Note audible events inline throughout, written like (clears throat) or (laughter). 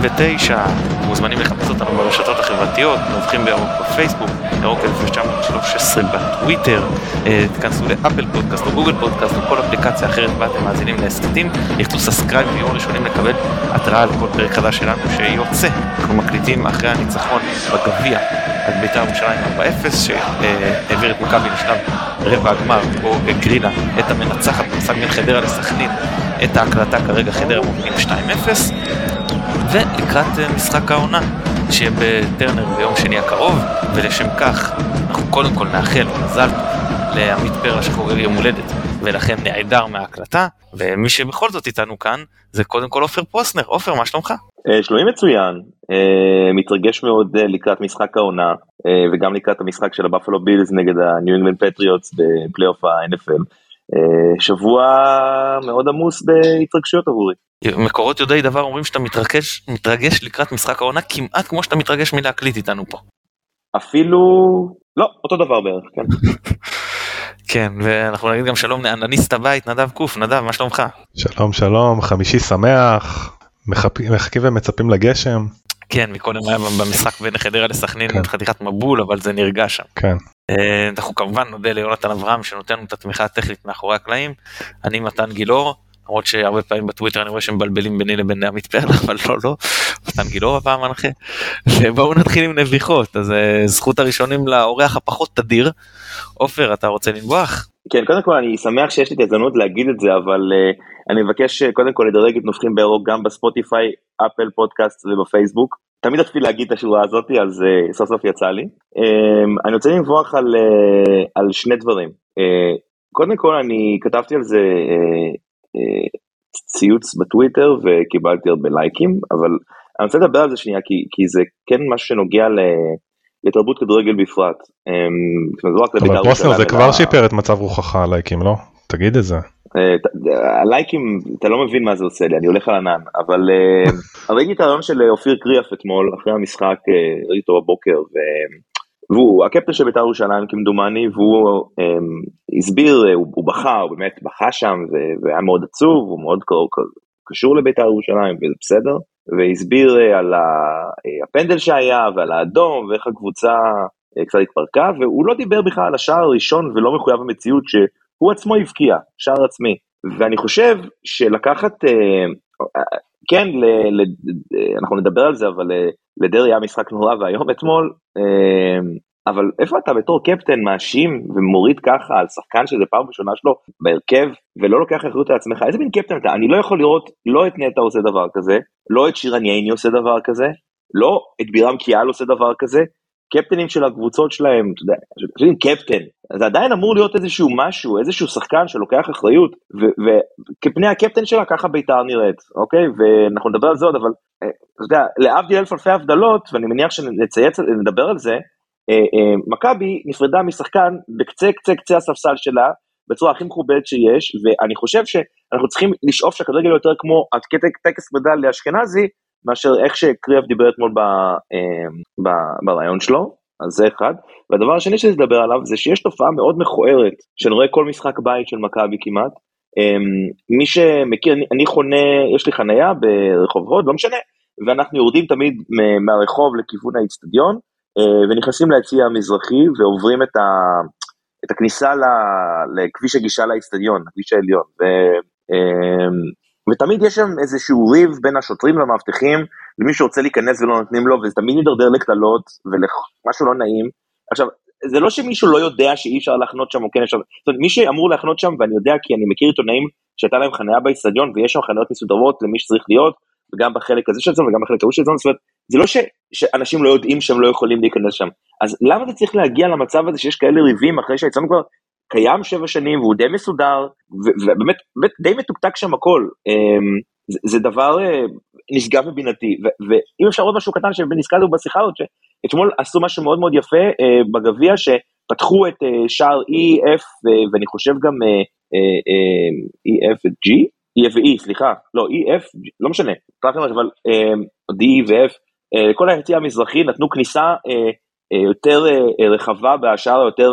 39, מוזמנים לחפש אותנו ברשתות החברתיות, נובחים בירוק בפייסבוק, ירוק 1913 בטוויטר, אה, תיכנסו לאפל פודקאסט או גוגל פודקאסט או כל אפליקציה אחרת בה אתם מאזינים להסכתים, לחצו subscribe והיו ראשונים לקבל התראה על כל פרק חדש שלנו שיוצא. אנחנו מקליטים אחרי הניצחון בגביע על בית"ר ירושלים 4-0 שהעביר את מכבי לשלב רבע הגמר, בו הגרילה את המנצחת במשחק בין חדרה לסכנין, את ההקלטה כרגע חדרה מובילים 2-0 ולקראת אה, משחק העונה שיהיה בטרנר ביום שני הקרוב ולשם כך אנחנו קודם כל נאחל מזל לעמית פרלה שחוגג יום הולדת ולכן נעדר מההקלטה ומי שבכל זאת איתנו כאן זה קודם כל עופר פרוסנר עופר מה שלומך? אה, שלומי מצוין, אה, מתרגש מאוד לקראת משחק העונה וגם לקראת המשחק של הבאפלו בילס נגד הניו אינגלנד פטריוטס בפלייאוף ה-NFL. שבוע מאוד עמוס בהתרגשויות עבורי. מקורות יודעי דבר אומרים שאתה מתרגש, מתרגש לקראת משחק העונה כמעט כמו שאתה מתרגש מלהקליט איתנו פה. אפילו לא אותו דבר בערך כן. (laughs) כן ואנחנו נגיד גם שלום לאנליסט הבית נדב קוף נדב מה שלומך? שלום שלום חמישי שמח מחכים ומצפים לגשם. כן מקודם היה במשחק בין חדרה לסכנין כן. חתיכת מבול אבל זה נרגש שם. כן. אה, אנחנו כמובן נודה ליונתן אברהם שנותן לנו את התמיכה הטכנית מאחורי הקלעים. אני מתן גילאור למרות שהרבה פעמים בטוויטר אני רואה שמבלבלים ביני לבין עמית פרלה (laughs) אבל לא לא מתן גילאור הפעם מנחה. ובואו נתחיל עם נביחות אז אה, זכות הראשונים לאורח הפחות תדיר. עופר אתה רוצה לנבוח? כן קודם כל אני שמח שיש לי את ההזדמנות להגיד את זה אבל uh, אני מבקש uh, קודם כל לדרג את נובחים בירוק גם בספוטיפיי אפל פודקאסט ובפייסבוק. תמיד רציתי להגיד את השורה הזאתי אז uh, סוף סוף יצא לי. um, אני רוצה לנבוח על, uh, על שני דברים. uh, קודם כל אני כתבתי על זה uh, uh, ציוץ בטוויטר וקיבלתי הרבה לייקים אבל אני רוצה לדבר על זה שנייה כי, כי זה כן משהו שנוגע ל... לתרבות כדורגל בפרט. אמ, אבל פרוסנר זה כבר שיפר את מצב רוחך הלייקים לא? תגיד את זה. אה, הלייקים אתה לא מבין מה זה עושה לי אני הולך על ענן אבל אה, (laughs) ראיתי את הרעיון של אופיר קריאף אתמול אחרי המשחק אה, ראיתי אותו בבוקר והוא הקפטן של בית"ר ירושלים כמדומני והוא הסביר הוא בכה הוא באמת בכה שם והיה מאוד עצוב הוא מאוד קשור לבית"ר ירושלים וזה בסדר והסביר אה, על אה, הפנדל שהיה ועל האדום ואיך הקבוצה אה, קצת התפרקה והוא לא דיבר בכלל על השער הראשון ולא מחויב המציאות שהוא עצמו הבקיע, שער עצמי. ואני חושב שלקחת, כן, ל, ל, אנחנו נדבר על זה, אבל לדרעי היה משחק נורא ואיום אתמול, אבל איפה אתה בתור קפטן מאשים ומוריד ככה על שחקן שזה פעם ראשונה שלו בהרכב ולא לוקח אחריות על עצמך? איזה מין קפטן אתה? אני לא יכול לראות לא את נטע עושה דבר כזה לא את שירן ייני עושה דבר כזה לא את בירם קיאל עושה דבר כזה. קפטנים של הקבוצות שלהם אתה יודע קפטן זה עדיין אמור להיות איזשהו משהו איזשהו שחקן שלוקח אחריות וכפני הקפטן שלה ככה בית"ר נראית אוקיי? ואנחנו נדבר על זה עוד אבל אה, אתה יודע להבדיל אלף אלפי הבדלות ואני מניח שנצייץ נדבר על זה מכבי נפרדה משחקן בקצה קצה קצה הספסל שלה בצורה הכי מכובדת שיש ואני חושב שאנחנו צריכים לשאוף שהכדורגל יותר כמו הטקס פרידה לאשכנזי מאשר איך שקריאב דיבר אתמול ב, ברעיון שלו אז זה אחד. והדבר השני שאני לדבר עליו זה שיש תופעה מאוד מכוערת שאני רואה כל משחק בית של מכבי כמעט. מי שמכיר אני, אני חונה יש לי חנייה ברחוב הוד לא משנה ואנחנו יורדים תמיד מהרחוב לכיוון האיצטדיון. אה, ונכנסים ליציע המזרחי ועוברים את, ה, את הכניסה ל, לכביש הגישה לאיצטדיון, הכביש העליון. ו, אה, ותמיד יש שם איזשהו ריב בין השוטרים למאבטחים למי שרוצה להיכנס ולא נותנים לו וזה תמיד מידרדר לקללות ולמשהו לא נעים. עכשיו זה לא שמישהו לא יודע שאי אפשר להחנות שם או כן אפשר, זאת אומרת מי שאמור להחנות שם ואני יודע כי אני מכיר עיתונאים שהייתה להם חניה באיצטדיון ויש שם חניות מסודרות למי שצריך להיות וגם בחלק הזה של זה וגם בחלק ההוא של זה, זאת אומרת, זה לא ש, שאנשים לא יודעים שהם לא יכולים להיכנס שם, אז למה זה צריך להגיע למצב הזה שיש כאלה ריבים אחרי שהיצאנו כבר קיים שבע שנים והוא די מסודר, ובאמת באמת די מתוקתק שם הכל, אמ, זה, זה דבר אה, נשגב מבינתי, ואם אפשר עוד משהו קטן שנזכרנו בשיחה הזאת, שאתמול עשו משהו מאוד מאוד יפה אה, בגביע, שפתחו את אה, שער EF ואני חושב גם EF ו-G, E ו-E, סליחה, לא, E, F, לא משנה, אבל אמ, D ו-F, אה, כל היציע המזרחי נתנו כניסה אה, אה, יותר רחבה בשער היותר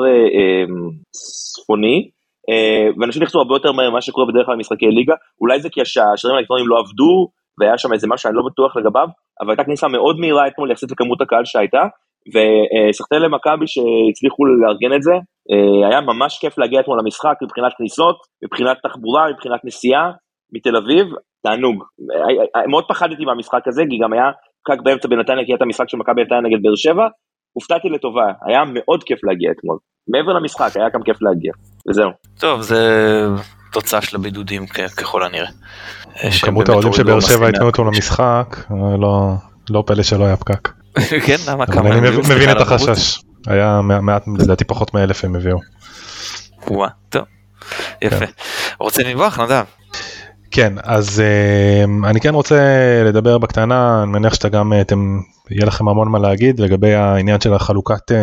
צפוני, ואנשים נכנסו הרבה יותר מהר ממה שקורה בדרך כלל במשחקי ליגה, אולי זה כי השערים האלקטרונים לא עבדו, והיה שם איזה משהו שאני לא בטוח לגביו, אבל הייתה כניסה מאוד מהירה אתמול יחסית לכמות הקהל שהייתה, וסחטיין למכבי שהצליחו לארגן את זה, אה, היה ממש כיף להגיע אתמול למשחק מבחינת כניסות, מבחינת תחבורה, מבחינת נסיעה מתל אביב, תענוג. אה, אה, מאוד פחדתי מהמשחק הזה, כי גם היה פקק באמצע בנתניה, כי היה את המשחק של מכבי נתניה נגד באר שבע, הופתעתי לטובה, היה מאוד כיף להגיע אתמול. מעבר למשחק, היה גם כיף להגיע, וזהו. טוב, זה תוצאה של הבידודים ככל הנראה. כמות האוהדים שבאר שבע ייתנו אותו למשחק, לא, לא פלא שלא היה פקק. (laughs) כן, למה כמה? אני מבין את החשש. היה מעט, לדעתי פחות מאלף הם הביאו. וואה, טוב, יפה. רוצה לנבוח, נדב? כן, אז uh, אני כן רוצה לדבר בקטנה, אני מניח שאתה גם, אתם, יהיה לכם המון מה להגיד לגבי העניין של החלוקת uh,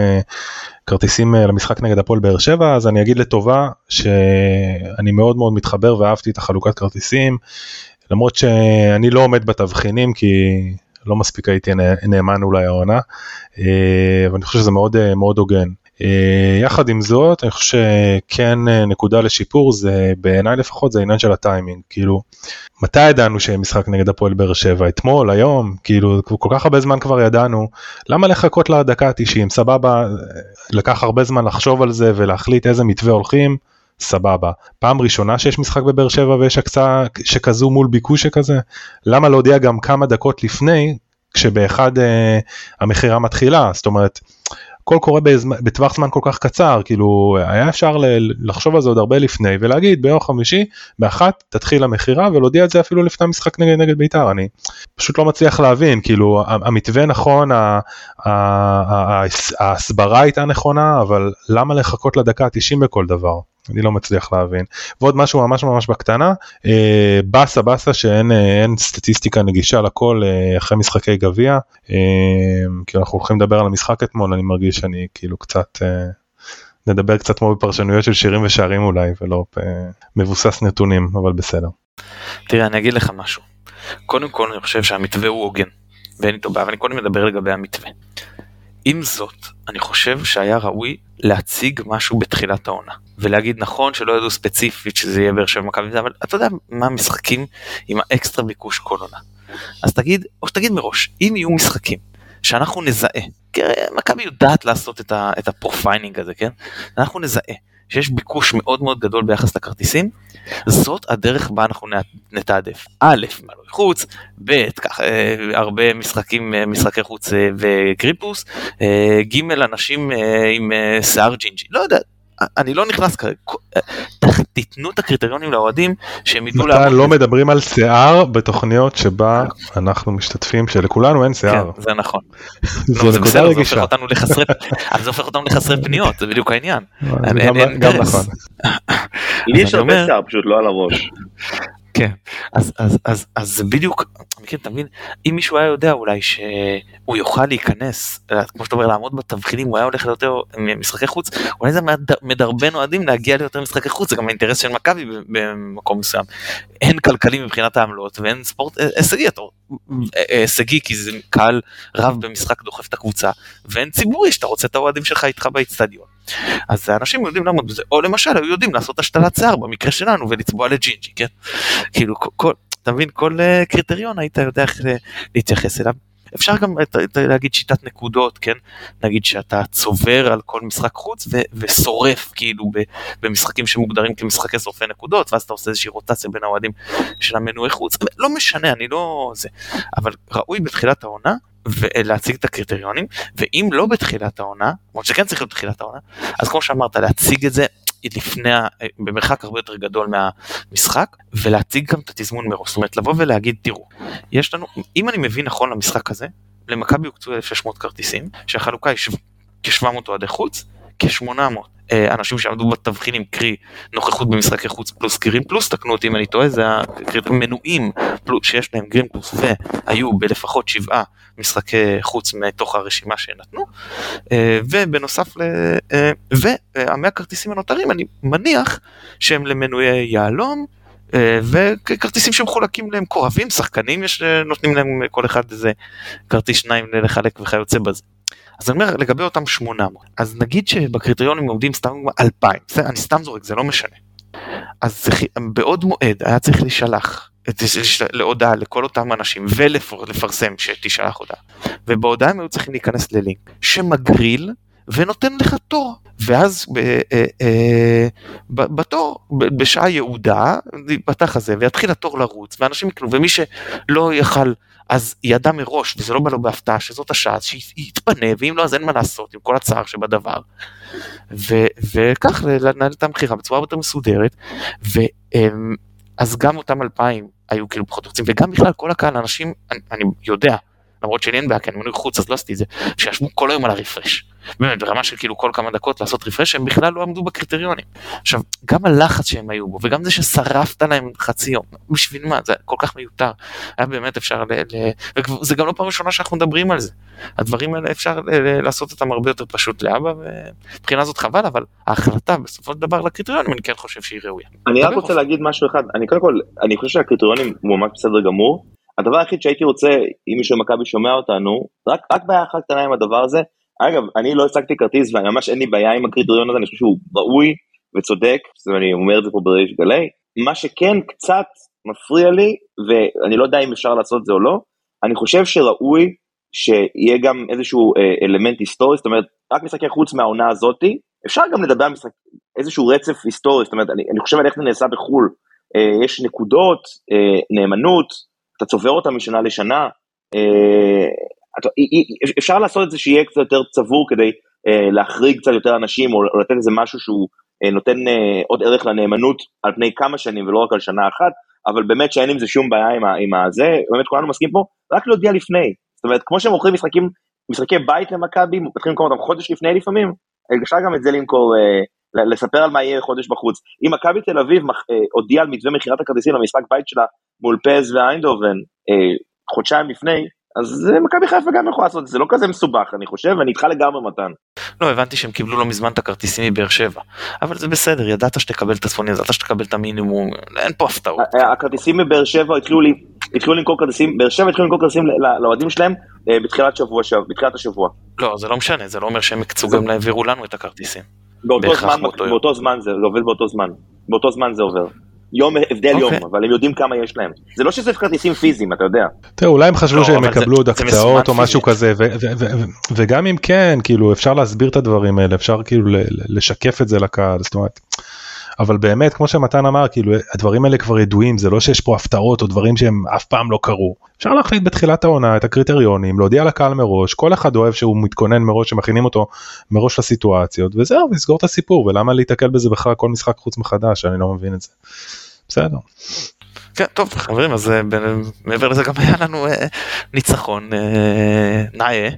כרטיסים למשחק נגד הפועל באר שבע, אז אני אגיד לטובה שאני מאוד מאוד מתחבר ואהבתי את החלוקת כרטיסים, למרות שאני לא עומד בתבחינים כי לא מספיק הייתי נאמן אולי העונה, אה, אבל אני חושב שזה מאוד אה, מאוד הוגן. אה, יחד עם זאת, אני חושב שכן נקודה לשיפור זה בעיניי לפחות זה העניין של הטיימינג, כאילו מתי ידענו שמשחק נגד הפועל באר שבע, אתמול, היום, כאילו כל כך הרבה זמן כבר ידענו, למה לחכות לדקה ה-90, סבבה, לקח הרבה זמן לחשוב על זה ולהחליט איזה מתווה הולכים, סבבה. פעם ראשונה שיש משחק בבאר שבע ויש הקצאה שכזו מול ביקוש שכזה, למה להודיע גם כמה דקות לפני, כשבאחד אה, המכירה מתחילה, זאת אומרת, הכל קורה בטווח זמן כל כך קצר, כאילו היה אפשר לחשוב על זה עוד הרבה לפני ולהגיד ביום חמישי באחת תתחיל המכירה ולהודיע את זה אפילו לפני המשחק נגד נגד בית"ר, אני פשוט לא מצליח להבין, כאילו המתווה נכון, ההסברה הייתה נכונה, אבל למה לחכות לדקה ה-90 בכל דבר? אני לא מצליח להבין. ועוד משהו ממש ממש בקטנה, אה, באסה באסה שאין אה, סטטיסטיקה נגישה לכל אה, אחרי משחקי גביע, אה, כי אנחנו הולכים לדבר על המשחק אתמול, אני מרגיש שאני כאילו קצת, אה, נדבר קצת כמו בפרשנויות של שירים ושערים אולי, ולא אה, מבוסס נתונים, אבל בסדר. תראה, אני אגיד לך משהו. קודם כל אני חושב שהמתווה הוא הוגן, ואין איתו בעיה, ואני קודם מדבר לגבי המתווה. עם זאת, אני חושב שהיה ראוי להציג משהו בתחילת העונה. ולהגיד נכון שלא ידעו ספציפית שזה יהיה באר שבע מכבי, אבל אתה יודע מה המשחקים עם האקסטרה ביקוש כל עונה. אז תגיד, או שתגיד מראש, אם יהיו משחקים שאנחנו נזהה, כי מכבי יודעת לעשות את, ה, את ה profiling הזה, כן? אנחנו נזהה שיש ביקוש מאוד מאוד גדול ביחס לכרטיסים, זאת הדרך בה אנחנו נתעדף. א', מנוי חוץ, ב', ככה אה, הרבה משחקים, אה, משחקי חוץ אה, וגריפוס, ג', אנשים עם שיער ג'ינג'י, לא יודע, אני לא נכנס כרגע, תיתנו את הקריטריונים לאוהדים שהם ידעו לעבוד. מתי לא מדברים על שיער בתוכניות שבה אנחנו משתתפים שלכולנו אין שיער. כן, זה נכון. (laughs) זו נקודה רגישה. אבל זה הופך אותנו לחסרי פניות, זה בדיוק העניין. גם נכון. לי יש הרבה שיער פשוט לא על הראש. כן, אז, אז, אז, אז זה בדיוק, אתה מבין, אם מישהו היה יודע אולי שהוא יוכל להיכנס, כמו שאתה אומר, לעמוד בתבחינים, הוא היה הולך ליותר משחקי חוץ, אולי זה מדרבן אוהדים להגיע ליותר משחקי חוץ, זה גם האינטרס של מכבי במקום מסוים. אין כלכלי מבחינת העמלות ואין ספורט אה, הישגי, אה, אה, הישגי כי זה קהל רב במשחק דוחף את הקבוצה, ואין ציבורי שאתה רוצה את האוהדים שלך איתך באיצטדיון. אז האנשים יודעים לעמוד בזה, או למשל היו יודעים לעשות השתלת שיער במקרה שלנו ולצבוע לג'ינג'י, כן? כאילו, כל, אתה מבין, כל uh, קריטריון היית יודע איך להתייחס אליו. אפשר גם להגיד שיטת נקודות, כן? נגיד שאתה צובר על כל משחק חוץ ו- ושורף כאילו במשחקים שמוגדרים כמשחקי שורפי נקודות, ואז אתה עושה איזושהי רוטציה בין האוהדים של המנויי חוץ, לא משנה, אני לא זה, אבל ראוי בתחילת העונה ולהציג את הקריטריונים, ואם לא בתחילת העונה, למרות שכן צריך להיות בתחילת העונה, אז כמו שאמרת, להציג את זה לפני, במרחק הרבה יותר גדול מהמשחק, ולהציג גם את התזמון מראש. זאת אומרת, לבוא ולהגיד, תראו, יש לנו, אם אני מבין נכון למשחק הזה, למכבי הוקצו 1,600 כרטיסים, שהחלוקה היא כ-700 אוהדי חוץ, כ-800 אה, אנשים שעמדו בתבחינים, קרי נוכחות במשחקי חוץ פלוס גרין פלוס, תקנו אותי אם אני טועה, זה המנויים שיש להם גרין פלוס והיו בלפחות שבעה משחקי חוץ מתוך הרשימה שנתנו, אה, ובנוסף, ל... אה, והמאה כרטיסים הנותרים אני מניח שהם למנויי יהלום, וכרטיסים שמחולקים להם קורבים, שחקנים, יש, נותנים להם כל אחד איזה כרטיס שניים לחלק וכיוצא בזה. אז אני אומר לגבי אותם 800, אז נגיד שבקריטריונים עומדים סתם 2,000, אני סתם זורק, זה לא משנה. אז בעוד מועד היה צריך להישלח להודעה לכל אותם אנשים ולפרסם שתשלח הודעה. ובהודעה הם היו צריכים להיכנס ללינק שמגריל ונותן לך תור. ואז אה, אה, בתור, בשעה יעודה, ייפתח הזה ויתחיל התור לרוץ ואנשים יקנו ומי שלא יכל אז ידע מראש וזה לא בא לו בהפתעה שזאת השעה שיתפנה ואם לא אז אין מה לעשות עם כל הצער שבדבר. ו, וכך לנהל את המכירה בצורה יותר מסודרת. ו, אז גם אותם אלפיים היו כאילו פחות רוצים וגם בכלל כל הקהל אנשים אני, אני יודע למרות שלי אין בעיה כי אני מנוי חוץ אז לא עשיתי את זה שישבו כל היום על הרפרש. באמת ברמה של כאילו כל כמה דקות לעשות רפרש הם בכלל לא עמדו בקריטריונים. עכשיו גם הלחץ שהם היו בו וגם זה ששרפת להם חצי יום בשביל מה זה כל כך מיותר היה באמת אפשר ל... ל... וזה גם לא פעם ראשונה שאנחנו מדברים על זה. הדברים האלה אפשר ל... לעשות אותם הרבה יותר פשוט לאבא ומבחינה זאת חבל אבל ההחלטה בסופו של דבר לקריטריונים אני כן חושב שהיא ראויה. אני רק רוצה להגיד משהו אחד אני קודם כל אני חושב שהקריטריונים הוא ממש בסדר גמור. הדבר היחיד שהייתי רוצה אם מישהו ממכבי שומע אותנו רק רק בעיה אחת קטנה עם הדבר הזה אגב, אני לא הצגתי כרטיס וממש אין לי בעיה עם הקריטריון הזה, אני חושב שהוא ראוי וצודק, אני אומר את זה פה בריש גלי. מה שכן קצת מפריע לי, ואני לא יודע אם אפשר לעשות את זה או לא, אני חושב שראוי שיהיה גם איזשהו אה, אלמנט היסטורי, זאת אומרת, רק משחקי חוץ מהעונה הזאתי, אפשר גם לדבר על משחק, איזשהו רצף היסטורי, זאת אומרת, אני, אני חושב על איך זה נעשה בחו"ל, אה, יש נקודות, אה, נאמנות, אתה צובר אותה משנה לשנה, אה, אפשר לעשות את זה שיהיה קצת יותר צבור כדי אה, להחריג קצת יותר אנשים או לתת איזה משהו שהוא אה, נותן עוד ערך לנאמנות על פני כמה שנים ולא רק על שנה אחת, אבל באמת שאין עם זה שום בעיה עם, עם הזה, באמת כולנו מסכימים פה, רק להודיע לפני. זאת אומרת, כמו שהם מוכרים משחקים, משחקי בית למכבי, מתחילים למכור אותם חודש לפני לפעמים, אפשר גם את זה למכור, לספר על מה יהיה חודש בחוץ. אם מכבי תל אביב הודיעה על מתווה מכירת הכרטיסים למשחק בית שלה מול פז ואיינדובן חודשיים לפני, אז מכבי חיפה גם יכולה לעשות את זה, לא כזה מסובך אני חושב, ואני איתך לגמרי מתן. לא, הבנתי שהם קיבלו לא מזמן את הכרטיסים מבאר שבע, אבל זה בסדר, ידעת שתקבל את הצפונים, ידעת שתקבל את המינימום, אין פה הפתעות. הכרטיסים מבאר שבע התחילו לי, התחילו למכור כרטיסים, באר שבע התחילו למכור כרטיסים לאוהדים שלהם אה, בתחילת שבוע, בתחילת השבוע. לא, זה לא משנה, זה לא אומר שהם הקצו גם להעבירו לנו את הכרטיסים. באותו זמן זה עובד באותו זמן, באותו זמן זה עובר. יום הבדל okay. יום, אוקיי. אבל הם יודעים כמה יש להם. זה לא שזה כרטיסים פיזיים, אתה יודע. תראה, אולי הם חשבו לא, שהם יקבלו עוד הקצאות או משהו כזה, וגם אם כן, כאילו, אפשר להסביר את הדברים האלה, אפשר כאילו לשקף את זה לקהל, זאת אומרת, אבל באמת, כמו שמתן אמר, כאילו, הדברים האלה כבר ידועים, זה לא שיש פה הפתעות או דברים שהם אף פעם לא קרו. אפשר להחליט בתחילת העונה את הקריטריונים, להודיע לקהל מראש, כל אחד אוהב שהוא מתכונן מראש, שמכינים אותו מראש לסיטואציות, וזהו, לסגור את הסיפור, ולמה להיתקל בזה בכלל כל משחק חוץ מחדש, אני לא מבין את זה. בסדר. כן, טוב חברים אז אה, מעבר לזה גם היה לנו אה, ניצחון אה, נאה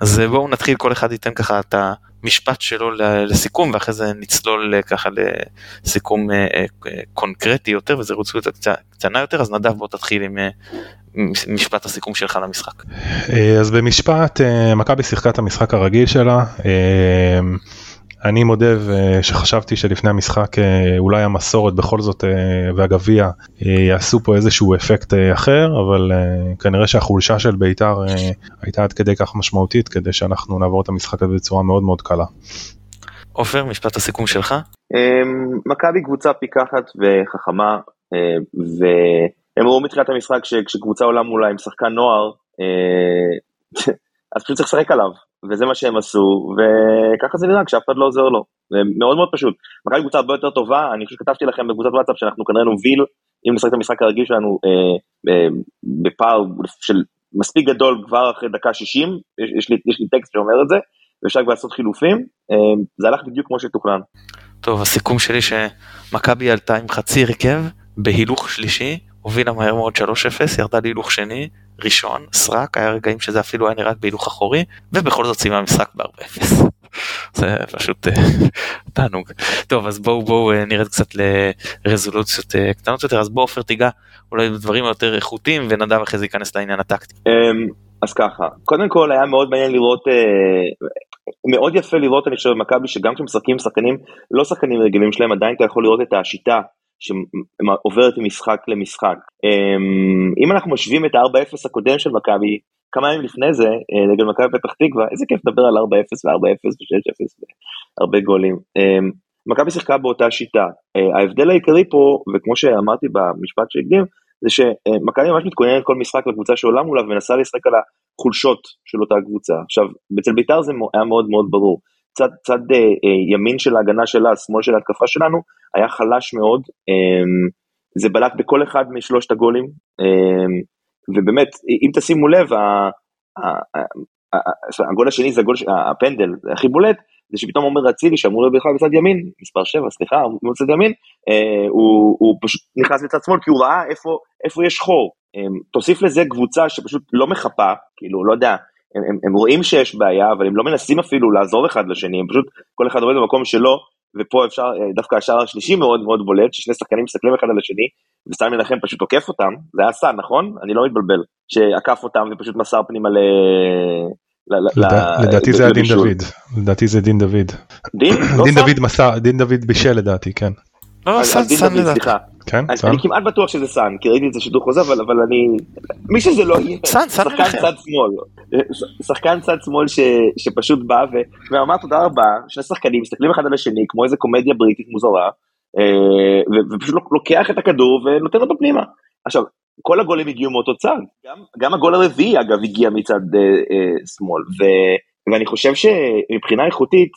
אז בואו נתחיל כל אחד ייתן ככה את המשפט שלו לסיכום ואחרי זה נצלול ככה לסיכום קונקרטי יותר וזה רוצה להיות קטנה יותר אז נדב בוא תתחיל עם משפט הסיכום שלך למשחק. אז במשפט מכבי שיחקה את המשחק הרגיל שלה. אני מודה שחשבתי שלפני המשחק אה, אולי המסורת בכל זאת אה, והגביע אה, יעשו פה איזשהו אפקט אחר, אבל כנראה שהחולשה של בית"ר הייתה עד כדי כך משמעותית כדי שאנחנו נעבור את המשחק הזה בצורה מאוד מאוד קלה. עופר, משפט הסיכום שלך? אמ, מכבי קבוצה פיקחת וחכמה, והם ראו מתחילת המשחק שכשקבוצה עולה מולה עם שחקן נוער, (laughs) אז פשוט צריך לשחק עליו, וזה מה שהם עשו, וככה זה נראה כשאף אחד לא עוזר לו, זה מאוד מאוד פשוט. מכבי קבוצה הרבה יותר טובה, אני חושב שכתבתי לכם בקבוצת וואטסאפ שאנחנו כנראה נוביל, אם נשחק את המשחק הרגיל שלנו אה, אה, בפער של מספיק גדול כבר אחרי דקה 60, יש, יש, לי, יש לי טקסט שאומר את זה, ואפשר כבר לעשות חילופים, אה, זה הלך בדיוק כמו שתוכנן. טוב, הסיכום שלי שמכבי עלתה עם חצי הרכב בהילוך שלישי, הובילה מהר מאוד 3-0, ירדה להילוך שני, ראשון, סרק, היה רגעים שזה אפילו היה נראה בהילוך אחורי, ובכל זאת סיימה המשחק ב-4-0. (laughs) זה פשוט אה, (laughs) תענוג. טוב אז בואו בואו אה, נרד קצת לרזולוציות אה, קטנות יותר אז בוא עופר תיגע אולי בדברים יותר איכותיים ונדב אחרי זה ייכנס לעניין הטקטי. אמ, אז ככה קודם כל היה מאוד מעניין לראות מאוד יפה לראות אני חושב במכבי שגם כשמשחקים שחקנים לא שחקנים רגילים שלהם עדיין אתה יכול לראות את השיטה שעוברת ממשחק למשחק. אמ, אם אנחנו משווים את ה-4-0 הקודם של מכבי, כמה ימים לפני זה, אה, נגד מכבי פתח תקווה, איזה כיף לדבר על 4-0 ו-4-0 ו-6-0 והרבה גולים. אמ, מכבי שיחקה באותה שיטה. אה, ההבדל העיקרי פה, וכמו שאמרתי במשפט שהקדים, זה שמכבי ממש מתכוננת כל משחק לקבוצה שעולה מולה ומנסה לשחק על החולשות של אותה קבוצה. עכשיו, אצל בית"ר זה היה מאוד מאוד ברור. צד, צד אה, אה, ימין של ההגנה שלה, שמאל של ההתקפה שלנו, היה חלש מאוד. אה, זה בלט בכל אחד משלושת הגולים. אה, ובאמת, אם תשימו לב, הגול השני זה הגול, הפנדל, הכי בולט, זה שפתאום עומר אצילי שאמור להיות בכלל בצד ימין, מספר 7, סליחה, הוא בצד ימין, אה, הוא, הוא פשוט נכנס בצד שמאל כי הוא ראה איפה, איפה יש חור. אה, תוסיף לזה קבוצה שפשוט לא מחפה, כאילו, לא יודע, הם, הם, הם רואים שיש בעיה, אבל הם לא מנסים אפילו לעזור אחד לשני, הם פשוט, כל אחד עובד במקום שלו, ופה אפשר, אה, דווקא השער השלישי מאוד מאוד בולט, ששני שחקנים מסתכלים אחד על השני, וסאן מנחם פשוט עוקף אותם, זה היה סאן, נכון? אני לא מתבלבל, שעקף אותם ופשוט מסר פנימה ל... לדעתי זה היה דין דוד, לדעתי זה דין דוד. דין? לא דין דוד מסר, דין דוד בישל לדעתי, כן. לא, סאן, סאן לדעתי. כן, אני, סאן? אני כמעט בטוח שזה סאן, כי ראיתי את זה שידור חוזר, אבל, אבל אני... מי שזה לא יהיה, סאן, סאן שחקן. צד שמאל. שחקן צד שמאל ש, שפשוט בא ואמר תודה רבה, שני שחקנים מסתכלים אחד על השני כמו איזה קומדיה בריטית מוזרה, אה, ופשוט לוק- לוקח את הכדור ונותן אותו פנימה. עכשיו, כל הגולים הגיעו מאותו צד, גם, גם הגול הרביעי אגב הגיע מצד אה, אה, שמאל, ו, ואני חושב שמבחינה איכותית,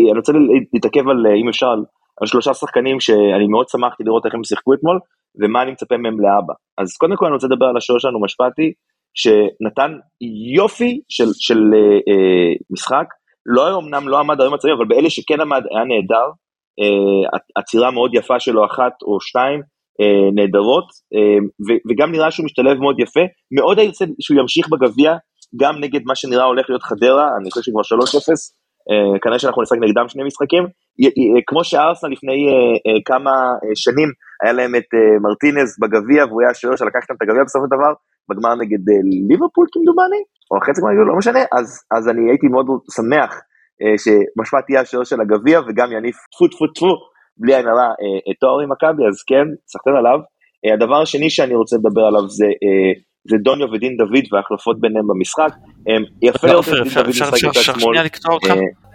אני רוצה להתעכב על, אם אפשר, על, שלושה שחקנים שאני מאוד שמחתי לראות איך הם שיחקו אתמול, ומה אני מצפה מהם לאבא. אז קודם כל אני רוצה לדבר על השוער שלנו משפטי, שנתן יופי של, של אה, אה, משחק, לא אמנם לא עמד היום מצבים, אבל באלה שכן עמד היה נהדר, אה, עצירה מאוד יפה שלו אחת או שתיים, אה, נהדרות, אה, ו- וגם נראה שהוא משתלב מאוד יפה, מאוד הייתי רוצה שהוא ימשיך בגביע, גם נגד מה שנראה הולך להיות חדרה, אני חושב שכבר 3-0, אה, כנראה שאנחנו נשחק נגדם שני משחקים, י- כמו שארסנל לפני אה, אה, כמה אה, שנים, היה להם את אה, מרטינז בגביע, והוא היה השוער שלקח איתם את הגביע בסופו של דבר, בגמר נגד אה, ליברפול כמדומני, או חצי גמר לא משנה, אז, אז אני הייתי מאוד שמח אה, שמשפט תהיה השוער של הגביע וגם יניף טפו טפו טפו בלי עין הרע אה, אה, תואר עם מכבי אז כן סחטיין עליו. אה, הדבר השני שאני רוצה לדבר עליו זה אה, זה דוניו ודין דוד וההחלפות ביניהם במשחק. יפה לראות את דוד משחק. שנייה לקטוע אותך? אה,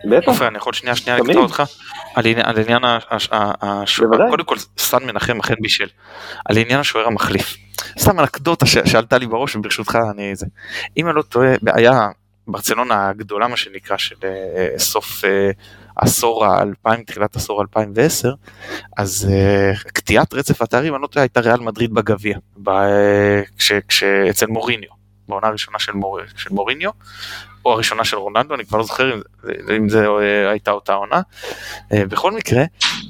בטח. אני יכול שנייה שנייה. לקטוע אותך? על עניין- על עניין ה- ה- ה- הש- בוודאי. קודם כל סטן מנחם אכן בישל. על עניין השוער המחליף. סתם אנקדוטה שעלתה לי בראש וברשותך אני זה. אם אני לא טועה היה ברצלונה הגדולה מה שנקרא של אה, סוף אה, עשור האלפיים תחילת עשור 2010 אז קטיעת רצף התארים אני לא טועה הייתה ריאל מדריד בגביע כשאצל מוריניו בעונה הראשונה של, מור, של מוריניו או הראשונה של רונלדו אני כבר לא זוכר אם, אם זה אה, הייתה אותה עונה. אה, בכל מקרה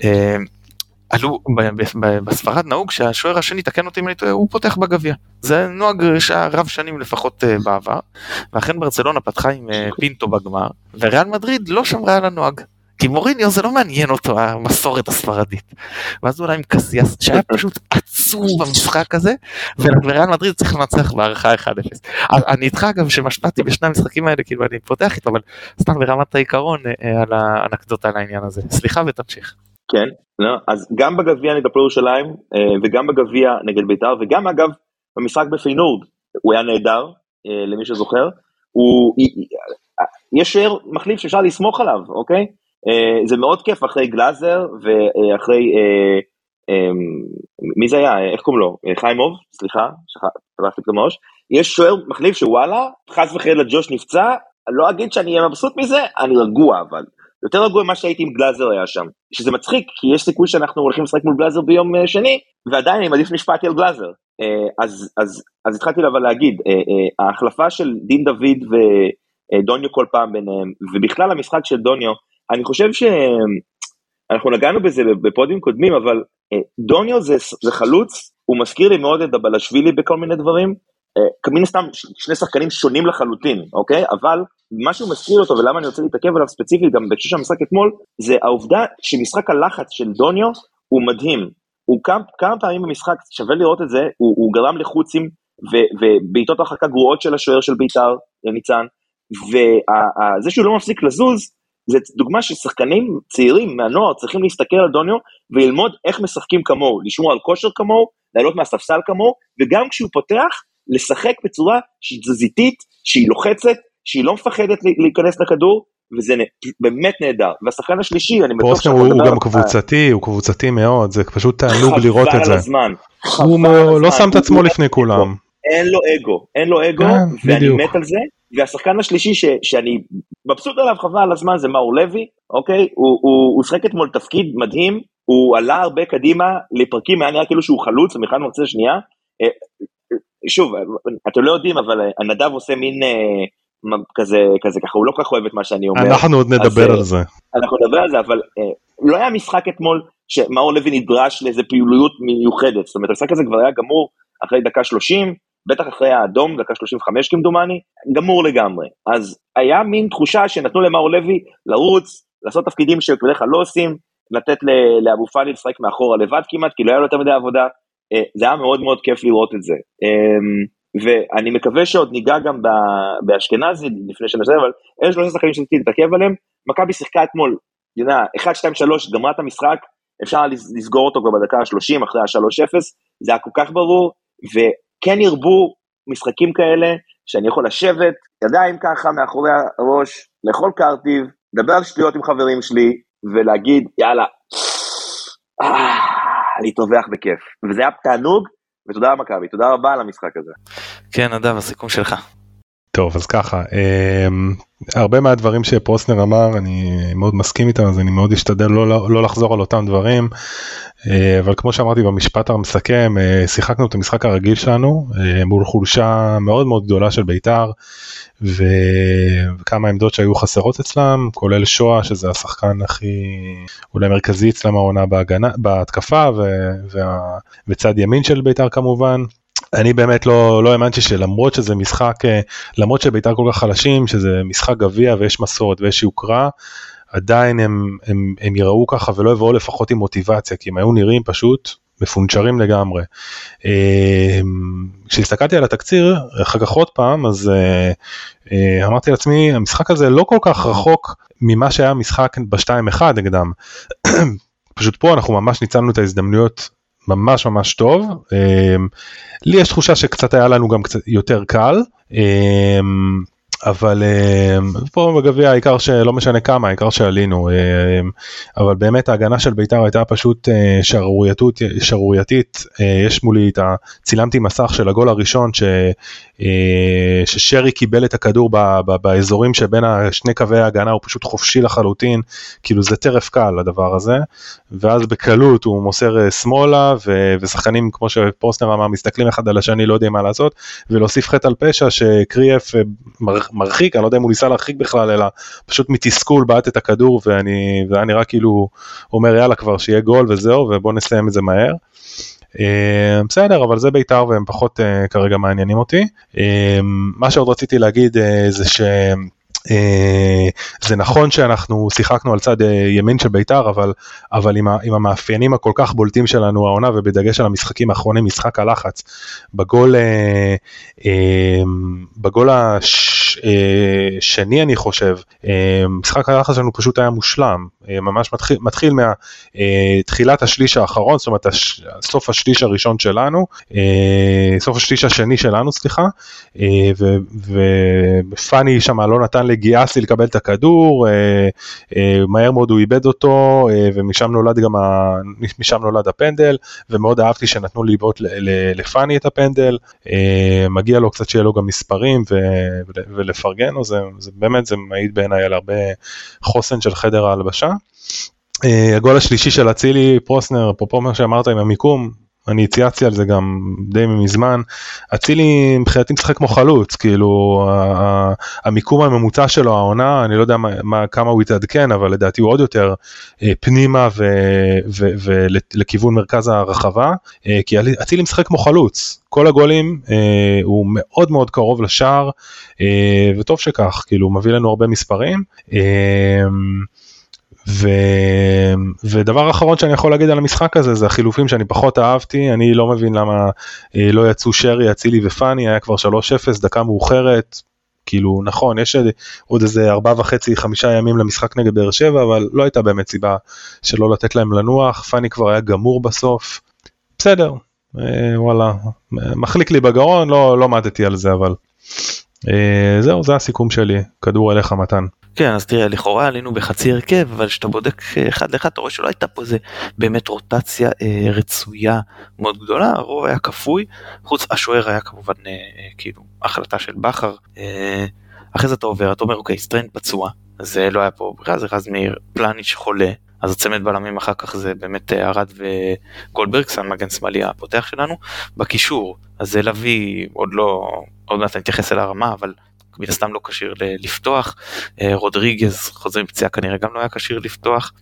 אה, עלו בספרד נהוג שהשוער השני תקן אותי אם אני טועה הוא פותח בגביע זה נוהג שהיה רב שנים לפחות בעבר ואכן ברצלונה פתחה עם פינטו בגמר וריאל מדריד לא שמרה על הנוהג. כי מוריניו זה לא מעניין אותו המסורת הספרדית. ואז אולי עם קסיאס שהיה פשוט עצום במשחק הזה וריאל מדריד צריך לנצח בהערכה 1-0. אז אני איתך אגב שמשפטי בשני המשחקים האלה כאילו אני פותח איתו אבל סתם ברמת העיקרון אה, על האנקדוטה על העניין הזה. סליחה ותמשיך. כן, לא, אז גם בגביע נגד הפועל ירושלים אה, וגם בגביע נגד בית"ר וגם אגב במשחק בפיינורד הוא היה נהדר אה, למי שזוכר. הוא, יש שוער מחליף שאפשר לסמוך עליו, אוקיי? אה, זה מאוד כיף אחרי גלאזר ואחרי, אה, אה, מי זה היה? איך קוראים לו? אה, חיימוב? סליחה, פתחתי פתאום הראש. יש שוער מחליף שוואלה, חס וחלילה ג'וש נפצע, לא אגיד שאני אהיה מבסוט מזה, אני רגוע אבל. יותר רגוע ממה שהייתי עם גלאזר היה שם. שזה מצחיק, כי יש סיכוי שאנחנו הולכים לשחק מול גלאזר ביום שני, ועדיין אני מעדיף משפטי על גלאזר. אז, אז, אז התחלתי אבל להגיד, ההחלפה של דין דוד ודוניו כל פעם ביניהם, ובכלל המשחק של דוניו, אני חושב שאנחנו נגענו בזה בפודים קודמים, אבל אה, דוניו זה, זה חלוץ, הוא מזכיר לי מאוד את דבלשווילי בכל מיני דברים, אה, מן הסתם שני שחקנים שונים לחלוטין, אוקיי? אבל מה שהוא מזכיר אותו ולמה אני רוצה להתעכב עליו ספציפית גם בהקשר של המשחק אתמול, זה העובדה שמשחק הלחץ של דוניו הוא מדהים. הוא כמה, כמה פעמים במשחק, שווה לראות את זה, הוא, הוא גרם לחוצים ובעיטות הרחקה גרועות של השוער של בית"ר, ניצן, וזה שהוא לא מפסיק לזוז, זה דוגמה ששחקנים צעירים מהנוער צריכים להסתכל על דוניו וללמוד איך משחקים כמוהו, לשמור על כושר כמוהו, לעלות מהספסל כמוהו, וגם כשהוא פותח, לשחק בצורה שהיא תזזיתית, שהיא לוחצת, שהיא לא מפחדת להיכנס לכדור, וזה באמת נהדר. והשחקן השלישי, אני בטוח שאתה מדבר... הוא גם קבוצתי, הוא קבוצתי מאוד, זה פשוט תענוג לראות את זה. חבל על הזמן. הוא לא שם את עצמו לפני כולם. אין לו אגו, אין לו אגו, כן, ואני מת על זה. והשחקן השלישי ש, שאני מבסוט עליו חבל על הזמן זה מאור לוי, אוקיי? הוא, שחק אתמול תפקיד מדהים, הוא עלה הרבה קדימה לפרקים, היה נראה כאילו שהוא חלוץ, המכלל מרצה שנייה. אה, שוב, אתם לא יודעים, אבל הנדב עושה מין אה, כזה, כזה ככה, הוא לא כל כך אוהב את מה שאני אומר. אנחנו עוד נדבר אז, על זה. אנחנו נדבר על זה, אבל אה, לא היה משחק אתמול שמאור לוי נדרש לאיזה פעילויות מיוחדת, זאת אומרת, המשחק הזה כבר היה גמור אחרי דקה 30, בטח אחרי האדום, דקה 35 כמדומני, גמור לגמרי. אז היה מין תחושה שנתנו למאור לוי לרוץ, לעשות תפקידים שבדרך כלל לא עושים, לתת לאבו פאני לשחק מאחורה לבד כמעט, כי לא היה לו יותר מדי עבודה. אה, זה היה מאוד מאוד כיף לראות את זה. אמ, ואני מקווה שעוד ניגע גם באשכנזי לפני שנשאר, אבל אלה שלושה שחקנים שרציתי להתעכב עליהם, מכבי שיחקה אתמול, יודע, 1, 2, 3, גמרה את המשחק, אפשר לסגור אותו כבר בדקה ה-30 אחרי ה-3-0, זה היה כל כך ברור, כן ירבו משחקים כאלה, שאני יכול לשבת, ידיים ככה מאחורי הראש, לאכול קרטיב, לדבר על שטויות עם חברים שלי, ולהגיד, יאללה, אה, להתרווח בכיף. וזה היה תענוג, ותודה למכבי, תודה רבה על המשחק הזה. כן, נדב, הסיכום שלך. טוב אז ככה um, הרבה מהדברים שפרוסנר אמר אני מאוד מסכים איתם אז אני מאוד אשתדל לא, לא, לחזור על אותם דברים uh, אבל כמו שאמרתי במשפט המסכם uh, שיחקנו את המשחק הרגיל שלנו uh, מול חולשה מאוד מאוד גדולה של בית"ר וכמה עמדות שהיו חסרות אצלם כולל שואה שזה השחקן הכי אולי מרכזי אצלם העונה בהגנה בהתקפה ו, וה, וצד ימין של בית"ר כמובן. אני באמת לא, לא האמנתי שלמרות שזה משחק, אה, למרות שבית"ר כל כך חלשים, שזה משחק גביע ויש מסורת ויש יוקרה, עדיין הם, הם, הם יראו ככה ולא יבואו לפחות עם מוטיבציה, כי הם היו נראים פשוט מפונצ'רים לגמרי. אה, כשהסתכלתי על התקציר, אחר כך עוד פעם, אז אה, אמרתי לעצמי, המשחק הזה לא כל כך רחוק ממה שהיה משחק ב-2-1 נגדם. (clears throat) פשוט פה אנחנו ממש ניצלנו את ההזדמנויות ממש ממש טוב. אמ, לי יש תחושה שקצת היה לנו גם קצת יותר קל. אמ, אבל אמ, פה בגביע העיקר שלא משנה כמה העיקר שעלינו אבל באמת ההגנה של בית"ר הייתה פשוט אה, שערורייתית. אה, יש מולי את ה... צילמתי מסך של הגול הראשון ש... אה, ששרי קיבל את הכדור ב, ב, באזורים שבין שני קווי ההגנה הוא פשוט חופשי לחלוטין. כאילו זה טרף קל הדבר הזה. ואז בקלות הוא מוסר שמאלה ו, ושחקנים כמו שפרוסנר אמר מסתכלים אחד על השני לא יודעים מה לעשות ולהוסיף חטא על פשע שקריאף מרחיק אני לא יודע אם הוא ניסה להרחיק בכלל אלא פשוט מתסכול בעט את הכדור ואני והיה נראה כאילו אומר יאללה כבר שיהיה גול וזהו ובוא נסיים את זה מהר. אה, בסדר אבל זה בית"ר והם פחות אה, כרגע מעניינים אותי. אה, מה שעוד רציתי להגיד זה ש... זה נכון שאנחנו שיחקנו על צד ימין של בית"ר אבל אבל עם, ה, עם המאפיינים הכל כך בולטים שלנו העונה ובדגש על המשחקים האחרונים משחק הלחץ בגול בגול השני אני חושב. משחק הלחץ שלנו פשוט היה מושלם. ממש מתחיל, מתחיל מתחילת השליש האחרון זאת אומרת סוף השליש הראשון שלנו סוף השליש השני שלנו סליחה. ופאני שם לא נתן לגיאסי לקבל את הכדור, אה, אה, מהר מאוד הוא איבד אותו אה, ומשם נולד גם ה... משם נולד הפנדל ומאוד אהבתי שנתנו לאיבוד לפאני את הפנדל, מגיע לו קצת שיהיה לו גם מספרים ו... ולפרגן זה, זה באמת זה מעיד בעיניי על הרבה חוסן של חדר ההלבשה. הגול השלישי של אצילי פרוסנר, אפרופו מה שאמרת עם המיקום, אני צייצתי על זה גם די מזמן, אצילי מבחינתי משחק כמו חלוץ, כאילו המיקום הממוצע שלו העונה, אני לא יודע מה, מה, כמה הוא יתעדכן, אבל לדעתי הוא עוד יותר אה, פנימה ולכיוון מרכז הרחבה, אה, כי אצילי משחק כמו חלוץ, כל הגולים אה, הוא מאוד מאוד קרוב לשער, אה, וטוב שכך, כאילו הוא מביא לנו הרבה מספרים. אה, ו... ודבר אחרון שאני יכול להגיד על המשחק הזה זה החילופים שאני פחות אהבתי, אני לא מבין למה אה, לא יצאו שרי, אצילי ופאני, היה כבר 3-0, דקה מאוחרת, כאילו נכון יש עוד איזה ארבעה וחצי חמישה ימים למשחק נגד באר שבע אבל לא הייתה באמת סיבה שלא לתת להם לנוח פאני כבר היה גמור בסוף בסדר אה, וואלה מחליק לי בגרון לא לא מעטתי על זה אבל זהו זה הסיכום שלי כדור אליך מתן. כן אז תראה לכאורה עלינו בחצי הרכב אבל כשאתה בודק אחד לאחד אתה רואה שלא הייתה פה איזה באמת רוטציה אה, רצויה מאוד גדולה הרוב היה כפוי חוץ השוער היה כמובן אה, כאילו החלטה של בכר אה, אחרי זה אתה עובר אתה אומר אוקיי סטריין פצוע זה לא היה פה בכלל זה רז מאיר פלניץ' חולה אז הצמד בלמים אחר כך זה באמת ארד וגולדברג, סאן מגן שמאלי הפותח שלנו. בקישור, אז זה לביא, עוד לא, עוד מעט אני אתייחס אל הרמה, אבל מן הסתם לא כשיר לפתוח. רודריגז חוזר עם פציעה כנראה גם לא היה כשיר לפתוח.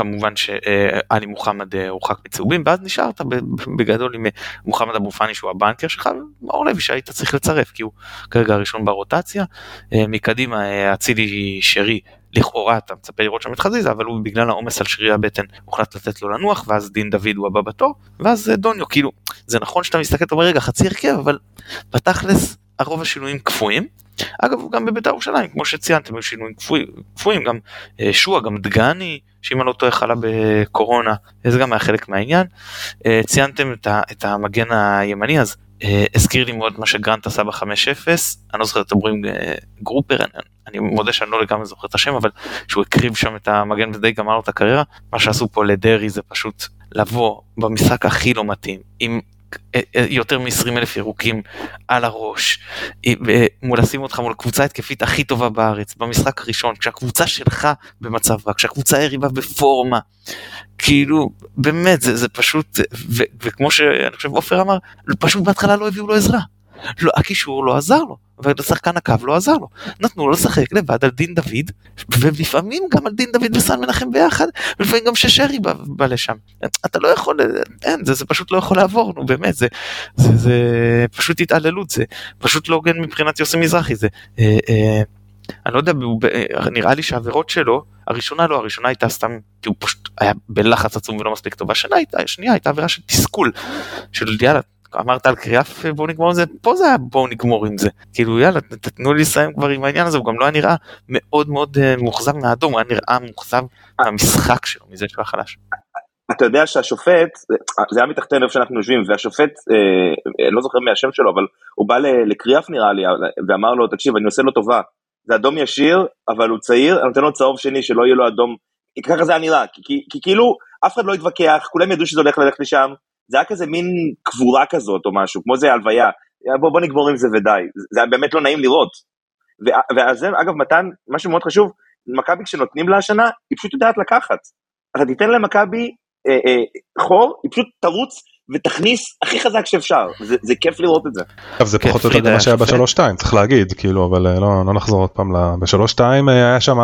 כמובן שעלי מוחמד הורחק מצהובים ואז נשארת בגדול עם מוחמד אבו פאני שהוא הבנקר שלך ומאור לוי שהיית צריך לצרף כי הוא כרגע הראשון ברוטציה מקדימה אצילי שרי לכאורה אתה מצפה לראות שם את חזיזה אבל הוא בגלל העומס על שרירי הבטן הוחלט לתת לו לנוח ואז דין דוד הוא הבא בתור ואז דוניו כאילו זה נכון שאתה מסתכל אתה אומר רגע חצי הרכב אבל בתכלס הרוב השינויים קפואים. אגב גם בבית"ר ירושלים כמו שציינתם היו שינויים קפואים גם שועה גם דגני שאם אני לא טועה חלה בקורונה זה גם היה חלק מהעניין. ציינתם את המגן הימני אז הזכיר לי מאוד מה שגרנט עשה ב-5-0 אני לא זוכר אתם רואים גרופר? אני מודה שאני לא לגמרי זוכר את השם אבל שהוא הקריב שם את המגן ודי גמר לו את הקריירה. מה שעשו פה לדרעי זה פשוט לבוא במשחק הכי לא מתאים עם יותר מ-20 אלף ירוקים על הראש, לשים אותך מול הקבוצה ההתקפית הכי טובה בארץ, במשחק הראשון, כשהקבוצה שלך במצב רע, כשהקבוצה היריבה בפורמה, כאילו, באמת, זה, זה פשוט, ו, וכמו שאני חושב עופר אמר, פשוט בהתחלה לא הביאו לו עזרה. לא, הקישור לא עזר לו, ושחקן הקו לא עזר לו. נתנו לו לשחק לבד על דין דוד, ולפעמים גם על דין דוד וסן מנחם ביחד, ולפעמים גם ששרי בא, בא לשם. אתה לא יכול, אין, זה, זה פשוט לא יכול לעבור, נו באמת, זה, זה, זה פשוט התעללות, זה פשוט לא הוגן מבחינת יוסי מזרחי, זה... אה, אה, אני לא יודע, נראה לי שהעבירות שלו, הראשונה לא, הראשונה הייתה סתם, כי הוא פשוט היה בלחץ עצום ולא מספיק טוב, השנייה הייתה עבירה של תסכול, של יאללה, אמרת על קריאף בואו נגמור עם זה, פה זה היה בואו נגמור עם זה. כאילו יאללה תתנו לי לסיים כבר עם העניין הזה, הוא גם לא היה נראה מאוד מאוד מאוכזב מהאדום, הוא היה נראה מאוכזב מהמשחק שלו, מזה שהוא היה חלש. אתה יודע שהשופט, זה היה מתחתנו איפה שאנחנו יושבים, והשופט, אה, לא זוכר מי השם שלו, אבל הוא בא לקריאף נראה לי, ואמר לו, תקשיב, אני עושה לו טובה, זה אדום ישיר, אבל הוא צעיר, אני נותן לו צהוב שני שלא יהיה לו אדום, ככה זה היה נראה, כי, כי, כי כאילו אף אחד לא התווכח, כולם ידעו שזה הולך ללכת לשם, זה היה כזה מין קבורה כזאת או משהו, כמו זה הלוויה, בוא, בוא נגמור עם זה ודי, זה היה באמת לא נעים לראות. זה, אגב, מתן, משהו מאוד חשוב, מכבי כשנותנים לה השנה, היא פשוט יודעת לקחת. אתה תיתן למכבי אה, אה, חור, היא פשוט תרוץ ותכניס הכי חזק שאפשר, זה, זה כיף לראות את זה. טוב, זה פחות או יותר מה שהיה בשלוש שתיים, צריך להגיד, כאילו, אבל לא, לא נחזור עוד פעם, בשלוש שתיים היה שם,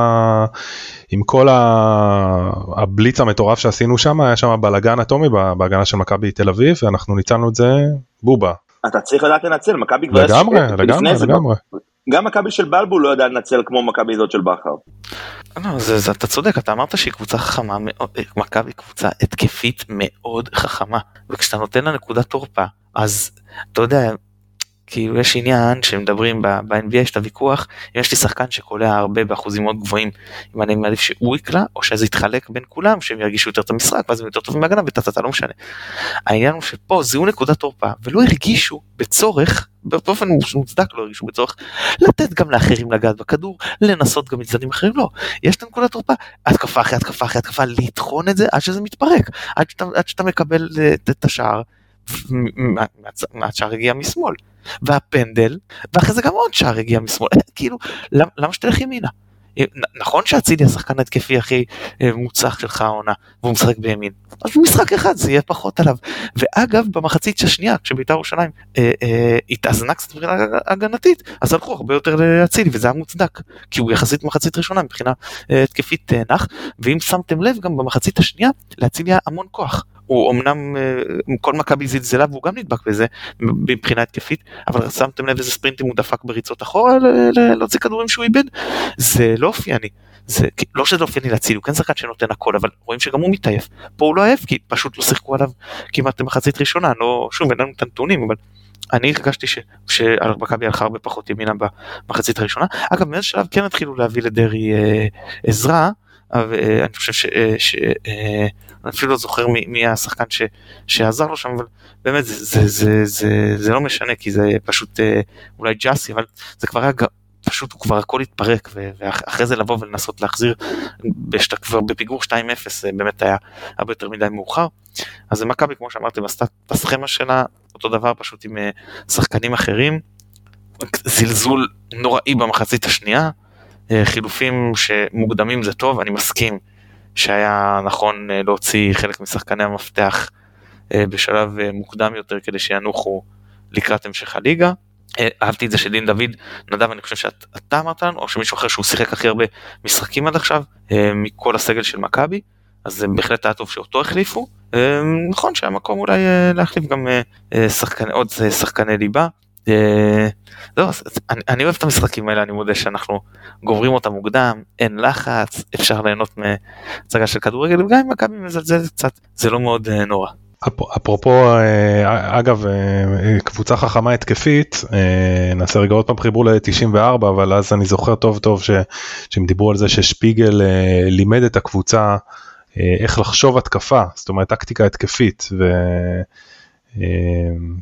עם כל הבליץ המטורף שעשינו שם, היה שם בלאגן אטומי בהגנה של מכבי תל אביב, ואנחנו ניצלנו את זה בובה. אתה צריך לדעת לנצל, מכבי כבר... לגמרי, לגמרי, לגמרי. גם מכבי של בלבול לא יודע לנצל כמו מכבי זאת של בכר. לא, זה, זה, אתה צודק, אתה אמרת שהיא קבוצה חכמה מאוד, מכבי קבוצה התקפית מאוד חכמה, וכשאתה נותן לה נקודת תורפה, אז אתה יודע, כאילו יש עניין שמדברים ב-NBA יש את הוויכוח אם יש לי שחקן שקולע הרבה באחוזים מאוד גבוהים. אם אני מעדיף שהוא יקלע או שזה יתחלק בין כולם שהם ירגישו יותר את המשחק ואז הם יותר טובים בהגנה וטטטה לא משנה. העניין הוא שפה זיהו נקודת תורפה ולא הרגישו בצורך באופן מוצדק לא הרגישו בצורך לתת גם לאחרים לגעת בכדור לנסות גם מצדדים אחרים לא. יש את נקודת תורפה התקפה אחרי התקפה אחרי התקפה לטחון את זה עד שזה מתפרק עד שאתה, עד שאתה מקבל את השער מהשער הגיע משמאל. והפנדל, ואחרי זה גם עוד שער הגיע משמאל, (laughs) כאילו, למה, שתלך ימינה? נכון שאצילי השחקן התקפי הכי אה, מוצלח שלך העונה והוא משחק בימין. אז במשחק אחד זה יהיה פחות עליו. ואגב במחצית השנייה כשבית"ר ירושלים אה, אה, התאזנה קצת מבחינה הגנתית אז הלכו הרבה יותר לאצילי וזה היה מוצדק כי הוא יחסית מחצית ראשונה מבחינה אה, התקפית אה, נח. ואם שמתם לב גם במחצית השנייה לאצילי היה המון כוח הוא אמנם אה, כל מכבי זלזלה והוא גם נדבק בזה מבחינה התקפית אבל שמתם לב איזה ספרינטים הוא דפק בריצות אחורה להוציא כדורים שהוא איבד? זה לא אופייני. זה לא שזה לא אופייני להציל הוא כן שחקן שנותן הכל אבל רואים שגם הוא מתעייף. פה הוא לא עייף כי פשוט לא שיחקו עליו כמעט במחצית ראשונה לא שוב אין לנו את הנתונים אבל אני הרגשתי שמכבי הלכה הרבה פחות ימינה במחצית הראשונה. אגב מאיזה שלב כן התחילו להביא לדרעי אה, עזרה אני חושב ש... ש אני אפילו לא זוכר מי, מי השחקן שעזר לו שם, אבל באמת זה, לא משנה, כי זה פשוט אולי ג'אסי, אבל זה כבר היה פשוט הוא כבר הכל התפרק ואחרי זה לבוא ולנסות להחזיר שאתה כבר בפיגור 2-0 זה באמת היה הרבה יותר מדי מאוחר. אז מכבי כמו שאמרתי עשתה את הסכמה שלה אותו דבר פשוט עם אה, שחקנים אחרים. זלזול נוראי במחצית השנייה אה, חילופים שמוקדמים זה טוב אני מסכים שהיה נכון אה, להוציא חלק משחקני המפתח בשלב מוקדם יותר כדי שינוחו לקראת המשך הליגה. אה, אהבתי את זה שדין דוד, נדב אני חושב שאתה אמרת לנו, או שמישהו אחר שהוא שיחק הכי הרבה משחקים עד עכשיו, אה, מכל הסגל של מכבי, אז זה בהחלט היה טוב שאותו החליפו. אה, נכון שהיה מקום אולי להחליף גם שחקני, עוד שחקני ליבה. לא, אני, אני אוהב את המשחקים האלה, אני מודה שאנחנו גומרים אותם מוקדם, אין לחץ, אפשר ליהנות מהצגה של כדורגל, וגם אם מכבי מזלזלת קצת, זה לא מאוד נורא. אפרופו אה, אגב אה, קבוצה חכמה התקפית אה, נעשה רגע עוד פעם חיבור ל-94 אבל אז אני זוכר טוב טוב שהם דיברו על זה ששפיגל לימד את הקבוצה איך לחשוב התקפה זאת אומרת טקטיקה התקפית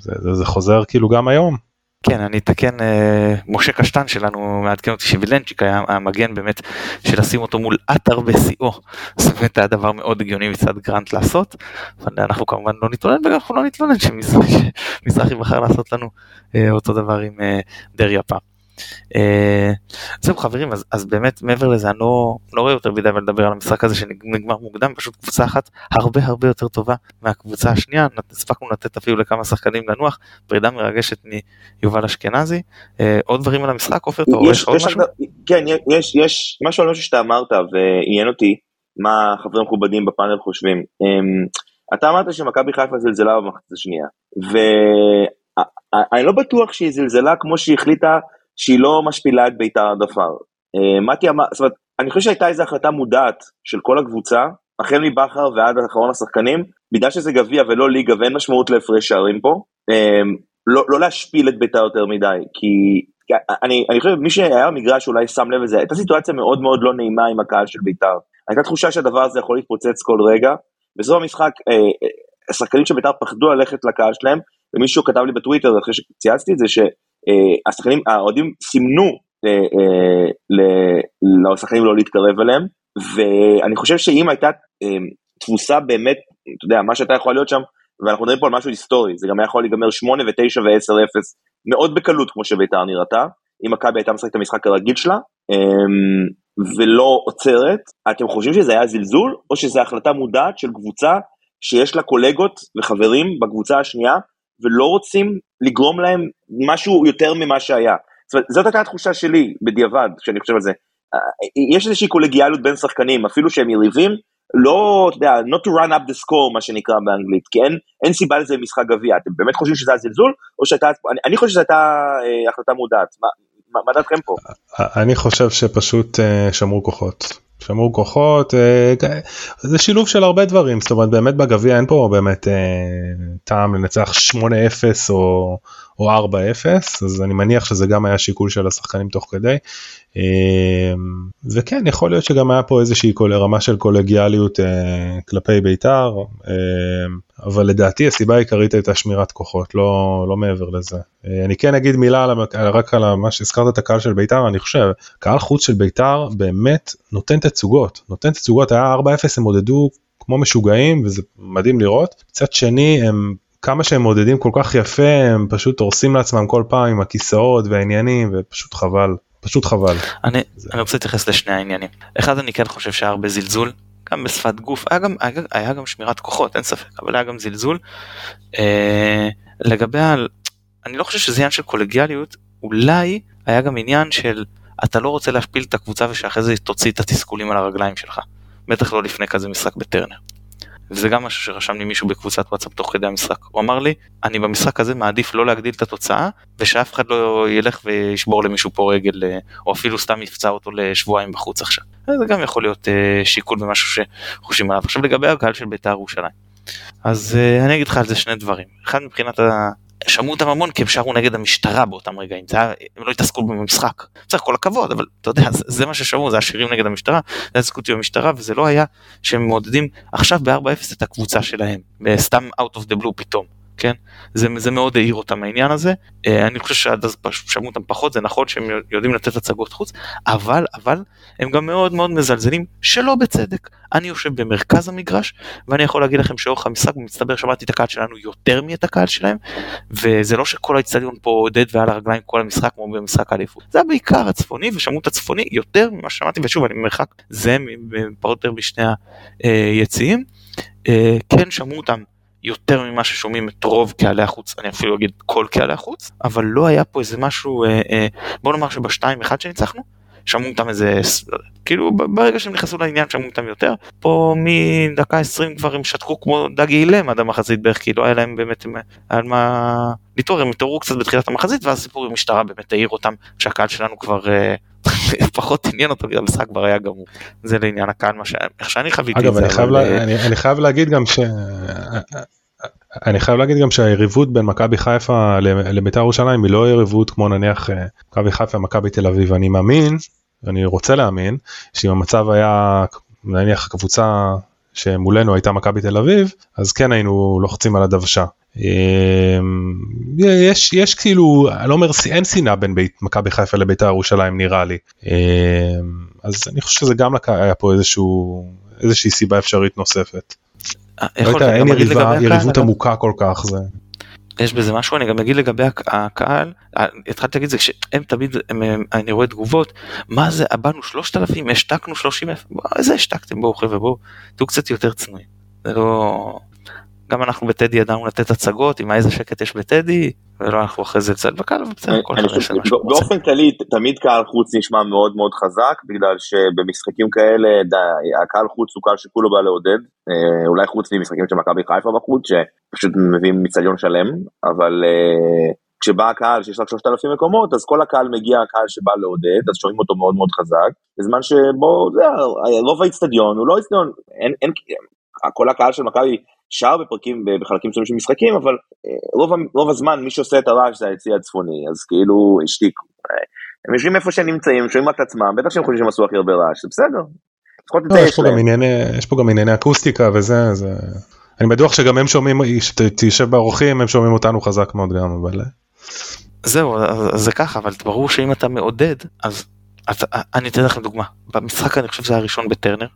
וזה חוזר כאילו גם היום. כן, אני אתקן, אה, משה קשטן שלנו מעדכן אותי שווילנצ'יק היה המגן באמת של לשים אותו מול עטר בשיאו. זאת אומרת, היה דבר מאוד הגיוני מצד גרנט לעשות, אבל אנחנו כמובן לא נתלונן וגם אנחנו לא נתלונן שמזרחי בחר לעשות לנו אה, אותו דבר עם אה, דריה פעם. אה, זהו חברים אז, אז באמת מעבר לזה אני לא, לא רואה יותר מדי לדבר על המשחק הזה שנגמר מוקדם פשוט קבוצה אחת הרבה הרבה יותר טובה מהקבוצה השנייה. הספקנו לתת אפילו לכמה שחקנים לנוח. פרידה מרגשת מיובל אשכנזי. אה, עוד דברים על המשחק עופר אתה רואה עוד משהו? כן יש יש משהו על משהו שאתה אמרת ועניין אותי מה החברים המכובדים בפאנל חושבים. אמ, אתה אמרת שמכבי חיפה זלזלה במחצית השנייה ואני לא בטוח שהיא זלזלה כמו שהיא החליטה שהיא לא משפילה את ביתר עד עפר. אה, מתי אמר, זאת אומרת, אני חושב שהייתה איזו החלטה מודעת של כל הקבוצה, החל מבכר ועד אחרון השחקנים, בגלל שזה גביע ולא ליגה ואין משמעות להפרש שערים פה, אה, לא, לא להשפיל את ביתר יותר מדי, כי אני, אני חושב מי שהיה במגרש אולי שם לב לזה, הייתה סיטואציה מאוד מאוד לא נעימה עם הקהל של ביתר. הייתה תחושה שהדבר הזה יכול להתפוצץ כל רגע, בסוף המשחק אה, השחקנים של ביתר פחדו ללכת לקהל שלהם, ומישהו כתב לי בטוויטר אחרי שצייצתי את זה, אה, השחקנים, האוהדים סימנו אה, אה, לשחקנים לא להתקרב אליהם, ואני חושב שאם הייתה תבוסה באמת, אתה יודע, מה שהייתה יכולה להיות שם, ואנחנו מדברים פה על משהו היסטורי, זה גם היה יכול להיגמר 8 ו-9 ו-10-0 מאוד בקלות כמו שביתר נראתה, אם מכבי הייתה משחקת את המשחק הרגיל שלה, ולא עוצרת, אתם חושבים שזה היה זלזול, או שזו החלטה מודעת של קבוצה שיש לה קולגות וחברים בקבוצה השנייה, ולא רוצים לגרום להם משהו יותר ממה שהיה. זאת אומרת, זאת הייתה התחושה שלי בדיעבד, כשאני חושב על זה. אה, יש איזושהי קולגיאליות בין שחקנים, אפילו שהם יריבים, לא, אתה יודע, not to run up the score, מה שנקרא באנגלית, כי אין, אין סיבה לזה במשחק גביע. אתם באמת חושבים שזה היה זלזול, או שהייתה, אני, אני חושב שזו הייתה אה, החלטה מודעת. מה, מה, מה דעתכם פה? אני חושב שפשוט אה, שמרו כוחות. שמרו כוחות אה, זה שילוב של הרבה דברים זאת אומרת באמת בגביע אין פה באמת אה, טעם לנצח 8-0 או, או 4-0 אז אני מניח שזה גם היה שיקול של השחקנים תוך כדי אמ, וכן יכול להיות שגם היה פה איזושהי רמה של קולגיאליות אה, כלפי בית"ר אבל לדעתי הסיבה העיקרית הייתה שמירת כוחות לא לא מעבר לזה. אה, אני כן אגיד מילה על, רק על מה שהזכרת את הקהל של בית"ר אני חושב קהל חוץ של בית"ר באמת נותן תצוגות נותן תצוגות היה 4-0 הם עודדו כמו משוגעים וזה מדהים לראות מצד שני הם כמה שהם מודדים כל כך יפה הם פשוט הורסים לעצמם כל פעם עם הכיסאות והעניינים ופשוט חבל. פשוט חבל. אני, אני רוצה להתייחס לשני העניינים. אחד אני כן חושב שהיה הרבה זלזול, גם בשפת גוף, היה גם, היה, היה גם שמירת כוחות, אין ספק, אבל היה גם זלזול. אה, לגבי, ה... אני לא חושב שזה עניין של קולגיאליות, אולי היה גם עניין של אתה לא רוצה להשפיל את הקבוצה ושאחרי זה תוציא את התסכולים על הרגליים שלך. בטח לא לפני כזה משחק בטרנר. וזה גם משהו שרשם לי מישהו בקבוצת וואטסאפ תוך כדי המשחק. הוא אמר לי, אני במשחק הזה מעדיף לא להגדיל את התוצאה, ושאף אחד לא ילך וישבור למישהו פה רגל, אה, או אפילו סתם יפצע אותו לשבועיים בחוץ עכשיו. זה גם יכול להיות uh, שיקול במשהו שחושבים עליו. עכשיו לגבי הקהל של בית"ר ירושלים. אז אני אגיד לך על זה שני דברים. אחד מבחינת שמעו אותם המון כי הם שרו נגד המשטרה באותם רגעים, זה היה, הם לא התעסקו במשחק. צריך כל הכבוד, אבל אתה יודע, זה, זה מה ששמעו, זה השירים נגד המשטרה, זה התעסקות עם המשטרה, וזה לא היה שהם מעודדים עכשיו ב-4-0 את הקבוצה שלהם, סתם out of the blue פתאום. כן? זה, זה מאוד העיר אותם העניין הזה. אה, אני חושב שעד אז שמעו אותם פחות, זה נכון שהם יודעים לתת הצגות חוץ, אבל, אבל הם גם מאוד מאוד מזלזלים, שלא בצדק. אני יושב במרכז המגרש, ואני יכול להגיד לכם שאורך המשחק, במצטבר שמעתי את הקהל שלנו יותר מאת הקהל שלהם, וזה לא שכל האצטדיון פה עודד ועל הרגליים כל המשחק כמו במשחק האליפות. זה היה בעיקר הצפוני, ושמעו את הצפוני יותר ממה ששמעתי, ושוב, אני במרחק זה פחות או יותר בשני היציאים. אה, כן שמעו אותם יותר ממה ששומעים את רוב קהלי החוץ, אני אפילו אגיד כל קהלי החוץ, אבל לא היה פה איזה משהו, אה, אה, בוא נאמר שבשתיים אחד שניצחנו, שמעו אותם איזה, כאילו ברגע שהם נכנסו לעניין שמעו אותם יותר, פה מדקה 20 כבר הם שתקו כמו דגי אילם עד המחזית בערך, כי לא היה להם באמת על מה להתעורר, הם התעוררו קצת בתחילת המחזית ואז סיפור עם המשטרה באמת העיר אותם, שהקהל שלנו כבר אה, פחות עניין אותו, המשחק כבר היה גמור. זה לעניין הקהל. איך שאני חוויתי את זה. אגב, אני, חייב לה... אני, אני חייב להגיד גם ש... אני חייב להגיד גם שהיריבות בין מכבי חיפה לבית"ר ירושלים היא לא יריבות כמו נניח אה, מכבי חיפה ומכבי תל אביב. אני מאמין, אני רוצה להאמין, שאם המצב היה נניח הקבוצה שמולנו הייתה מכבי תל אביב, אז כן היינו לוחצים על הדוושה. אמ, יש יש כאילו אני לא אומר אין שנאה בין בית מכבי חיפה לבית"ר ירושלים נראה לי אמ, אז אני חושב שזה גם היה פה איזשהו איזושהי סיבה אפשרית נוספת. אה, לא יודע, אין יריבה, יריבות עמוקה כל כך זה. יש בזה משהו אני גם אגיד לגבי הקהל אה, התחלתי להגיד זה שהם תמיד הם, אני רואה תגובות מה זה באנו 3,000 השתקנו 30 אלף איזה השתקתם בואו חבר'ה בואו תהיו קצת יותר צנועים זה לא גם אנחנו בטדי ידענו לתת הצגות עם איזה שקט יש בטדי ולא אנחנו אחרי זה קצת בקהל ובסדר כל אחד יש משהו באופן כללי תמיד קהל חוץ נשמע מאוד מאוד חזק בגלל שבמשחקים כאלה הקהל חוץ הוא קהל שכולו בא לעודד. אה, אולי חוץ ממשחקים של מכבי חיפה בחוץ שפשוט מביאים מצליון שלם אבל אה, כשבא הקהל שיש רק 3,000 מקומות אז כל הקהל מגיע הקהל שבא לעודד אז שומעים אותו מאוד מאוד חזק. בזמן שבו זה רוב האיצטדיון הוא לא איצטדיון אין, אין, כל הקהל של מכבי שר בפרקים, בחלקים מסוימים של משחקים, אבל אה, רוב, רוב הזמן מי שעושה את הרעש זה היציא הצפוני, אז כאילו השתיקו. אה, הם יושבים איפה שהם נמצאים, שומעים רק את עצמם, בטח שהם חושבים שהם עשו הכי הרבה רעש, זה בסדר. לא, יש, פה גם ענייני, יש פה גם ענייני אקוסטיקה וזה, זה... אני בטוח שגם הם שומעים, שתשב באורחים, הם שומעים אותנו חזק מאוד גם, אבל... אה. זהו, זה ככה, אבל ברור שאם אתה מעודד, אז, אז אני אתן לכם דוגמה. במשחק אני חושב שזה הראשון בטרנר,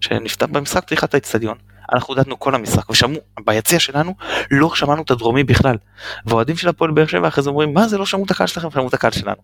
שנפתח במשחק פתיחת האצטדיון. אנחנו עודדנו כל המשחק ושמעו ביציע שלנו לא שמענו את הדרומי בכלל. והאוהדים של הפועל באר שבע אחרי זה אומרים מה זה לא שמעו את הקהל שלכם שמעו את הקהל שלנו.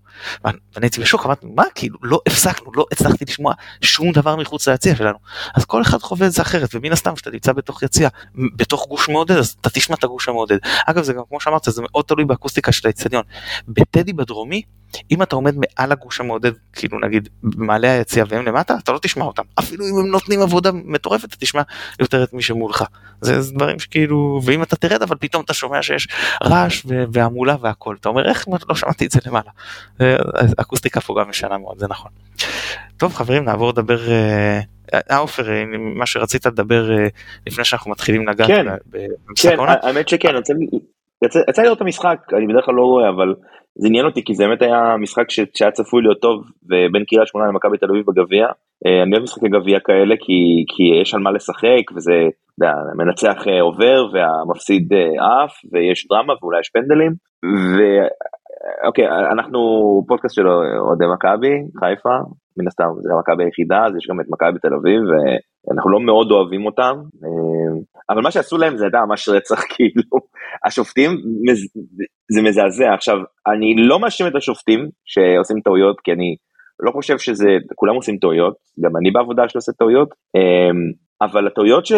ואני הייתי בשוק אמרתי מה כאילו לא הפסקנו לא הצלחתי לשמוע שום דבר מחוץ ליציע שלנו. אז כל אחד חווה את זה אחרת ומן הסתם כשאתה נמצא בתוך יציע בתוך גוש מעודד אז אתה תשמע את הגוש המעודד. אגב זה גם כמו שאמרת זה מאוד תלוי באקוסטיקה של האצטדיון. בטדי בדרומי אם אתה עומד מעל הגוש המעודד, כאילו נגיד במעלה היציאה והם למטה, אתה לא תשמע אותם. אפילו אם הם נותנים עבודה מטורפת, אתה תשמע יותר את מי שמולך. זה, זה דברים שכאילו, ואם אתה תרד, אבל פתאום אתה שומע שיש רעש והמולה והכל. אתה אומר, איך לא שמעתי את זה למעלה? אקוסטיקה פה גם משנה מאוד, זה נכון. טוב חברים, נעבור לדבר... אה, אה עופר, אה, מה שרצית לדבר אה, לפני שאנחנו מתחילים לגעת כן, כן, האמת שכן, יצא לי לראות את המשחק, אני בדרך כלל לא רואה, אבל זה עניין אותי כי זה באמת היה משחק ש... שהיה צפוי להיות טוב בין קריית שמונה למכבי תל אביב בגביע. אה, אני אוהב משחקי גביע כאלה כי, כי יש על מה לשחק וזה, יודע, מנצח אה, עובר והמפסיד אה, עף ויש דרמה ואולי יש פנדלים. ואוקיי, אנחנו פודקאסט של אוהדי מכבי, חיפה, מן הסתם זה המכבי היחידה, אז יש גם את מכבי בתל אביב ואנחנו לא מאוד אוהבים אותם. אבל מה שעשו להם זה היה ממש רצח (laughs) כאילו. השופטים זה מזעזע. עכשיו אני לא מאשים את השופטים שעושים טעויות כי אני לא חושב שזה כולם עושים טעויות גם אני בעבודה שלי עושה טעויות אמ, אבל הטעויות ש...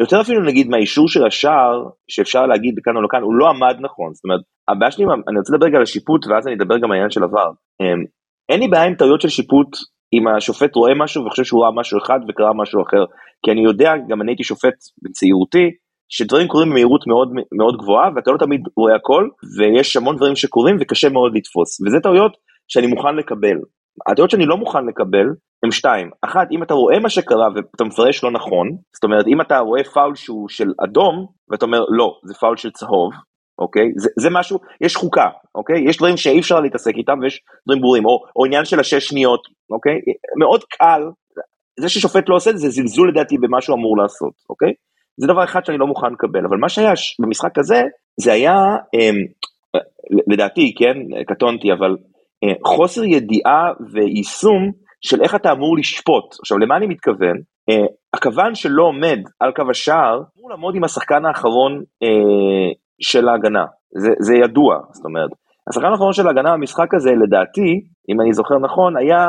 יותר אפילו נגיד מהאישור של השער שאפשר להגיד כאן או לא כאן הוא לא עמד נכון. זאת אומרת הבעיה שלי אני רוצה לדבר רגע על השיפוט ואז אני אדבר גם על העניין של עבר. אמ, אין לי בעיה עם טעויות של שיפוט אם השופט רואה משהו וחושב שהוא ראה משהו אחד וקרה משהו אחר כי אני יודע גם אני הייתי שופט בצעירותי שדברים קורים במהירות מאוד מאוד גבוהה ואתה לא תמיד רואה הכל ויש המון דברים שקורים וקשה מאוד לתפוס וזה טעויות שאני מוכן לקבל. הטעויות שאני לא מוכן לקבל הם שתיים, אחת אם אתה רואה מה שקרה ואתה מפרש לא נכון, זאת אומרת אם אתה רואה פאול שהוא של אדום ואתה אומר לא זה פאול של צהוב אוקיי? זה, זה משהו, יש חוקה, אוקיי? יש דברים שאי אפשר להתעסק איתם ויש דברים ברורים, או, או עניין של השש שניות, אוקיי? מאוד קל, זה ששופט לא עושה את זה, זה זלזול לדעתי במה שהוא אמור לעשות, אוקיי? זה דבר אחד שאני לא מוכן לקבל, אבל מה שהיה במשחק הזה, זה היה, אה, לדעתי, כן, קטונתי, אבל אה, חוסר ידיעה ויישום של איך אתה אמור לשפוט. עכשיו, למה אני מתכוון? אה, הכוון שלא עומד על קו השער, אמור לעמוד עם השחקן האחרון אה, של ההגנה. זה, זה ידוע, זאת אומרת. השחקן האחרון של ההגנה במשחק הזה, לדעתי, אם אני זוכר נכון, היה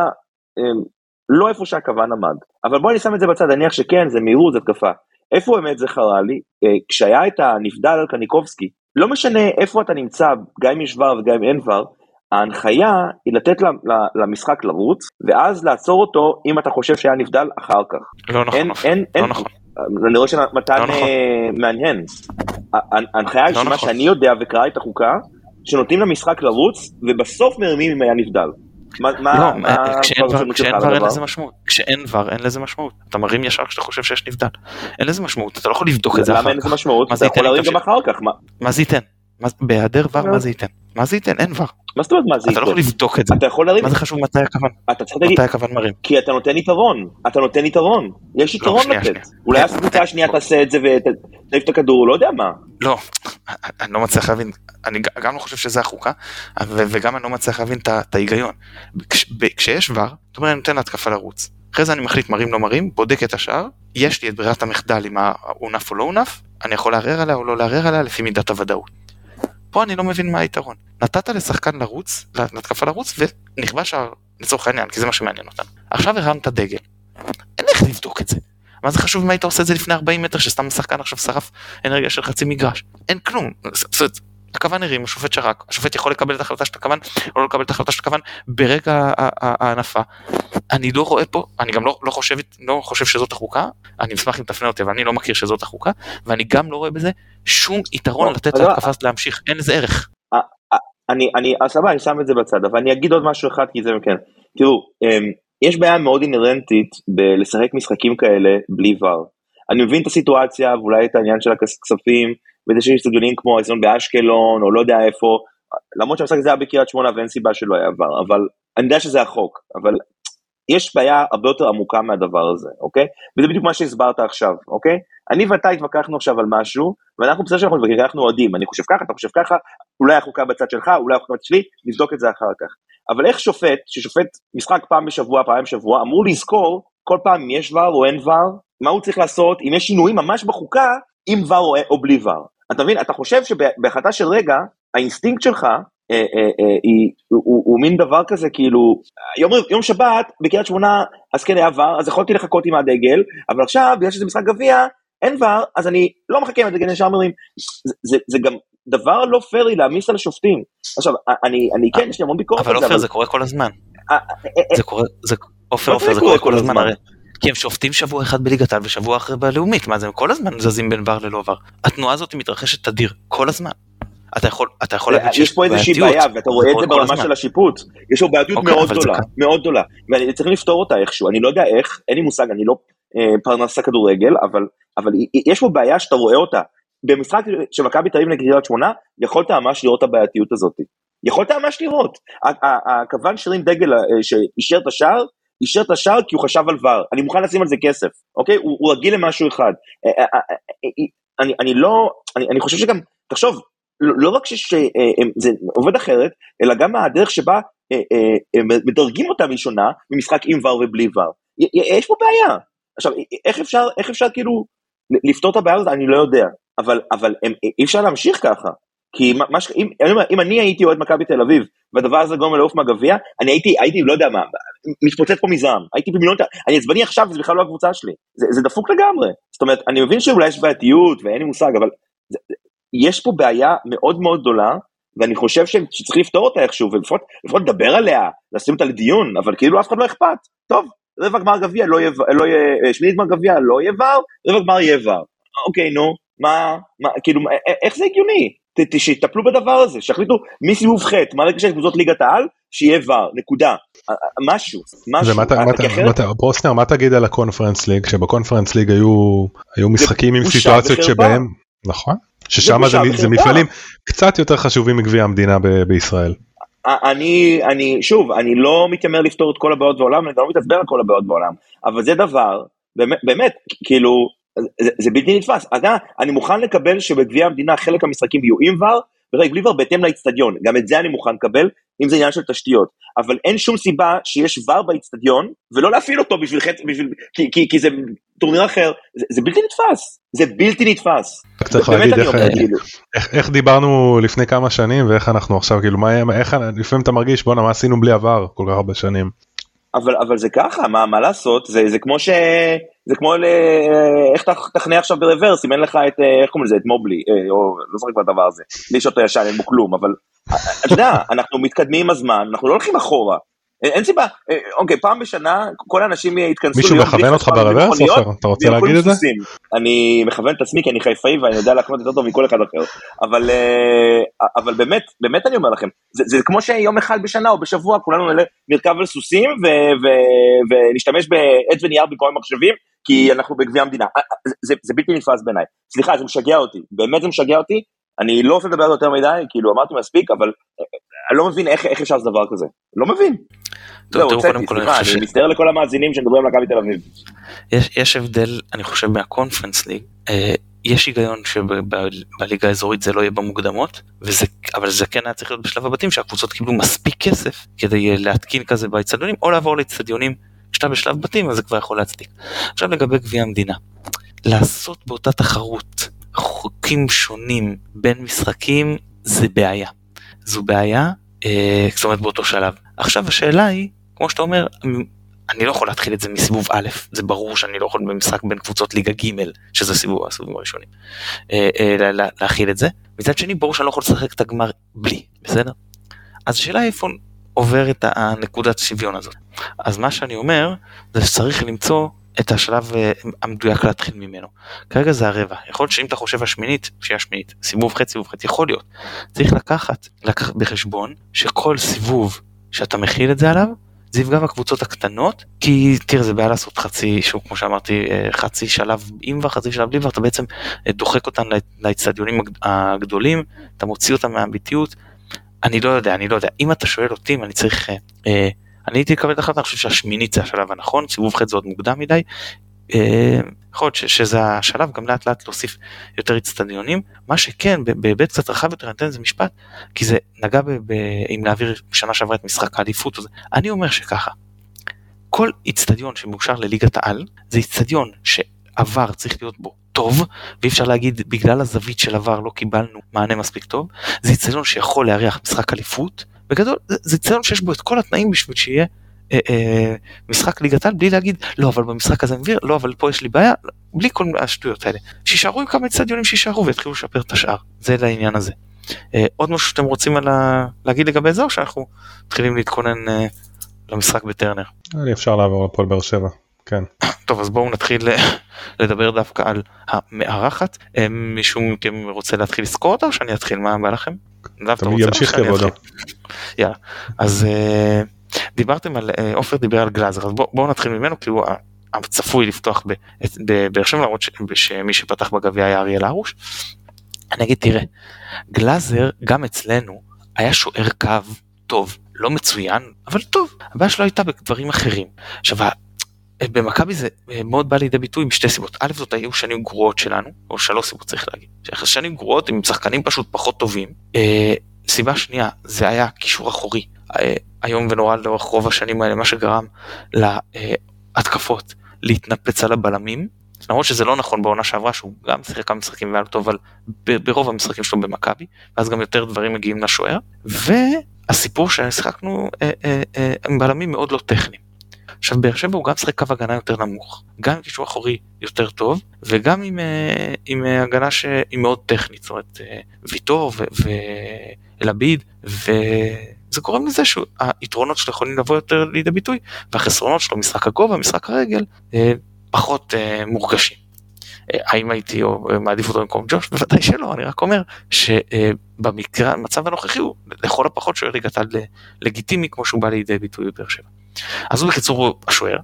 אה, לא איפה שהכוון עמד. אבל בואי אני שם את זה בצד, נניח שכן, זה מהירות, זה התקפה. איפה באמת זה חרה לי? אה, כשהיה את הנבדל על קניקובסקי, לא משנה איפה אתה נמצא, גם אם יש ור וגם אם אין ור, ההנחיה היא לתת למשחק לרוץ, ואז לעצור אותו אם אתה חושב שהיה נבדל אחר כך. לא נכון, אין. אין, לא אין, נכון. אני רואה שמתן לא נכון. אה, מהנהן. ההנחיה לא היחידה נכון. שאני יודע וקרא את החוקה, שנותנים למשחק לרוץ, ובסוף מרימים אם היה נבדל. מה, לא, מה כשאין ור- כשאין אין? לזה משמעות. כשאין ור אין לזה משמעות. אתה מרים ישר כשאתה חושב שיש נבדל. אין לזה משמעות, אתה לא יכול לבדוק את זה למה אחר אין לזה כך. משמעות? אתה יכול להרים גם אחר כך, מה זה ייתן? בהיעדר ור מה זה ייתן? מה זה ייתן? אין ור. מה זאת אומרת מה זה אתה לא יכול ייתן? לבדוק את זה. אתה יכול להרים, מה זה חשוב מתי הכוון? אתה צריך להגיד, מתי הכוון מרים? כי אתה נותן יתרון, אתה נותן יתרון, יש יתרון שנייה, לתת. אולי אה, הקבוצה השנייה תעשה את זה ותעיף את הכדור, לא יודע מה. לא, אני לא מצליח להבין, אני גם לא חושב שזה החוקה, וגם אני לא מצליח להבין את ההיגיון. כשיש ור, זאת אומרת אני נותן להתקפה לרוץ. אחרי זה אני מחליט מרים לא מרים, בודק את השאר, יש לי את ברירת המחדל אם הונף או לא הונף, אני יכול לערער עליה או לא לערער עליה לפי מידת הוודאות. פה אני לא מבין מה היתרון. נתת לשחקן לרוץ, להתקפה לרוץ, ונכבש לצורך העניין, כי זה מה שמעניין אותנו. עכשיו הרמת דגל. אין איך לבדוק את זה. מה זה חשוב אם היית עושה את זה לפני 40 מטר שסתם השחקן עכשיו שרף אנרגיה של חצי מגרש? אין כלום. הכוון הרים, השופט שרק, השופט יכול לקבל את ההחלטה של הכוון או לא לקבל את ההחלטה של הכוון ברגע ההנפה. אני לא רואה פה, אני גם לא, לא, חושב, לא חושב שזאת החוקה, אני אשמח אם תפנה אותי, אבל אני לא מכיר שזאת החוקה, ואני גם לא רואה בזה שום יתרון לא, לתת אבל- להתקפה להמשיך, אין לזה ערך. אני, אני, סבבה, אני שם את זה בצד, אבל אני אגיד עוד משהו אחד, כי זה כן. תראו, אמ, יש בעיה מאוד אינהרנטית בלשחק משחקים כאלה בלי ור. אני מבין את הסיטואציה, ואולי את העניין של הכספים, וזה שיש אצטדיונים כמו האצטדיון באשקלון, או לא יודע איפה, למרות שהמשחק הזה היה בקריית שמונה ואין סיבה שלא היה ור, אבל אני יודע שזה החוק, אבל יש בעיה הרבה יותר עמוקה מהדבר הזה, אוקיי? וזה בדיוק מה שהסברת עכשיו, אוקיי? אני ואתה התווכחנו עכשיו על משהו, ואנחנו בסדר שאנחנו מתווכחים, אנחנו אוהדים, אני חושב ככה, אתה חושב ככה, אולי החוקה בצד שלך, אולי החוקה בצד שלי, נבדוק את זה אחר כך. אבל איך שופט, ששופט משחק פעם בשבוע, פעם בשבוע, אמור לזכור כל פעם אם יש VAR או אין VAR, מה הוא צריך לעשות, אם יש שינויים ממש בחוקה, עם VAR או, או בלי VAR. אתה מבין, אתה חושב שבהחלטה של רגע, האינסטינקט שלך, אה, אה, אה, היא, הוא, הוא, הוא מין דבר כזה כאילו, יום, יום שבת בקריית שמונה אז כן היה VAR, אז יכולתי לחכות עם הדגל, אבל עכשיו בגלל שזה משחק גביע, אין VAR, אז אני לא מחכה עם הדגל ישר מרים. זה, זה, זה גם דבר לא פיירי להעמיס על השופטים. עכשיו, אני, אני כן, יש לי המון ביקורת אבל על זה, עופר זה קורה כל הזמן. זה קורה, זה, עופר עופר זה קורה כל הזמן. כי הם שופטים שבוע אחד בליגת העל ושבוע אחר בלאומית, מה זה הם כל הזמן זזים בין ור ללא ור. התנועה הזאת מתרחשת תדיר, כל הזמן. אתה יכול, אתה יכול להגיד יש פה איזושהי בעיה, ואתה רואה את זה ברמה. של השיפוט. יש פה בעייתיות אוקיי, מאוד גדולה. מאוד גדולה. ואני צריך לפתור אותה איכשהו, אני לא יודע איך, אין לי מושג, אני לא אה, פרנס הכדורגל, אבל, יש פה בעיה שאתה רואה אותה. במשחק של מכבי תל אביב נגד קריית שמונה, יכולת ממש לראות את הבעייתיות הזאת. יכולת ממש לראות. הכוון שהרים דגל אה, שאישר את השער, אישר את השער כי הוא חשב על ור. אני מוכן לשים על זה כסף, אוקיי? הוא, רגיל למשהו אחד. אה, אה, אה, אני, אני לא, אני, אני חושב שגם, תחשוב, לא, לא רק שזה עובד אחרת, אלא גם הדרך שבה מדרגים אותה ראשונה ממשחק עם ור ובלי ור. יש פה בעיה. עכשיו, איך אפשר, איך אפשר כאילו לפתור את הבעיה הזאת? אני לא יודע. אבל, אבל הם, אי אפשר להמשיך ככה. כי מה, ש... אם, אני אומר, אם אני הייתי אוהד מכבי תל אביב, והדבר הזה גורם לעוף מהגביע, אני הייתי, הייתי, לא יודע מה, מתפוצץ פה מזעם. הייתי במיליון, אני עצבני עכשיו, זה בכלל לא הקבוצה שלי. זה, זה דפוק לגמרי. זאת אומרת, אני מבין שאולי יש בעייתיות ואין לי מושג, אבל זה, יש פה בעיה מאוד מאוד גדולה, ואני חושב שצריך לפתור אותה איכשהו, ולפחות לפחות לדבר עליה, לשים אותה לדיון, אבל כאילו אף אחד לא אכפת. טוב, רבע גמר גביע לא יהיה, לא יהיה, שמינית גמר גביע לא יהיה ור, רבע גמר יהיה ור. אוקיי, נו, מה, מה, כאילו, איך זה הגיוני? שיטפלו בדבר הזה, שיחליטו מסיבוב ח', מה של קבוצות ליגת העל, שיהיה ור, נקודה. משהו, משהו. מה מה ברוסנר מה תגיד על הקונפרנס ליג שבקונפרנס ליג היו היו משחקים עם סיטואציות. שבהם נכון ששם זה, זה מפעלים קצת יותר חשובים מגביע המדינה ב- בישראל. אני, אני, שוב, אני לא מתיימר לפתור את כל הבעיות בעולם, אני גם לא מתעצבן על כל הבעיות בעולם, אבל זה דבר, באמת, באמת כאילו, זה, זה בלתי נתפס. אתה, אני מוכן לקבל שבגביע המדינה חלק מהמשחקים יהיו עם ור, ורק בלי ור בהתאם לאיצטדיון, גם את זה אני מוכן לקבל, אם זה עניין של תשתיות. אבל אין שום סיבה שיש ור באיצטדיון, ולא להפעיל אותו בשביל חצי, בשביל, כי, כי, כי זה טורניר אחר, זה, זה בלתי נתפס, זה בלתי נתפס. צריך להגיד איך, אומר, כאילו. איך, איך דיברנו לפני כמה שנים ואיך אנחנו עכשיו, כאילו, מה, איך, לפעמים אתה מרגיש, בואנה, מה עשינו בלי עבר כל כך הרבה שנים. אבל, אבל זה ככה, מה, מה לעשות, זה, זה כמו ש... זה כמו ל... איך תכנה עכשיו ברוורס אם אין לך את, איך קוראים לזה, את מובלי, אה, או לא זוכר כבר דבר הזה, בלי שאותו ישן, אין בו כלום, אבל אתה יודע, אנחנו מתקדמים עם הזמן, אנחנו לא הולכים אחורה. אין סיבה, אה, אוקיי, פעם בשנה כל האנשים יתכנסו... מישהו מכוון אותך ברוורס, עופר? אתה רוצה להגיד את זה? אני מכוון את עצמי כי אני חיפאי ואני יודע להקנות יותר טוב מכל אחד אחר. אבל, אה, אבל באמת, באמת אני אומר לכם, זה, זה כמו שיום אחד בשנה או בשבוע כולנו נרכב על סוסים ו, ו, ונשתמש בעט ונייר במקום המחשבים, כי אנחנו בגביע המדינה. אה, זה, זה בלתי נתפס בעיניי. סליחה, זה משגע אותי, באמת זה משגע אותי. אני לא רוצה לדבר על יותר מדי, כאילו אמרתי מספיק, אבל אני לא מבין איך, איך אפשר לעשות דבר כזה. לא מבין. זהו, הוצאתי, סליחה, אני מצטער לכל המאזינים שמדברים על מכבי תל אביב. יש, יש הבדל, אני חושב, מהקונפרנס ליג. אה, יש היגיון שבליגה האזורית זה לא יהיה במוקדמות, וזה, אבל זה כן היה צריך להיות בשלב הבתים שהקבוצות קיבלו מספיק כסף כדי להתקין כזה באצטדיונים, או לעבור לאצטדיונים. כשאתה בשלב בתים אז זה כבר יכול להצדיק. עכשיו לגבי גביע המדינה, לעשות באותה תחרות חוקים שונים בין משחקים זה בעיה. זו בעיה, אה, זאת אומרת באותו שלב. עכשיו השאלה היא, כמו שאתה אומר, אני לא יכול להתחיל את זה מסיבוב א', זה ברור שאני לא יכול במשחק בין קבוצות ליגה ג', שזה סיבוב הסיבובים הראשונים, אה, אה, להכיל את זה. מצד שני, ברור שאני לא יכול לשחק את הגמר בלי, בסדר? אז השאלה איפה עובר את הנקודת שוויון הזאת. אז מה שאני אומר, זה שצריך למצוא את השלב אה, המדויק להתחיל ממנו. כרגע זה הרבע, יכול להיות שאם אתה חושב השמינית, שיהיה השמינית, סיבוב חצי, סיבוב חצי, יכול להיות. צריך לקחת, לקחת בחשבון שכל סיבוב שאתה מכיל את זה עליו, זה יפגע בקבוצות הקטנות, כי תראה זה בעיה לעשות חצי, שוב כמו שאמרתי, אה, חצי שלב עם וחצי שלב בלי ואתה בעצם אה, דוחק אותם לאצטדיונים הגדולים, אתה מוציא אותם מהביטיות. אני לא יודע, אני לא יודע, אם אתה שואל אותי אם אני צריך... אה, אני הייתי לקבל את החלטה, אני חושב שהשמינית זה השלב הנכון, סיבוב ח' זה עוד מוקדם מדי. אה, יכול להיות שזה השלב גם לאט לאט להוסיף יותר אצטדיונים. מה שכן, בהיבט קצת רחב יותר, אני אתן לזה משפט, כי זה נגע אם להעביר שנה שעברה את משחק האליפות. אני אומר שככה, כל אצטדיון שמאושר לליגת העל, זה אצטדיון שעבר צריך להיות בו טוב, ואי אפשר להגיד בגלל הזווית של עבר לא קיבלנו מענה מספיק טוב, זה אצטדיון שיכול לארח משחק אליפות, בגדול זה ציון שיש בו את כל התנאים בשביל שיהיה אה, אה, משחק ליגת על בלי להגיד לא אבל במשחק הזה מביא לא אבל פה יש לי בעיה בלי כל השטויות האלה שישארו עם כמה אצטדיונים שישארו ויתחילו לשפר את השאר זה לעניין הזה. אה, עוד משהו שאתם רוצים. להגיד לגבי זה או שאנחנו מתחילים להתכונן למשחק בטרנר. אפשר לעבור לפועל באר שבע. כן. טוב אז בואו נתחיל אה, (laughs) לדבר דווקא על המארחת אה, מישהו מכם רוצה להתחיל לזכור אותה או שאני אתחיל מה בא לכם? ימשיך כבודו. יאללה אז אה, דיברתם על עופר דיבר על גלאזר אז בואו נתחיל ממנו כי הוא הצפוי לפתוח בבאר שבע למרות שמי שפתח בגביע היה אריאל הרוש. אני אגיד תראה גלאזר גם אצלנו היה שוער קו טוב לא מצוין אבל טוב הבעיה שלו הייתה בדברים אחרים. עכשיו במכבי זה אה, מאוד בא לידי ביטוי משתי סיבות. א' זאת היו שנים גרועות שלנו, או שלוש סיבות צריך להגיד. שנים גרועות עם שחקנים פשוט פחות טובים. אה, סיבה שנייה זה היה קישור אחורי. אה, איום ונורא לאורך רוב השנים האלה מה שגרם להתקפות להתנפץ על הבלמים. למרות שזה לא נכון בעונה שעברה שהוא גם שיחק כמה משחקים והיה לו טוב אבל ברוב המשחקים שלו במכבי ואז גם יותר דברים מגיעים לשוער והסיפור ששיחקנו עם בלמים מאוד לא טכניים. עכשיו באר שבע הוא גם משחק קו הגנה יותר נמוך, גם עם קישור אחורי יותר טוב, וגם עם, אה, עם אה, הגנה שהיא מאוד טכנית, זאת אומרת אה, ויטור ואלביד, וזה גורם לזה שהיתרונות שלו יכולים לבוא יותר לידי ביטוי, והחסרונות שלו, משחק הגובה, משחק הרגל, פחות מורגשים. האם הייתי מעדיף אותו במקום ג'וש? (laughs) בוודאי שלא, אני רק אומר שבמקרה, המצב הנוכחי הוא לכל הפחות שוער ליגת לגיטימי כמו שהוא בא לידי ביטוי בבאר שבע. אז הוא בקיצור השוער.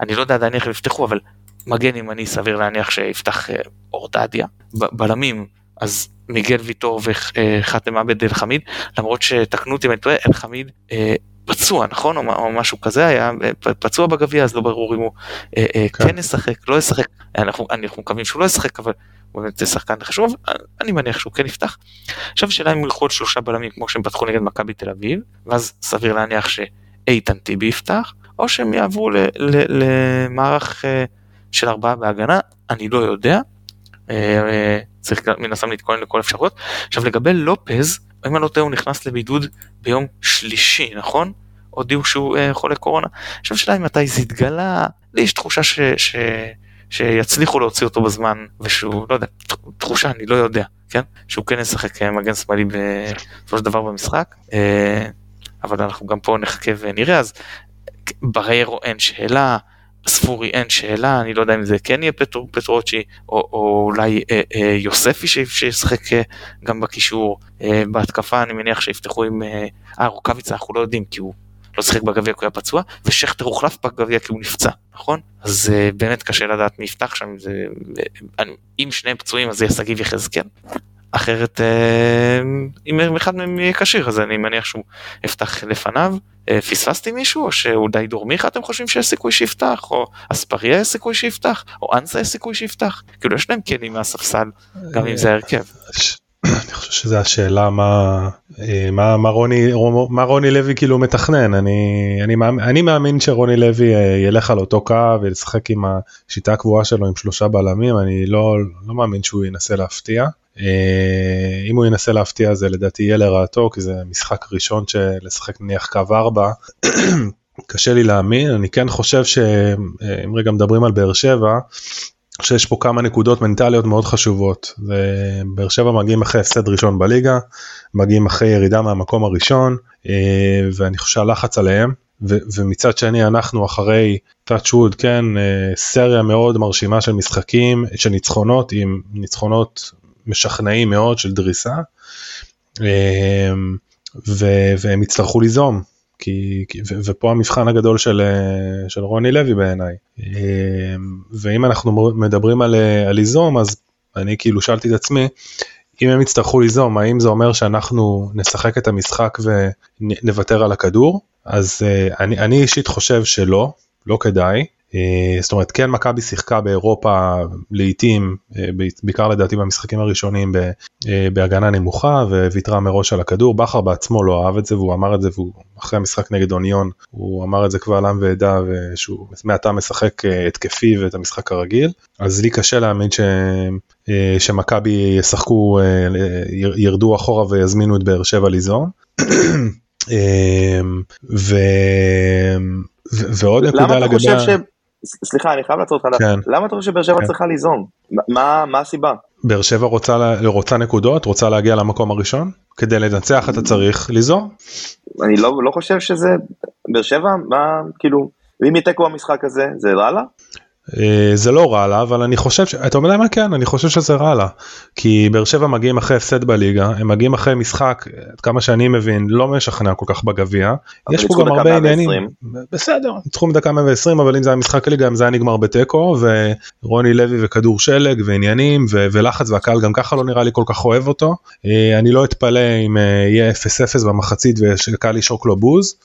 אני לא יודע עדיין איך יפתחו אבל מגן ימני סביר להניח שיפתח אה, אורדדיה. בלמים אז מיגל ויטור וחאתם עבד אל חמיד, למרות שתקנו אותי אם אני טועה, אל חמיד אה, פצוע נכון או, משהו כזה היה אה, פצוע בגביע אז לא ברור אם הוא אה, אה, כן. כן ישחק לא ישחק אנחנו, מקווים שהוא לא ישחק אבל הוא באמת שחקן חשוב אני מניח שהוא כן יפתח. עכשיו שאלה אם הוא יכול שלושה בלמים כמו שהם פתחו נגד מכבי תל אביב ואז סביר להניח שאיתן טיבי יפתח או שהם יעברו למערך של ארבעה בהגנה אני לא יודע. צריך מן הסתם להתכונן לכל אפשרות. עכשיו לגבי לופז אם אני לא טועה הוא נכנס לבידוד ביום שלישי נכון? הודיעו שהוא uh, חולה קורונה. עכשיו שאלה מתי זה התגלה, לי יש תחושה ש, ש, שיצליחו להוציא אותו בזמן ושהוא לא יודע, תחושה אני לא יודע, כן? שהוא כן ישחק אה, מגן שמאלי בסופו של דבר במשחק, uh, אבל אנחנו גם פה נחכה ונראה אז בריירו אין שאלה. ספורי אין שאלה, אני לא יודע אם זה כן יהיה פטר, פטרוצ'י או, או אולי אה, אה, יוספי שישחק אה, גם בקישור. אה, בהתקפה אני מניח שיפתחו עם... אה, אה רוקאביצה אנחנו לא יודעים כי הוא לא שיחק בגביע כי הוא היה פצוע, ושכטר הוחלף בגביע כי הוא נפצע, נכון? אז אה, באמת קשה לדעת מי יפתח שם, זה, אה, אם שניהם פצועים אז זה יהיה שגיב יחזקאל. אחרת אה, אם אחד מהם יהיה כשיר אז אני מניח שהוא יפתח לפניו. אה, פספסתי מישהו או שאולי דורמיך אתם חושבים שיש סיכוי שיפתח או אספריה יש סיכוי שיפתח או אנסה יש סיכוי שיפתח כאילו יש להם כלים מהספסל גם אם זה ההרכב. אני חושב שזו השאלה מה אה, מה מה רוני מה רוני לוי כאילו מתכנן אני אני מאמין אני מאמין שרוני לוי ילך על אותו קו וישחק עם השיטה הקבועה שלו עם שלושה בלמים אני לא לא מאמין שהוא ינסה להפתיע. אה, אם הוא ינסה להפתיע זה לדעתי יהיה לרעתו כי זה משחק ראשון שלשחק נניח קו 4 (clears throat) קשה לי להאמין אני כן חושב שאם רגע מדברים על באר שבע שיש פה כמה נקודות מנטליות מאוד חשובות. באר שבע מגיעים אחרי הפסד ראשון בליגה, מגיעים אחרי ירידה מהמקום הראשון, אה, ואני חושב שהלחץ עליהם, ו- ומצד שני אנחנו אחרי touch wood, כן, אה, סריה מאוד מרשימה של משחקים, של ניצחונות עם ניצחונות משכנעים מאוד של דריסה אמ, ו- והם יצטרכו ליזום כי, ו- ופה המבחן הגדול של, של רוני לוי בעיניי. אמ, ואם אנחנו מדברים על, על ליזום אז אני כאילו שאלתי את עצמי אם הם יצטרכו ליזום האם זה אומר שאנחנו נשחק את המשחק ונוותר על הכדור? אז אה, אני, אני אישית חושב שלא לא כדאי. אה, זאת אומרת כן מכבי שיחקה באירופה לעיתים אה, בעיקר לדעתי במשחקים הראשונים אה, בהגנה נמוכה וויתרה מראש על הכדור בכר בעצמו לא אהב את זה והוא אמר את זה והוא אחרי המשחק נגד אוניון הוא אמר את זה קבל עם ועדה ושהוא מעתה משחק התקפי ואת המשחק הרגיל אז לי קשה להאמין ש... שמכבי ישחקו ירדו אחורה ויזמינו את באר שבע ליזום. (clears throat) ו... ועוד נקודה לגבי... סליחה אני חייב לעצור אותך, כן. למה אתה חושב שבאר שבע כן. צריכה ליזום? מה, מה הסיבה? באר שבע רוצה, רוצה נקודות, רוצה להגיע למקום הראשון? כדי לנצח אתה צריך ליזום? אני לא, לא חושב שזה, באר שבע, מה, כאילו, אם יתקו במשחק הזה, זה רע לה? אה, זה לא רע לה אבל אני חושב שאתה יודע מה כן אני חושב שזה רע לה. כי באר שבע מגיעים אחרי הפסד בליגה הם מגיעים אחרי משחק עד כמה שאני מבין לא משכנע כל כך בגביע. יש פה גם הרבה עניינים. בסדר ניצחו מדקה 120 אבל אם זה היה משחק ליגה זה היה נגמר בתיקו ורוני לוי וכדור שלג ועניינים ולחץ והקהל גם ככה לא נראה לי כל כך אוהב אותו. אה, אני לא אתפלא אם אה, יהיה 0-0 במחצית ושקהל ישרוק לו בוז.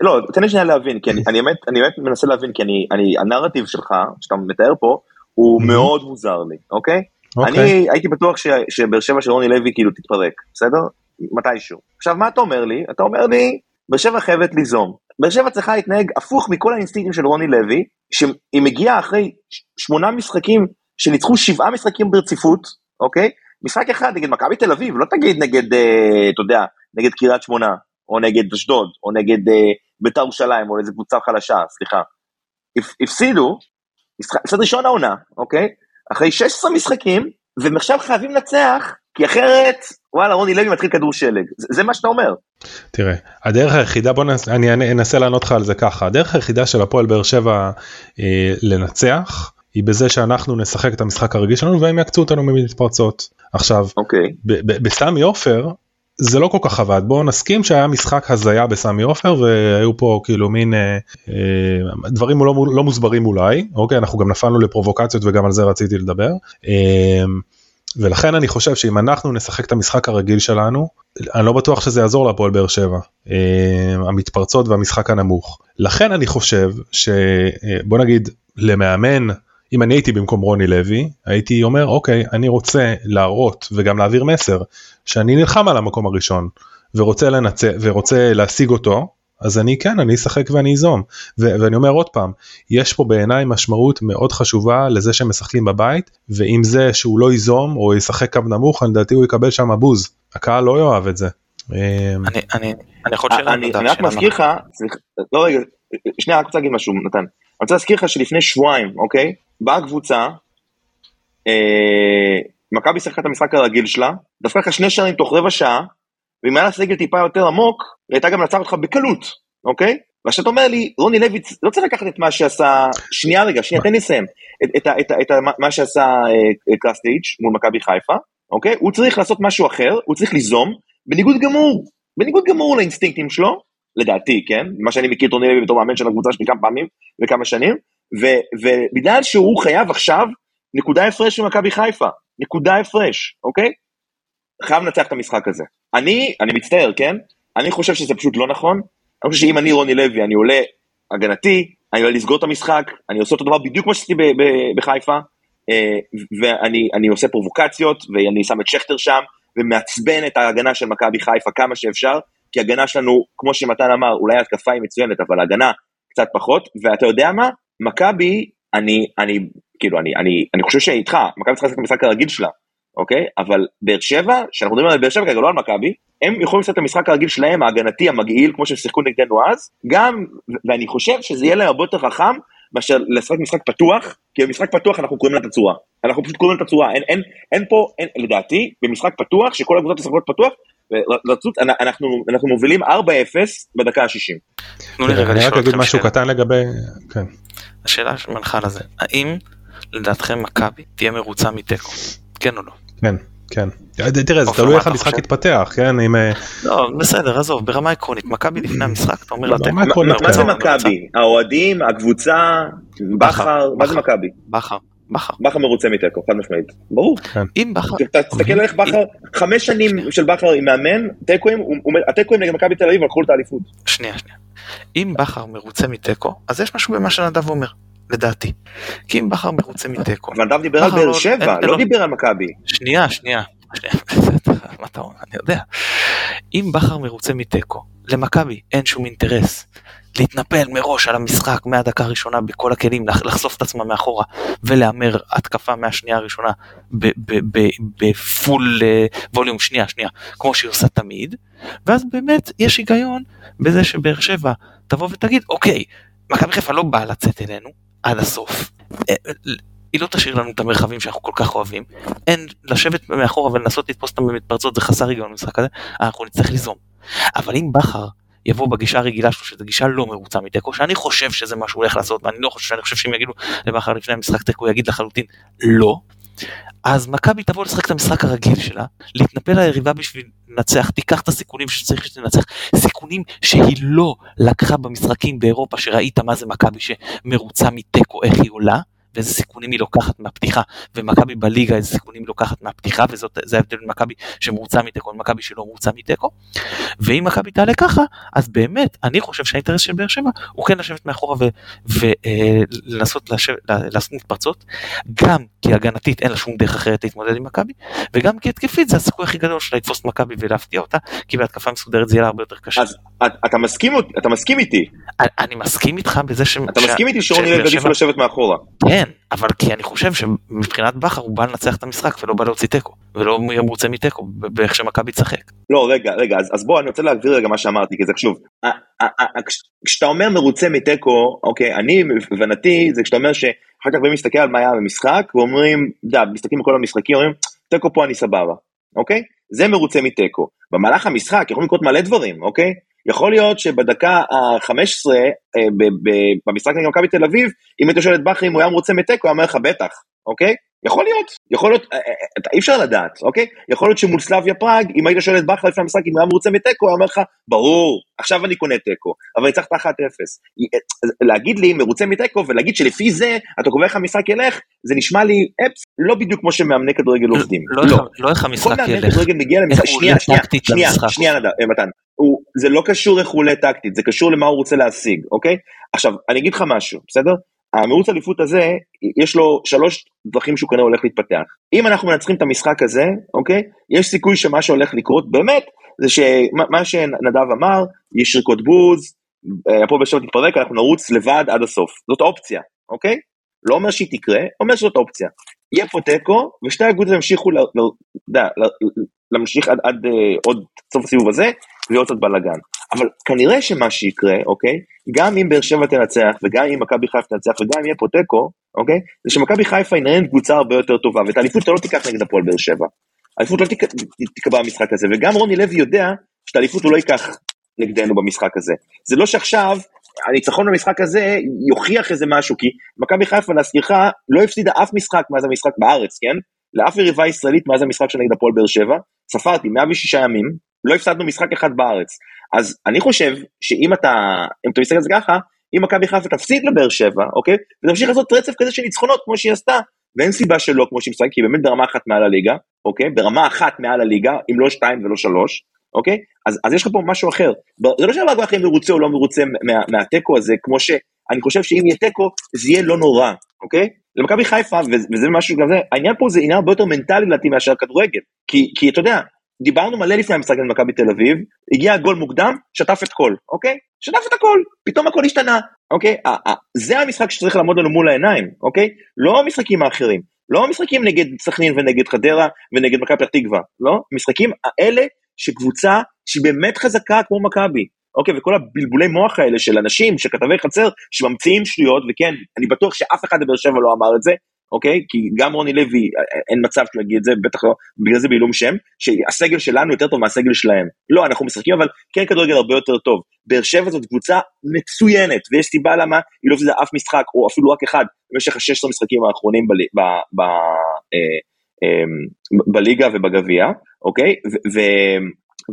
לא תן לי שנייה להבין כי אני באמת מנסה להבין כי אני הנרטיב שלך שאתה מתאר פה הוא mm-hmm. מאוד מוזר לי אוקיי? אוקיי אני הייתי בטוח ש, שבאר שבע של רוני לוי כאילו תתפרק בסדר? מתישהו עכשיו מה אתה אומר לי אתה אומר לי באר שבע חייבת ליזום באר שבע צריכה להתנהג הפוך מכל האינסטינקטים של רוני לוי שהיא מגיעה אחרי שמונה משחקים שניצחו שבעה משחקים ברציפות אוקיי? משחק אחד נגד מכבי תל אביב לא תגיד נגד אה, אתה יודע נגד קריית שמונה או נגד אשדוד או נגד אה, בית"ר ירושלים או איזה קבוצה חלשה סליחה הפסידו, הפסד ראשון העונה, אוקיי? אחרי 16 משחקים, והם עכשיו חייבים לנצח, כי אחרת, וואלה, רוני לוי מתחיל כדור שלג. זה, זה מה שאתה אומר. תראה, הדרך היחידה, בוא נס, אני אנסה לענות לך על זה ככה, הדרך היחידה של הפועל באר שבע אה, לנצח, היא בזה שאנחנו נשחק את המשחק הרגיל שלנו והם יקצו אותנו ממתפרצות. עכשיו, אוקיי. בסמי עופר זה לא כל כך עבד בואו נסכים שהיה משחק הזיה בסמי עופר והיו פה כאילו מין אה, אה, דברים לא, לא מוסברים אולי אוקיי אנחנו גם נפלנו לפרובוקציות וגם על זה רציתי לדבר. אה, ולכן אני חושב שאם אנחנו נשחק את המשחק הרגיל שלנו, אני לא בטוח שזה יעזור להפועל באר שבע, אה, המתפרצות והמשחק הנמוך. לכן אני חושב שבוא נגיד למאמן, אם אני הייתי במקום רוני לוי, הייתי אומר אוקיי, אני רוצה להראות וגם להעביר מסר שאני נלחם על המקום הראשון ורוצה לנצח ורוצה להשיג אותו, אז אני כן, אני אשחק ואני איזום. ו- ואני אומר עוד פעם, יש פה בעיניי משמעות מאוד חשובה לזה שהם משחקים בבית, ועם זה שהוא לא ייזום או ישחק קו נמוך, לדעתי הוא יקבל שם בוז. הקהל לא יאהב את זה. אמ, אני, אני, אני יכול שאלה, אני, אני רק מזכיר לך, לא רגע, שנייה, רק רוצה להגיד משהו, נתן. אני רוצה להזכיר לך שלפני שבועיים, אוקיי? באה קבוצה, אה, מכבי שיחקה את המשחק הרגיל שלה, דפקה לך שני שערים תוך רבע שעה, ואם היה לה סגל טיפה יותר עמוק, היא הייתה גם מנצחת אותך בקלות, אוקיי? ועכשיו אתה אומר לי, רוני לוי לא צריך לקחת את מה שעשה, שנייה רגע, שנייה, תן לי לסיים, את, את, את, את, את מה שעשה אה, קרסטייץ' מול מכבי חיפה, אוקיי? הוא צריך לעשות משהו אחר, הוא צריך ליזום, בניגוד גמור, בניגוד גמור לאינסטינקטים שלו, לדעתי, כן? מה שאני מכיר את רוני לוי בתור מאמן של הקבוצה שלי כמה פעמים וכמה שנים, ו, ובגלל שהוא חייב עכשיו נקודה הפרש ממכבי חיפה, נקודה הפרש, אוקיי? חייב לנצח את המשחק הזה. אני, אני מצטער, כן? אני חושב שזה פשוט לא נכון. אני חושב שאם אני רוני לוי, אני עולה הגנתי, אני עולה לסגור את המשחק, אני עושה אותו דבר בדיוק כמו שעשיתי בחיפה, אה, ואני עושה פרובוקציות, ואני שם את שכטר שם, ומעצבן את ההגנה של מכבי חיפה כמה שאפשר, כי הגנה שלנו, כמו שמתן אמר, אולי התקפה היא מצוינת, אבל הגנה קצת פחות, ואתה יודע מה? מכבי, אני, אני, כאילו, אני, אני, אני חושב שאיתך, מכבי צריכה לעשות את המשחק הרגיל שלה, אוקיי? אבל באר שבע, שאנחנו מדברים על באר שבע כרגע, לא על מכבי, הם יכולים לעשות את המשחק הרגיל שלהם, ההגנתי, המגעיל, כמו שהם שיחקו נגדנו אז, גם, ואני חושב שזה יהיה להם הרבה יותר חכם, מאשר לשחק משחק פתוח, כי במשחק פתוח אנחנו קוראים לה את הצורה. אנחנו פשוט קוראים לה את הצורה, אין, אין, אין פה, אין, לדעתי, במשחק פתוח, שכל הקבוצות משחקות פתוח, לצוץ, אנחנו, אנחנו מובילים 4-0 בדקה ה-60. תנו לי רגע לשאול אתכם שאלה. אני רק אגיד משהו קטן לגבי, כן. השאלה שמנחה לזה, האם לדעתכם מכבי תהיה מרוצה מתיקו? כן או לא? כן. כן. תראה זה תלוי איך המשחק יתפתח כן אם אה, לא בסדר עזוב ברמה עקרונית מכבי לפני המשחק אתה אומר לתת מה זה מכבי האוהדים הקבוצה בכר מה זה מכבי בכר בכר בכר מרוצה מתיקו חד משמעית ברור כן. אם בכר תסתכל על איך בכר חמש שנים של בכר עם מאמן תיקואים התיקואים נגד מכבי תל אביב לקחו את האליפות שנייה שנייה אם בכר מרוצה מתיקו אז יש משהו במה שנדב אומר לדעתי. כי אם בכר מרוצה מתיקו. אבל נדב דיבר על באר לא- שבע, לא דיבר על מכבי. שנייה, שנייה. (laughs) מה אתה אומר? אני יודע. אם בכר מרוצה מתיקו, למכבי אין שום אינטרס להתנפל מראש על המשחק מהדקה הראשונה בכל הכלים, לחשוף את עצמה מאחורה ולהמר התקפה מהשנייה הראשונה בפול ווליום שנייה שנייה כמו שהיא עושה תמיד ואז באמת יש היגיון בזה שבאר שבע תבוא ותגיד אוקיי מכבי חיפה לא באה לצאת אלינו עד הסוף. אה, היא לא תשאיר לנו את המרחבים שאנחנו כל כך אוהבים. אין, לשבת מאחורה ולנסות לתפוס אותם במתפרצות זה חסר היגיון במשחק הזה, אנחנו נצטרך ליזום. אבל אם בכר יבוא בגישה הרגילה שלו, שזו גישה לא מרוצה מתיקו, שאני חושב שזה מה שהוא הולך לעשות, ואני לא חושב, שאני חושב שאם יגידו לבכר לפני המשחק תיקו, יגיד לחלוטין לא. אז מכבי תבוא לשחק את המשחק הרגיל שלה, להתנפל ליריבה בשביל לנצח, תיקח את הסיכונים שצריך שתנצח, סיכונים שהיא לא לקחה במשחקים באירופה, שראית מה זה מכבי שמרוצה מתיקו, איך היא עולה, ואיזה סיכונים היא לוקחת מהפתיחה, ומכבי בליגה איזה סיכונים היא לוקחת מהפתיחה, וזה ההבדל בין מכבי שמרוצה מתיקו למכבי שלא מרוצה מתיקו. ואם מכבי תעלה ככה, אז באמת, אני חושב שהאינטרס של באר שבע הוא כן לשבת מאחורה ולנסות אה, לעשות מתפרצות, גם כי הגנתית אין לה שום דרך אחרת להתמודד עם מכבי, וגם כי התקפית זה הסיכוי הכי גדול שלה לתפוס את מכבי ולהפתיע אותה, כי בהתקפה מסודרת זה יהיה לה הרבה יותר קשה. אז אתה מסכים, אתה מסכים איתי. אני מסכים איתך בזה ש... אתה מסכים איתי שרוני לוי עדיף לשבת מאחורה. כן, אבל כי אני חושב שמבחינת בכר הוא בא לנצח את המשחק ולא בא להוציא תיקו, ולא מרוצה מתיקו, באיך שמכבי תשחק. לא, רגע, רגע, אז, אז בוא, אני רוצה להגדיר רגע מה שאמרתי, כי זה חשוב. כשאתה אומר מרוצה מתיקו, אוקיי, אני, הבנתי, זה כשאתה אומר שאחר כך באים להסתכל על מה היה במשחק, ואומרים, דה, מסתכלים על כל המשחקים, אומרים, תיקו פה אני סבבה, אוקיי? זה מרוצה מתיקו. במהלך המשחק יכולים לקרות מלא דברים, אוקיי? יכול להיות שבדקה ה-15 אה, במשחק נגד מכבי תל אביב, אם היית שואל את בכר אם הוא היה מרוצה מתיקו, הוא היה אומר לך בטח, אוקיי? יכול להיות, יכול להיות, אה, אה, אי אפשר לדעת, אוקיי? יכול להיות שמול סלאביה פראג, אם היית שואל את בכר לפני המשחק אם הוא היה מרוצה מתיקו, הוא אומר לך, ברור, עכשיו אני קונה תיקו, אבל ניצחת 1-0. להגיד לי מרוצה מתיקו ולהגיד שלפי זה אתה קובע איך המשחק ילך, זה נשמע לי אפס, לא בדיוק כמו שמאמני כדורגל עובדים. לא איך המשחק ילך. כל מאמני כדורגל מגיע למשחק, שנייה, שנייה, שנייה, שנייה, מתן. זה לא קשור איך הוא עולה טקטית, זה קשור למה הוא רוצה להשיג, אוקיי? עכשיו, אני אגיד לך משהו, בסדר? המרוץ אליפות הזה, יש לו שלוש דרכים שהוא כנראה הולך להתפתח. אם אנחנו מנצחים את המשחק הזה, אוקיי? יש סיכוי שמה שהולך לקרות באמת, זה שמה שנדב אמר, יש שריקות בוז, הפועל באר שבע תתפרק, אנחנו נרוץ לבד עד הסוף. זאת אופציה, אוקיי? לא אומר שהיא תקרה, אומר שזאת אופציה. יהיה פה תיקו, ושתי האגודות ימשיכו להמשיך עד, עד uh, עוד סוף הסיבוב הזה, ויהיה קצת בלאגן. אבל כנראה שמה שיקרה, אוקיי, גם אם באר שבע תנצח, וגם אם מכבי חיפה תנצח, וגם אם יהיה פה תיקו, אוקיי, זה שמכבי חיפה ינהל קבוצה הרבה יותר טובה, ואת האליפות אתה לא תיקח נגד הפועל באר שבע. האליפות לא תיקבע במשחק הזה, וגם רוני לוי יודע שאת האליפות הוא לא ייקח נגדנו במשחק הזה. זה לא שעכשיו הניצחון במשחק הזה יוכיח איזה משהו, כי מכבי חיפה להזכירך לא הפסידה אף משחק מאז המשחק בארץ, כן? לאף יריבה ישראלית מאז המשחק של נגד הפועל באר שבע, ספרתי 106 ימים, לא הפסדנו משחק אחד בארץ. אז אני חושב שאם אתה, אם אתה מסתכל על זה ככה, אם מכבי חיפה תפסיד לבאר שבע, אוקיי? ותמשיך לעשות רצף כזה של ניצחונות כמו שהיא עשתה, ואין סיבה שלא כמו שהיא משחקת, כי היא באמת ברמה אחת מעל הליגה, אוקיי? ברמה אחת מעל הליגה, אם לא שתיים ולא שלוש, אוקיי? אז, אז יש לך פה משהו אחר. זה לא שהמאבק הכי מרוצה או לא מרוצה מה, מהתיקו הזה, כמו שאני חושב שאם יהיה תיקו, זה יהיה לא נורא, אוקיי? למכבי חיפה, וזה משהו כזה, העניין פה זה עניין הרבה יותר מנטלי לדעתי מאשר כדורגל. כי, כי אתה יודע, דיברנו מלא לפני המשחק עם מכבי תל אביב, הגיע גול מוקדם, שטף את כל, אוקיי? שטף את הכל, פתאום הכל השתנה, אוקיי? זה המשחק שצריך לעמוד לנו מול העיניים, אוקיי? לא המשחקים האחרים, לא המשחקים נגד סכנין ונגד חדרה ונגד מכבי פתח תקווה, לא? המשחקים האלה שקבוצה שהיא באמת חזקה כמו מכבי, אוקיי, וכל הבלבולי מוח האלה של אנשים, של כתבי חצר, שממציאים שטויות, וכן, אני בטוח שאף אחד בבאר שבע לא אמר את זה, אוקיי? כי גם רוני לוי, אין מצב שהוא יגיד את זה, בטח לא, בגלל זה בעילום שם, שהסגל שלנו יותר טוב מהסגל שלהם. לא, אנחנו משחקים, אבל כן כדורגל הרבה יותר טוב. באר שבע זאת קבוצה מצוינת, ויש סיבה למה היא לא הפסידה אף משחק, או אפילו רק אחד, במשך ה-16 משחקים האחרונים אה, אה, בליגה ובגביע, אוקיי? ו,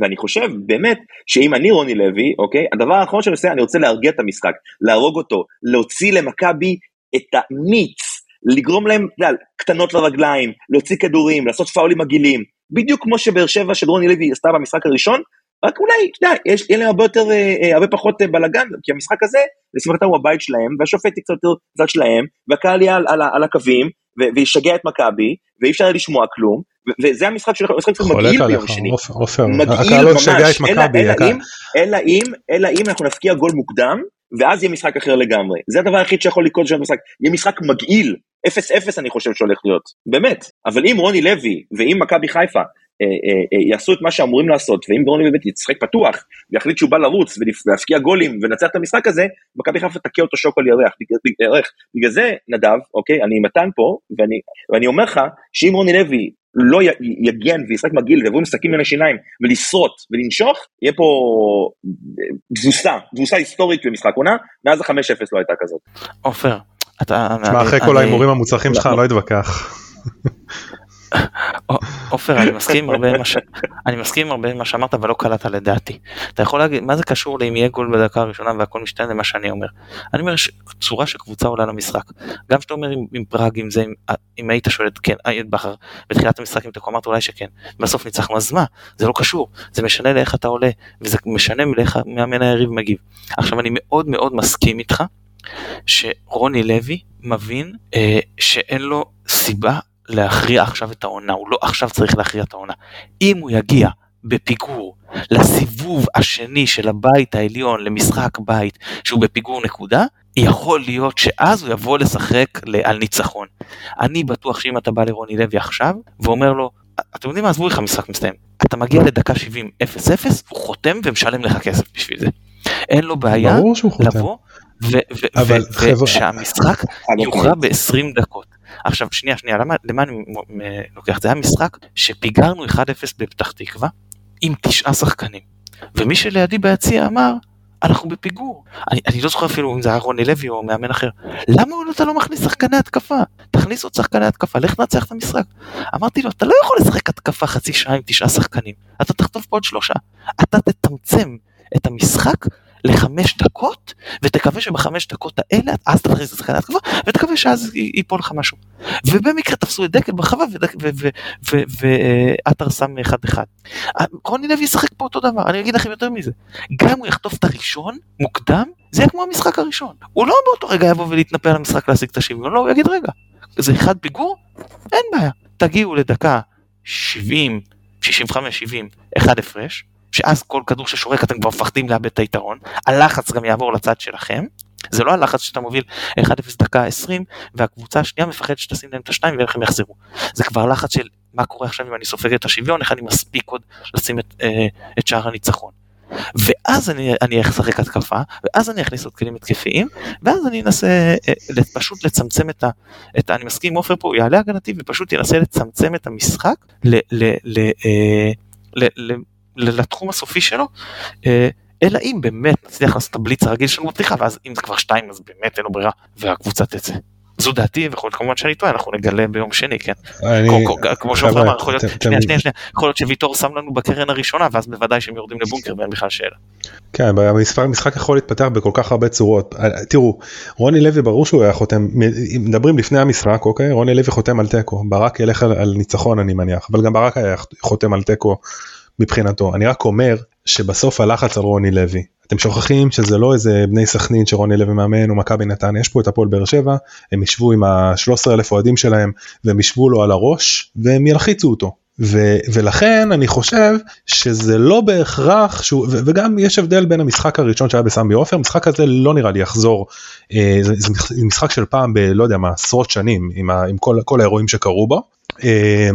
ואני חושב באמת שאם אני רוני לוי, אוקיי, הדבר האחרון שאני עושה, אני רוצה להרגיע את המשחק, להרוג אותו, להוציא למכבי את המיץ, לגרום להם, אתה יודע, קטנות לרגליים, להוציא כדורים, לעשות פאולים מגעילים, בדיוק כמו שבאר שבע של רוני לוי עשתה במשחק הראשון, רק אולי, אתה יודע, יש, יהיה להם הרבה יותר, אה, אה הרבה פחות אה, בלאגן, כי המשחק הזה, לשמחתם הוא הבית שלהם, והשופט קצת יותר צד שלהם, והקהל יהיה על, על, על הקווים, וישגע את מכבי, ואי אפשר לשמוע כלום, וזה המשחק שלך, המשחק קצת מגעיל ביום שני. עופר, הקהל לא ישגע את מכבי. אלא אם אנחנו נפקיע גול מוקדם, ואז יהיה משחק אחר לגמרי. זה הדבר היחיד שיכול לקרות בשביל המשחק. יהיה משחק מגעיל, 0-0 אני חושב שהולך להיות, באמת. אבל אם רוני לוי ואם מכבי חיפה אה, אה, אה, יעשו את מה שאמורים לעשות, ואם רוני לוי ישחק פתוח, ויחליט שהוא בא לרוץ ולהפקיע גולים ולנצח את המשחק הזה, מכבי חיפה תכה אותו שוק על ירח. בגלל זה, נדב, אוקיי, אני מתן פה, ואני, ואני אומר לך, שאם רוני לוי לא יגן וישחק מגעיל ויבואו משחקים בין השיניים ולשרוט ולנשוך, יהיה פה תבוסה, תבוסה היסטורית במשחק עונה, מאז ה-5-0 לא הייתה כזאת. עופר, אתה... תשמע, אחרי כל ההימורים המוצלחים שלך, לא אתווכח. עופר אני מסכים הרבה עם אני מסכים הרבה עם מה שאמרת ולא קלט לדעתי. אתה יכול להגיד מה זה קשור לאם יהיה גול בדקה הראשונה והכל משתנה למה שאני אומר. אני אומר צורה שקבוצה עולה למשחק. גם כשאתה אומר עם פראג עם זה אם היית שואל את כן את בכר בתחילת המשחק אם אתה אמרת אולי שכן בסוף ניצחנו אז מה זה לא קשור זה משנה לאיך אתה עולה וזה משנה לאיך מאמן היריב מגיב. עכשיו אני מאוד מאוד מסכים איתך שרוני לוי מבין אה, שאין לו סיבה להכריע עכשיו את העונה, הוא לא עכשיו צריך להכריע את העונה. אם הוא יגיע בפיגור לסיבוב השני של הבית העליון למשחק בית שהוא בפיגור נקודה, יכול להיות שאז הוא יבוא לשחק על ניצחון. אני בטוח שאם אתה בא לרוני לוי עכשיו ואומר לו, אתם יודעים מה, עזבו איך המשחק מסתיים. אתה מגיע לדקה 70 0-0, הוא חותם ומשלם לך כסף בשביל זה. אין לו בעיה לבוא ושהמשחק יוכרע ב-20 דקות. עכשיו שנייה שנייה למה, למה אני לוקח זה היה משחק שפיגרנו 1-0 בפתח תקווה עם תשעה שחקנים ומי שלידי ביציע אמר אנחנו בפיגור. אני, אני לא זוכר אפילו אם זה היה רוני לוי או מאמן אחר. למה אתה לא מכניס שחקני התקפה? תכניס עוד שחקני התקפה, לך נצח את המשחק. אמרתי לו, אתה לא יכול לשחק התקפה חצי שעה עם תשעה שחקנים, אתה תכתוב פה עוד שלושה. אתה תתמצם את המשחק לחמש דקות, ותקווה שבחמש דקות האלה, אז תכניס את שחקני התקפה, ותקווה שאז ייפול לך משהו. ובמקרה תפסו את דקל ברחבה, ועטר שם אחד אחד. רוני לוי ישחק פה אותו דבר, אני אגיד לכם יותר מזה. גם הוא יחטוף את הראשון, מוקדם, זה יהיה כמו המשחק הראשון. הוא לא באותו רגע יבוא ולהתנפל על המשחק להשיג את השוויון, לא, הוא יגיד רגע, זה אחד פיגור? אין בעיה. תגיעו לדקה 70, 65, 70, אחד הפרש, שאז כל כדור ששורק אתם כבר מפחדים לאבד את היתרון, הלחץ גם יעבור לצד שלכם, זה לא הלחץ שאתה מוביל 1-0 דקה 20 והקבוצה השנייה מפחדת שתשים להם את השניים ואיך הם יחזרו. זה כבר לחץ של מה קורה עכשיו אם אני סופג את השוויון, איך אני מספיק עוד לשים את, אה, את שער הניצחון. ואז אני, אני אשחק התקפה, ואז אני אכניס עוד כלים התקפיים, ואז אני אנסה אה, פשוט לצמצם את ה... את, אני מסכים עם עופר פה, הוא יעלה הגנתי ופשוט ינסה לצמצם את המשחק ל, ל, ל, אה, ל, ל, לתחום הסופי שלו, אה, אלא אם באמת נצליח לעשות את הבליץ הרגיל שלנו בפתיחה, ואז אם זה כבר שתיים אז באמת אין לו ברירה, והקבוצה תצא. זו דעתי, ויכול להיות כמובן שאני טועה, אנחנו נגלה ביום שני, כן? כמו שעופר אמר, יכול להיות, שנייה, שנייה, שנייה, יכול להיות שוויטור שם לנו בקרן הראשונה, ואז בוודאי שהם יורדים לבונקר ואין בכלל שאלה. כן, המשחק יכול להתפתח בכל כך הרבה צורות. אה, תראו, רוני לוי ברור שהוא היה חותם, מדברים לפני המשחק, אוקיי? רוני לוי חותם על תיקו, ברק ילך על ניצחון אני מניח, אבל גם ברק היה חותם על תיקו מבחינתו. אני רק אומר שבסוף הלחץ על רוני לוי. אתם שוכחים שזה לא איזה בני סכנין שרוני לוי מאמן או מכבי נתן, יש פה את הפועל באר שבע, הם ישבו עם ה-13 אלף אוהדים שלהם והם ישבו לו על הראש והם ילחיצו אותו. ו- ולכן אני חושב שזה לא בהכרח שהוא ו- וגם יש הבדל בין המשחק הראשון שהיה בסמי עופר המשחק הזה לא נראה לי יחזור אה, זה, זה משחק של פעם בלא יודע מה עשרות שנים עם, ה- עם כל, כל האירועים שקרו בו. אה,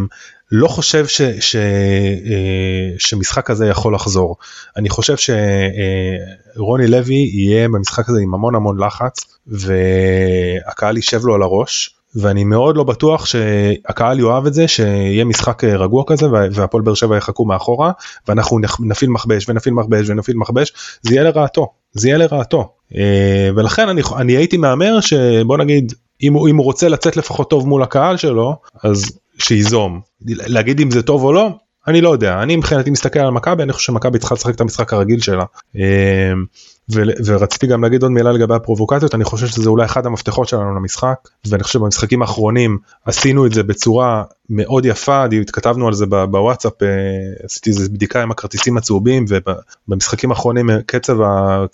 לא חושב ש, ש, אה, שמשחק כזה יכול לחזור. אני חושב שרוני אה, לוי יהיה במשחק הזה עם המון המון לחץ והקהל יישב לו על הראש. ואני מאוד לא בטוח שהקהל יאהב את זה שיהיה משחק אה, רגוע כזה והפועל באר שבע יחכו מאחורה ואנחנו נפעיל מכבש ונפעיל מכבש ונפעיל מכבש זה יהיה לרעתו זה יהיה לרעתו ולכן אני, אני הייתי מהמר שבוא נגיד אם הוא, אם הוא רוצה לצאת לפחות טוב מול הקהל שלו אז שיזום. להגיד אם זה טוב או לא, אני לא יודע. אני מבחינתי מסתכל על מכבי, אני חושב שמכבי צריכה לשחק את המשחק הרגיל שלה. אמ, ורציתי גם להגיד עוד מילה לגבי הפרובוקציות, אני חושב שזה אולי אחד המפתחות שלנו למשחק, ואני חושב במשחקים האחרונים עשינו את זה בצורה מאוד יפה, התכתבנו על זה בוואטסאפ, אה, עשיתי איזה בדיקה עם הכרטיסים הצהובים, ובמשחקים האחרונים אה, קצב אה,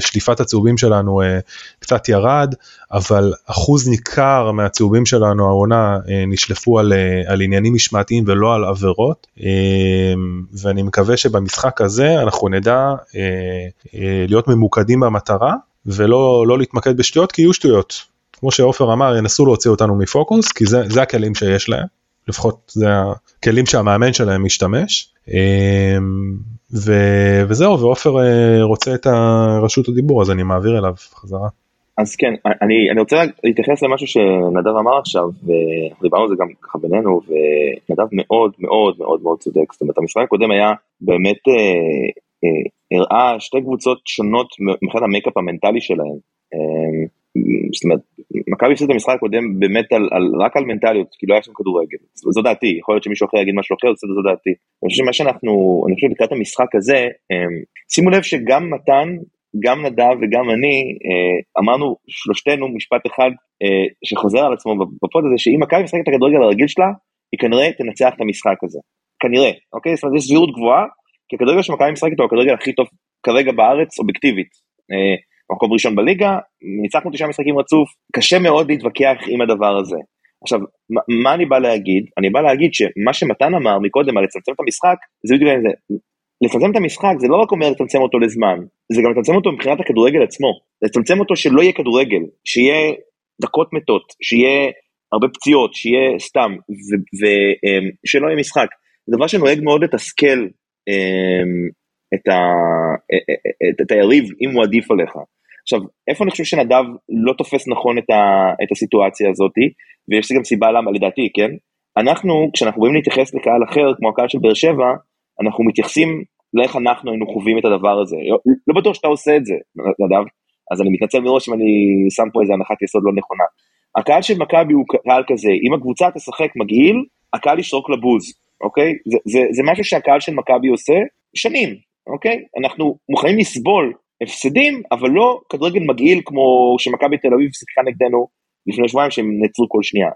שליפת הצהובים שלנו קצת ירד, אבל אחוז ניכר מהצהובים שלנו העונה נשלפו על, על עניינים משמעתיים ולא על עבירות, ואני מקווה שבמשחק הזה אנחנו נדע להיות ממוקדים במטרה ולא לא להתמקד בשטויות כי יהיו שטויות. כמו שעופר אמר ינסו להוציא אותנו מפוקוס כי זה, זה הכלים שיש להם לפחות זה הכלים שהמאמן שלהם משתמש אמ, ו, וזהו ועופר אה, רוצה את הרשות הדיבור אז אני מעביר אליו חזרה. אז כן אני, אני רוצה להתייחס למשהו שנדב אמר עכשיו ודיברנו על זה גם ככה בינינו ונדב מאוד מאוד מאוד מאוד צודק זאת אומרת המשחק הקודם היה באמת אה, אה, הראה שתי קבוצות שונות מבחינת המייקאפ המנטלי שלהם. אה, זאת אומרת, מכבי הפסיד את המשחק הקודם באמת על, על, רק על מנטליות, כי לא היה שם כדורגל. זו דעתי, יכול להיות שמישהו אחר יגיד משהו אחר, זו דעתי. אני חושב שמה שאנחנו, אני חושב לקראת המשחק הזה, אה, שימו לב שגם מתן, גם נדב וגם אני, אמרנו שלושתנו משפט אחד שחוזר על עצמו ב pod הזה, שאם מכבי משחקת את הכדורגל הרגיל שלה, היא כנראה תנצח את המשחק הזה. כנראה, אוקיי? זאת אומרת, יש סבירות גבוהה כי הכדורגל שמכבי משחקת הוא הכדורגל הכי טוב כרגע בארץ אובייקטיבית. מקום ראשון בליגה, ניצחנו תשעה משחקים רצוף, קשה מאוד להתווכח עם הדבר הזה. עכשיו, מה אני בא להגיד? אני בא להגיד שמה שמתן אמר מקודם על לצמצם את המשחק, זה בדיוק זה. לצמצם את המשחק זה לא רק אומר לצמצם אותו לזמן, זה גם לצמצם אותו מבחינת הכדורגל עצמו. לצמצם אותו שלא יהיה כדורגל, שיהיה דקות מתות, שיהיה הרבה פציעות, שיהיה סתם, ושלא יהיה משחק. זה דבר שנוהג מאוד לתסכל אמ, את, ה, את, את היריב אם הוא עדיף עליך. עכשיו, איפה אני חושב שנדב לא תופס נכון את, ה, את הסיטואציה הזאתי, ויש גם סיבה למה לדעתי, כן? אנחנו, כשאנחנו באים להתייחס לקהל אחר, כמו הקהל של באר שבע, אנחנו מתייחסים לאיך אנחנו היינו חווים את הדבר הזה. לא, לא בטוח שאתה עושה את זה, נדב, אז אני מתנצל מראש אם אני שם פה איזה הנחת יסוד לא נכונה. הקהל של מכבי הוא קהל כזה, אם הקבוצה תשחק מגעיל, הקהל ישרוק לבוז, אוקיי? זה, זה, זה משהו שהקהל של מכבי עושה שנים, אוקיי? אנחנו מוכנים לסבול הפסדים, אבל לא כדורגל מגעיל כמו שמכבי תל אביב שיחקה נגדנו לפני שבועיים שהם נעצרו כל שנייה.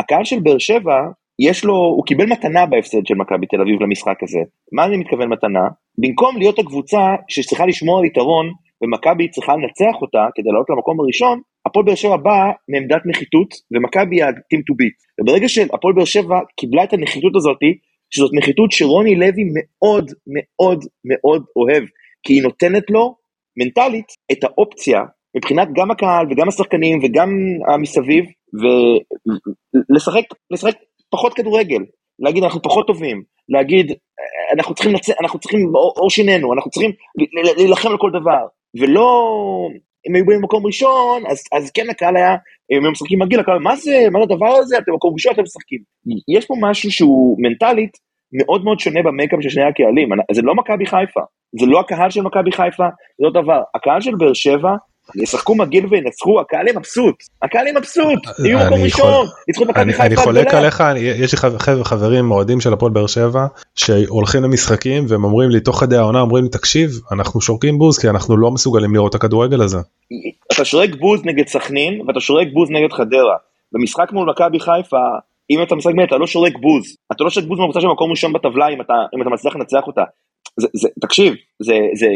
הקהל של באר שבע, יש לו, הוא קיבל מתנה בהפסד של מכבי תל אביב למשחק הזה. מה אני מתכוון מתנה? במקום להיות הקבוצה שצריכה לשמור על יתרון ומכבי צריכה לנצח אותה כדי לעלות למקום הראשון, הפועל באר שבע באה מעמדת נחיתות ומכבי היא ה-team to beat. וברגע שהפועל באר שבע קיבלה את הנחיתות הזאתי, שזאת נחיתות שרוני לוי מאוד מאוד מאוד אוהב, כי היא נותנת לו מנטלית את האופציה מבחינת גם הקהל וגם השחקנים וגם המסביב, ולשחק לשחק פחות כדורגל, להגיד אנחנו פחות טובים, להגיד אנחנו צריכים, לצ... אנחנו צריכים אור שינינו, אנחנו צריכים להילחם על כל דבר, ולא, אם היו במקום ראשון, אז, אז כן הקהל היה, אם הם משחקים מגעיל, מה זה, מה הדבר הזה, אתם במקום ראשון, אתם משחקים. יש פה משהו שהוא מנטלית מאוד מאוד שונה במייקאפ של שני הקהלים, זה לא מכבי חיפה, זה לא הקהל של מכבי חיפה, זה לא דבר, הקהל של באר שבע, ישחקו מגעיל וינצחו, הקהל יהיה מבסוט, הקהל יהיה מבסוט, יהיו מקום ראשון, ניצחו את מכבי חיפה. אני חולק עליך, יש לי חברים אוהדים של הפועל באר שבע, שהולכים למשחקים והם אומרים לי תוך כדי העונה, אומרים לי תקשיב, אנחנו שורקים בוז כי אנחנו לא מסוגלים לראות את הכדורגל הזה. אתה שורק בוז נגד סכנין ואתה שורק בוז נגד חדרה. במשחק מול מכבי חיפה, אם אתה משחק אתה לא שורק בוז, אתה לא שורק בוז מהקבוצה של מקום ראשון בטבלה אם אתה, אם אתה מצליח לנצח אותה. זה, זה, תקשיב, זה, זה,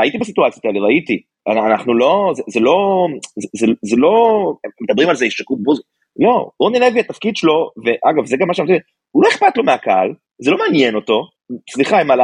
הייתי בסיטואציות האלה, ראיתי, אנחנו לא, זה, זה לא, זה, זה, לא, מדברים על זה, ישקעו בוז, לא, רוני לוי התפקיד שלו, ואגב זה גם מה שאמרתי, הוא לא אכפת לו מהקהל, זה לא מעניין אותו, סליחה אם על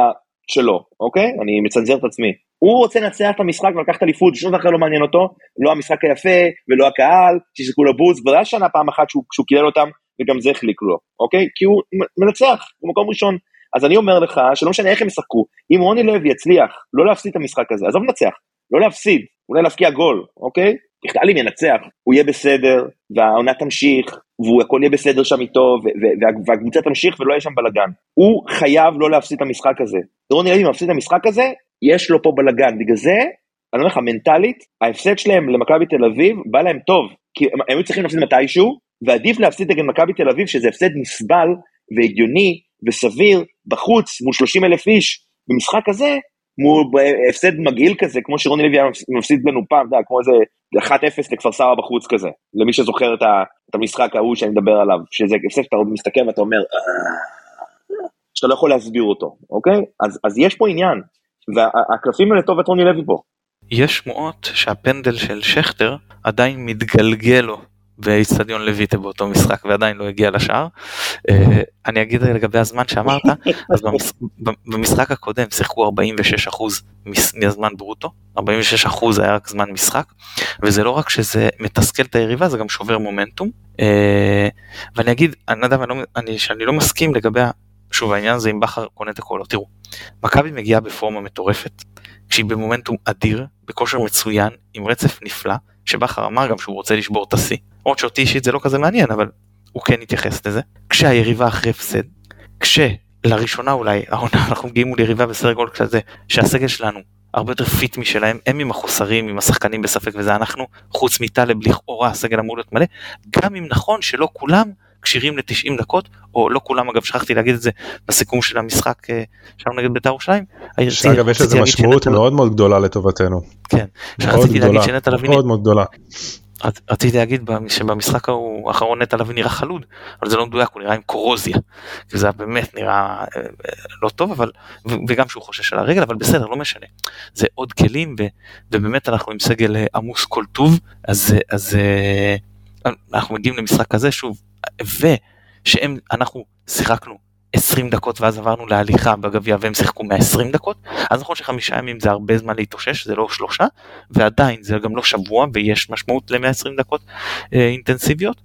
שלו, אוקיי? אני מצנזר את עצמי. הוא רוצה לנצח את המשחק ולקחת אליפות, שום דבר לא מעניין אותו, לא המשחק היפה ולא הקהל, שישקעו לו בוז, כבר היה שנה פעם אחת שהוא, שהוא קילל אותם, וגם זה החליק לו, אוקיי? כי הוא מנצח, הוא מקום ראשון. אז אני אומר לך, שלא משנה איך הם ישחקו, אם רוני לוי יצליח לא להפסיד את המשחק הזה, עזוב לנצח, לא להפסיד, אולי להפקיע גול, אוקיי? בכלל אם ינצח, הוא יהיה בסדר, והעונה תמשיך, והכל יהיה בסדר שם איתו, והקבוצה תמשיך ולא יהיה שם בלאגן. הוא חייב לא להפסיד את המשחק הזה. רוני לוי מפסיד את המשחק הזה, יש לו פה בלאגן. בגלל זה, אני אומר לך, מנטלית, ההפסד שלהם למכבי תל אביב בא להם טוב, כי הם היו צריכים להפסיד מתישהו, ועדיף להפסיד נגד מכבי תל אביב, שזה הפסד נסבל והגיוני וסביר בחוץ מול 30 אלף איש במשחק הזה, מול הפסד מגעיל כזה, כמו שרוני לוי היה מפסיד לנו פעם, אתה כמו איזה 1-0 לכפר סבא בחוץ כזה, למי שזוכר את, ה, את המשחק ההוא שאני מדבר עליו, שזה הפסד שאתה מסתכל ואתה אומר, אה", שאתה לא יכול להסביר אותו, אוקיי? אז, אז יש פה עניין, והקלפים האלה טוב את רוני לוי פה. יש שמועות שהפנדל של שכטר עדיין מתגלגל לו באיצטדיון לויטה באותו משחק ועדיין לא הגיע לשער. אה, אני אגיד לגבי הזמן שאמרת, אז (laughs) במשחק הקודם שיחקו 46% מהזמן ברוטו, 46% היה רק זמן משחק, וזה לא רק שזה מתסכל את היריבה, זה גם שובר מומנטום. אה, ואני אגיד, אני יודע לא שאני לא מסכים לגבי, שוב העניין הזה אם בכר קונה את הקולות, תראו, מכבי מגיעה בפורמה מטורפת, כשהיא במומנטום אדיר, בכושר מצוין, עם רצף נפלא, שבכר אמר גם שהוא רוצה לשבור את השיא. למרות שאותי אישית זה לא כזה מעניין, אבל הוא כן התייחס לזה. כשהיריבה אחרי הפסד, כשלראשונה אולי העונה (laughs) אנחנו מגיעים מול יריבה בסדר גודל כזה, שהסגל שלנו הרבה יותר fit משלהם, הם עם החוסרים, עם השחקנים בספק וזה אנחנו, חוץ מטלב לכאורה הסגל אמור להיות מלא, גם אם נכון שלא כולם כשירים ל-90 דקות, או לא כולם אגב, שכחתי להגיד את זה בסיכום של המשחק אה, שלנו נגד בית"ר ירושלים. אגב יש לזה משמעות מאוד מאוד גדולה לטובתנו. כן, שכחתי להגיד שנטע לביא... מאוד מאוד גדולה. רציתי להגיד שבמשחק האחרון נטע לביא נראה חלוד, אבל זה לא מדויק, הוא נראה עם קורוזיה. זה באמת נראה אה, אה, לא טוב, אבל, וגם שהוא חושש על הרגל, אבל בסדר, לא משנה. זה עוד כלים, ובאמת אנחנו עם סגל עמוס כל טוב, אז, אז אנחנו מגיעים למשחק כזה, שוב, ושהם, אנחנו שיחקנו 20 דקות ואז עברנו להליכה בגביע והם שיחקו 120 דקות, אז נכון שחמישה ימים זה הרבה זמן להתאושש, זה לא שלושה, ועדיין זה גם לא שבוע ויש משמעות ל-120 דקות אה, אינטנסיביות.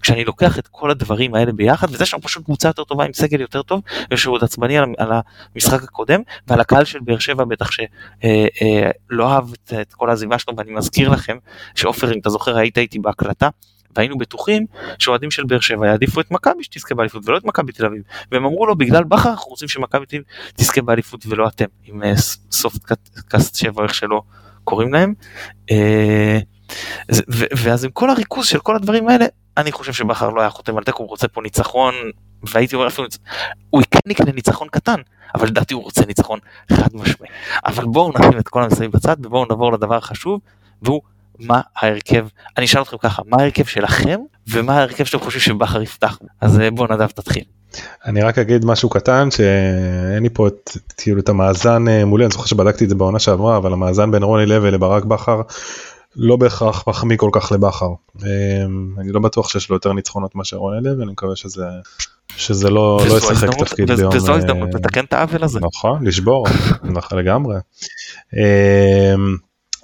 כשאני לוקח את כל הדברים האלה ביחד, וזה שם פשוט קבוצה יותר טובה עם סגל יותר טוב, ויש עוד עצבני על, על המשחק הקודם, ועל הקהל של באר שבע בטח שלא אה, אה, לא אהב את, את כל העזיבה שלו, ואני מזכיר לכם שעופר, אם אתה זוכר, היית איתי בהקלטה, והיינו בטוחים שאוהדים של באר שבע יעדיפו את מכבי שתזכה באליפות ולא את מכבי תל אביב. והם אמרו לו בגלל בכר אנחנו רוצים שמכבי תל אביב תזכה באליפות ולא אתם. עם אה, סופט קאסט 7 איך שלא קוראים להם. אה, ואז עם כל הריכוז של כל הדברים האלה אני חושב שבכר לא היה חותם על תיקו הוא רוצה פה ניצחון והייתי אומר אפילו הוא כן יקנה ניצחון קטן אבל לדעתי הוא רוצה ניצחון חד משמעי. אבל בואו נשים את כל המסביב בצד ובואו נעבור לדבר החשוב והוא מה ההרכב, אני אשאל אתכם ככה, מה ההרכב שלכם ומה ההרכב שאתם חושבים שבכר יפתח, אז אה, בוא נדב תתחיל. אני רק אגיד משהו קטן שאין לי פה את, כאילו את המאזן אה, מולי, אני זוכר שבדקתי את זה בעונה שעברה, אבל המאזן בין רוני לוי לברק בכר לא בהכרח מחמיא כל כך לבכר. אה, אני לא בטוח שיש לו יותר ניצחונות מאשר רוני לוי, אני מקווה שזה שזה לא, לא ישחק תפקיד ביום... וזו הזדמנות לתקן את העוול הזה. נכון, לשבור, נכון לגמרי.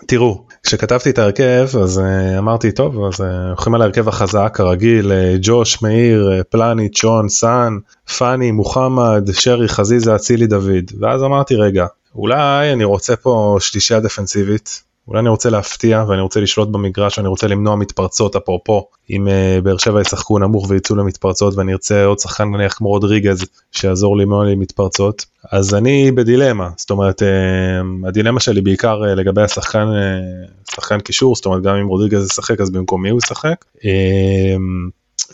תראו, כשכתבתי את ההרכב אז uh, אמרתי טוב אז uh, הולכים על ההרכב החזק כרגיל uh, ג'וש מאיר פלניט שון סאן פאני מוחמד שרי חזיזה אצילי דוד. ואז אמרתי רגע אולי אני רוצה פה שלישייה דפנסיבית אולי אני רוצה להפתיע ואני רוצה לשלוט במגרש ואני רוצה למנוע מתפרצות אפרופו אם uh, באר שבע ישחקו נמוך ויצאו למתפרצות ואני ארצה עוד שחקן נניח כמו רודריגז שיעזור לי מאוד למתפרצות אז אני בדילמה זאת אומרת uh, הדילמה שלי בעיקר uh, לגבי השחקן uh, שחקן קישור זאת אומרת גם אם רודריגז ישחק אז במקום מי הוא ישחק. Uh,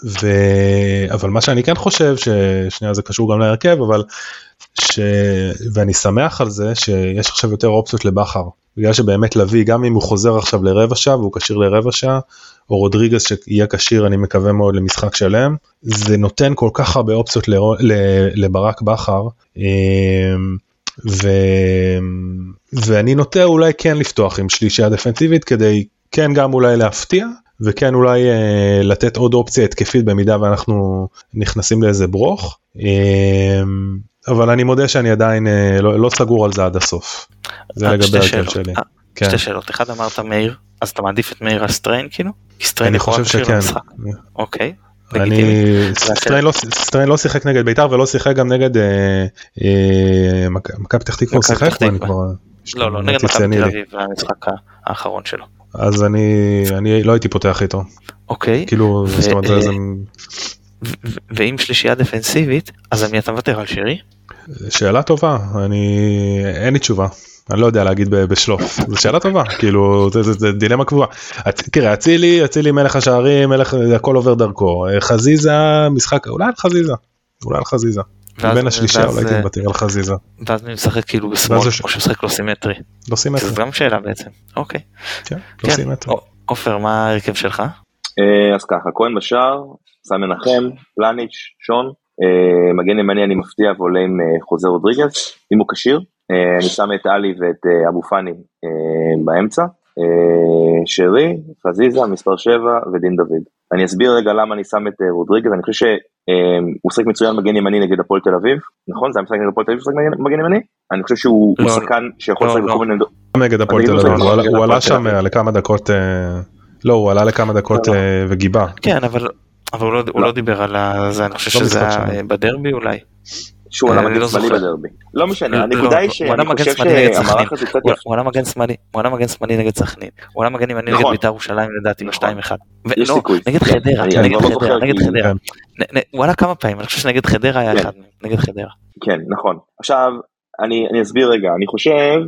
ו... אבל מה שאני כן חושב ששנייה זה קשור גם להרכב אבל ש... ואני שמח על זה שיש עכשיו יותר אופציות לבכר. בגלל שבאמת לביא גם אם הוא חוזר עכשיו לרבע שעה והוא כשיר לרבע שעה או רודריגז שיהיה כשיר אני מקווה מאוד למשחק שלם זה נותן כל כך הרבה אופציות ל... לברק בכר. אמ, ו... ואני נוטה אולי כן לפתוח עם שלישייה דפנסיבית כדי כן גם אולי להפתיע וכן אולי אה, לתת עוד אופציה התקפית במידה ואנחנו נכנסים לאיזה ברוך. אה, אבל אני מודה שאני עדיין אה, לא, לא סגור על זה עד הסוף. זה לגבי ההרכב שלי. אה, כן. שתי שאלות, אחד אמרת מאיר, אז אתה מעדיף את מאיר על סטריין כאילו? סטריין אני חושב שכן. אוקיי. אני סטריין לא, סטריין לא שיחק נגד בית"ר ולא שיחק גם נגד אה, אה, מכבי פתח תקווה הוא שיחק? לא לא נגד מכבי תל אביב המשחק האחרון שלו. אז אני אני לא הייתי פותח איתו. אוקיי. כאילו זאת אומרת זה ואם שלישייה דפנסיבית אז על מי אתה מוותר על שרי? שאלה טובה אני אין לי תשובה אני לא יודע להגיד בשלוף זו שאלה טובה כאילו זה, זה, זה דילמה קבועה. תראה אצילי אצילי מלך השערים מלך הכל עובר דרכו חזיזה משחק אולי על חזיזה אולי על חזיזה. בין השלישה אולי הייתי מוותר על חזיזה. ואז אני משחק כאילו בשמאל או שמשחק לא סימטרי. לא סימטרי. זו גם שאלה בעצם. אוקיי. כן, לא כן. סימטרי. עופר מה ההרכב שלך? אה, אז ככה כהן בשער סן מנחם, פלניץ', שון, אה, מגן ימני אני מפתיע ועולה עם אה, חוזר רודריגז, אם הוא כשיר, אה, אני שם את עלי ואת אבו פאני באמצע, שרי, חזיזה, מספר 7 ודין דוד. אני אסביר רגע למה אני שם את רודריגז, אני חושב שהוא משחק מצוין מגן ימני נגד הפועל תל אביב, נכון? זה היה משחק נגד הפועל תל אביב, משחק מגן ימני? אני חושב שהוא לא, שחקן שיכול לא, לשחק לא. בכל מיני... נגד הפועל תל אביב, הוא עלה שם לכמה דקות, לא, הוא עלה לכמה דקות וגיבה. כן, אבל אבל הוא לא, הוא לא דיבר על זה, אני חושב שזה היה בדרבי אולי. שהוא עלה מגן שמאלי בדרבי. לא משנה, הנקודה היא שאני חושב שהמערך הזה קצת... הוא עלה מגן שמאלי, הוא עלה מגן שמאלי נגד סכנין, הוא עלה מגן ימני נגד בית"ר ירושלים לדעתי ב-2-1. יש סיכוי. נגד חדרה, נגד חדרה, נגד חדרה. הוא עלה כמה פעמים, אני חושב שנגד חדרה היה אחד נגד חדרה. כן, נכון. עכשיו, אני אסביר רגע, אני חושב.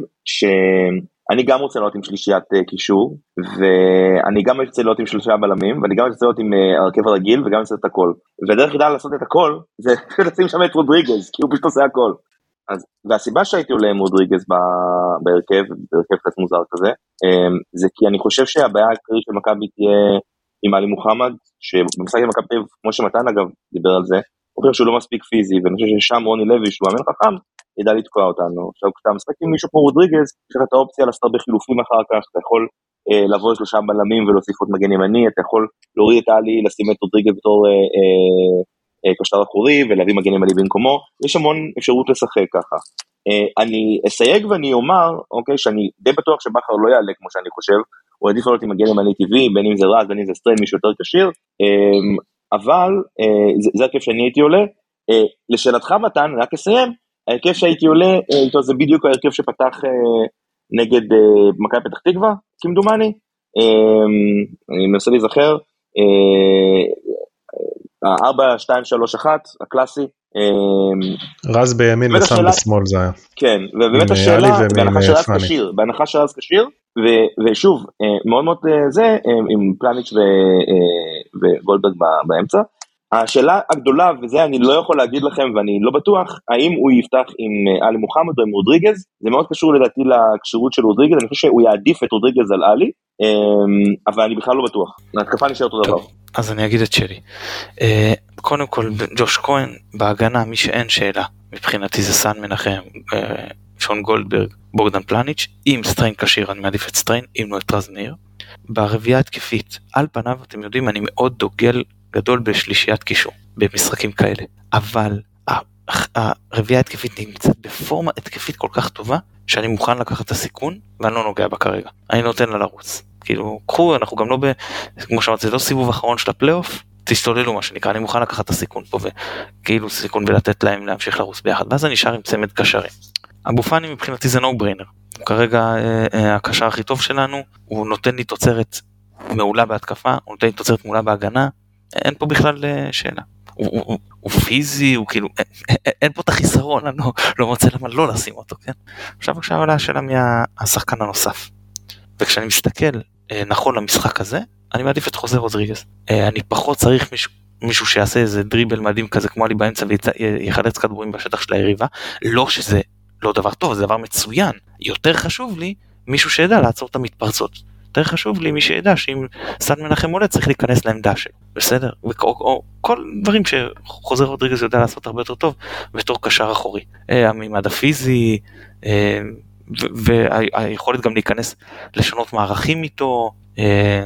אני גם רוצה לעלות עם שלישיית uh, קישור, ואני גם רוצה לעלות עם שלושה בלמים, ואני גם רוצה לעלות עם uh, הרכב הרגיל, וגם רוצה את הכל. והדרך היחידה לעשות את הכל, זה (laughs) לשים שם את רודריגז, כי הוא פשוט עושה הכל. אז, והסיבה שהייתי עולה עם רודריגז בהרכב, בהרכב קצת מוזר כזה, um, זה כי אני חושב שהבעיה העיקרית של מכבי תהיה עם עלי מוחמד, שבמשחק עם מכבי כמו שמתן אגב דיבר על זה, הוא חושב שהוא לא מספיק פיזי, ואני חושב ששם רוני לוי, שהוא מאמן חכם, ידע לתקוע אותנו. עכשיו כשאתה משחק עם מישהו כמו רודריגז, יש לך את האופציה לעשות הרבה חילופים אחר כך, אתה יכול אה, לבוא לשלושה בלמים ולהוסיף עוד מגן ימני, אתה יכול להוריד את עלי, לשים את רודריגז בתור אה, אה, אה, קשטר אחורי ולהביא מגן ימני במקומו, יש המון אפשרות לשחק ככה. אה, אני אסייג ואני אומר, אוקיי, שאני די בטוח שבכר לא יעלה כמו שאני חושב, הוא עדיף לעלות עם מגן ימני טבעי, בין אם זה רז, בין אם זה סטריין, מישהו יותר כשיר, אה, אבל אה, זה, זה הכיף שאני הייתי עולה. אה, לשאלתך מתן, רק אסיים, ההרכב שהייתי עולה אה, איתו זה בדיוק ההרכב שפתח אה, נגד אה, מכבי פתח תקווה, כמדומני. אני מנסה להיזכר, ה-4, 2, 3, 1, הקלאסי. רז בימין וסאן בשמאל זה היה. כן, ובאמת השאלה, בהנחה שרז כשיר, בהנחה שרז כשיר, ושוב, מאוד מאוד זה, עם פלניץ' וגולדברג באמצע. השאלה הגדולה, וזה אני לא יכול להגיד לכם ואני לא בטוח, האם הוא יפתח עם עלי מוחמד או עם רודריגז, זה מאוד קשור לדעתי לכשירות של רודריגז, אני חושב שהוא יעדיף את רודריגז על עלי, אבל אני בכלל לא בטוח, ההתקפה נשאר אותו דבר. אז אני אגיד את שלי. קודם כל, ג'וש כהן בהגנה, מי שאין שאלה, מבחינתי זה סאן מנחם, שון גולדברג, בוגדן פלניץ', אם סטריין כשיר אני מעדיף את סטריין, אם לא את רז מאיר. ברביעייה התקפית, על פניו אתם יודעים אני מאוד דוגל גדול בשלישיית קישור במשחקים כאלה, אבל הרביעייה התקפית נמצאת בפורמה התקפית כל כך טובה, שאני מוכן לקחת את הסיכון ואני לא נוגע בה כרגע, אני נותן לה לרוץ. כאילו, קחו, אנחנו גם לא ב... כמו שאמרתי, זה לא סיבוב אחרון של הפלייאוף, תסתוללו מה שנקרא, אני מוכן לקחת את הסיכון פה, וכאילו סיכון ולתת להם להמשיך לרוץ ביחד, ואז אני נשאר עם צמד קשרים. אבו פאני מבחינתי זה no brainer, הוא כרגע אה, אה, הקשר הכי טוב שלנו, הוא נותן לי תוצרת מעולה בהתקפה, הוא נותן לי תוצרת מעולה בהגנה, אין פה בכלל אה, שאלה. הוא, פיזי, הוא כאילו, אין, אין, אין פה את החיסרון, אני לא, לא מוצא למה לא לשים אותו, כן? עכשיו עכשיו עולה השאלה מי השחקן הנוסף. וכשאני מסתכל אה, נכון למשחק הזה, אני מעדיף את חוזה רודריגז. אה, אני פחות צריך מישהו שיעשה איזה דריבל מדהים כזה כמו עלי באמצע ויחלץ כדורים בשטח של היריבה. לא שזה לא דבר טוב, זה דבר מצוין. יותר חשוב לי מישהו שידע לעצור את המתפרצות. יותר חשוב לי מי שידע שאם סן מנחם עולה צריך להיכנס לעמדה שלו, בסדר? או, או כל דברים שחוזר רודריגז יודע לעשות הרבה יותר טוב בתור קשר אחורי. אה, המימד הפיזי, אה, והיכולת גם להיכנס, לשנות מערכים איתו, אה,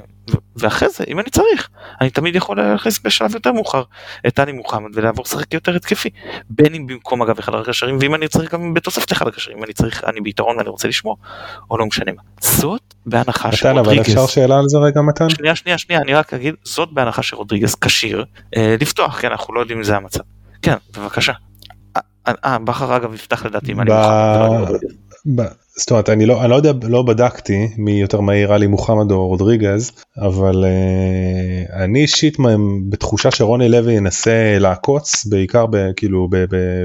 ואחרי זה, אם אני צריך, אני תמיד יכול להכניס בשלב יותר מאוחר את טלי מוחמד ולעבור לשחק יותר התקפי. בין אם במקום אגב אחד הקשרים, ואם אני צריך גם בתוספת אחד הקשרים, אם אני צריך, אני ביתרון ואני רוצה לשמור, או לא משנה מה. זאת בהנחה שרודריגז... מתן, אבל אפשר שאלה על זה רגע מתן? שנייה, שנייה, שנייה, אני רק אגיד, זאת בהנחה שרודריגז כשיר אה, לפתוח, כן, אנחנו לא יודעים אם זה המצב. כן, בבקשה. אה, בכר אגב יפתח לדעתי אם אני מוכן. זאת אומרת אני לא אני לא יודע לא בדקתי מי יותר מהיר עלי מוחמד או רודריגז אבל uh, אני אישית בתחושה שרוני לוי ינסה לעקוץ בעיקר כאילו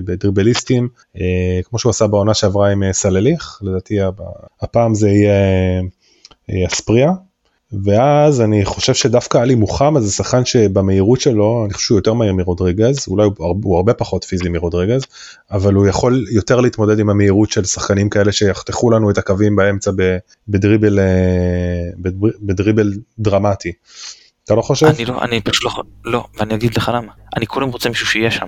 בדריבליסטים uh, כמו שהוא עשה בעונה שעברה עם uh, סלליך לדעתי הפעם זה יהיה אספריה ואז אני חושב שדווקא עלי מוחמד זה שחקן שבמהירות שלו אני חושב שהוא יותר מהיר מרודריגז אולי הוא, הרבה פחות פיזי מרודריגז אבל הוא יכול יותר להתמודד עם המהירות של שחקנים כאלה שיחתכו לנו את הקווים באמצע בדריבל אה, בדריבל דרמטי. אתה לא חושב? אני לא אני פשוט לא לא ואני אגיד לך למה אני קודם רוצה מישהו שיהיה שם.